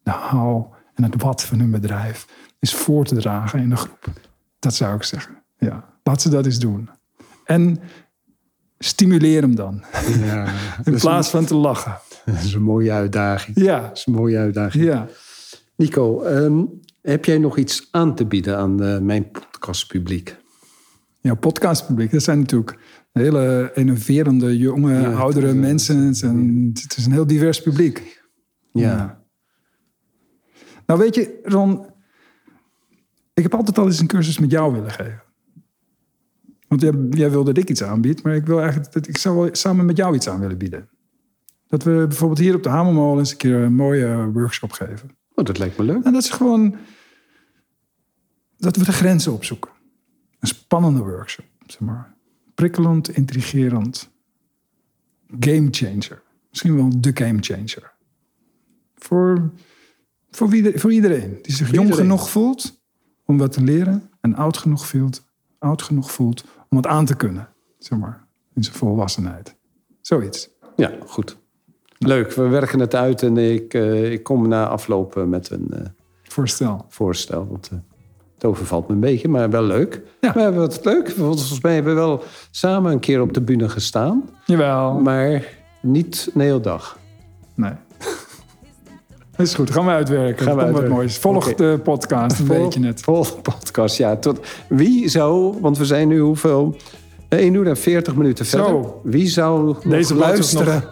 de how en het wat van hun bedrijf is voor te dragen in de groep. Dat zou ik zeggen. Ja, laat ze dat eens doen. En stimuleer hem dan, Ja, in plaats van te lachen. dat is een mooie uitdaging. Ja, Dat is een mooie uitdaging. ja. Nico, ehm, heb jij nog iets aan te bieden aan eh, mijn podcastpubliek? Ja, podcastpubliek, dat zijn natuurlijk hele innoverende, jonge, Ja, oudere het mensen. Het is, een, het is een heel divers publiek. Ja. Nou weet je, Ron, ik heb altijd al eens een cursus met jou willen geven. Want jij, jij wil dat ik iets aanbied, maar ik wil eigenlijk dat ik zou wel samen met jou iets aan willen bieden. Dat we bijvoorbeeld hier op de Hamermolen eens een keer een mooie workshop geven. Oh, dat lijkt me leuk. En dat is gewoon dat we de grenzen opzoeken. Een spannende workshop, zeg maar. Prikkelend, intrigerend. Game changer. Misschien wel de game changer. Voor, voor, wie, voor iedereen die zich jong iedereen. genoeg voelt om wat te leren. En oud genoeg, voelt, oud genoeg voelt om het aan te kunnen. Zeg maar, in zijn volwassenheid. Zoiets. Ja, goed. Leuk, we werken het uit en ik, eh, ik kom na afloop eh, met een eh, Voorstel. voorstel. Want het overvalt me een beetje, maar wel leuk. Ja. We hebben het leuk. Volgens mij hebben we wel samen een keer op de bühne gestaan. Jawel. Maar niet een hele dag. Nee. Dat is goed, gaan we uitwerken. Gaan we Komt wat uitwerken. moois. Volg de podcast, dan weet je het. Vol podcast, ja. Tot, wie zou, want we zijn nu hoeveel? 1 uur en 40 minuten Zo. verder. Wie zou nog Deze luisteren?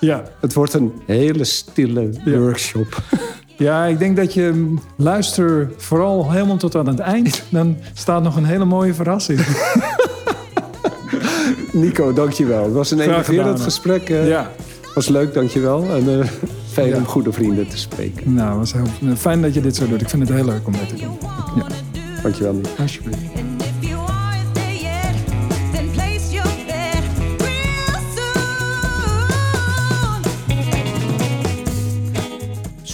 Ja. Het wordt een hele stille workshop. ja, ik denk dat je mm, luister vooral helemaal tot aan het eind. Dan staat nog een hele mooie verrassing. Nico, dankjewel. Het was een enerverend gesprek. eh, ja, was leuk, dankjewel. En eh, fijn Ja. om goede vrienden te spreken. nou, was heel fijn dat je dit zo doet. Ik vind het heel leuk om dit te doen. Ja, Dankjewel, Nico. alsjeblieft.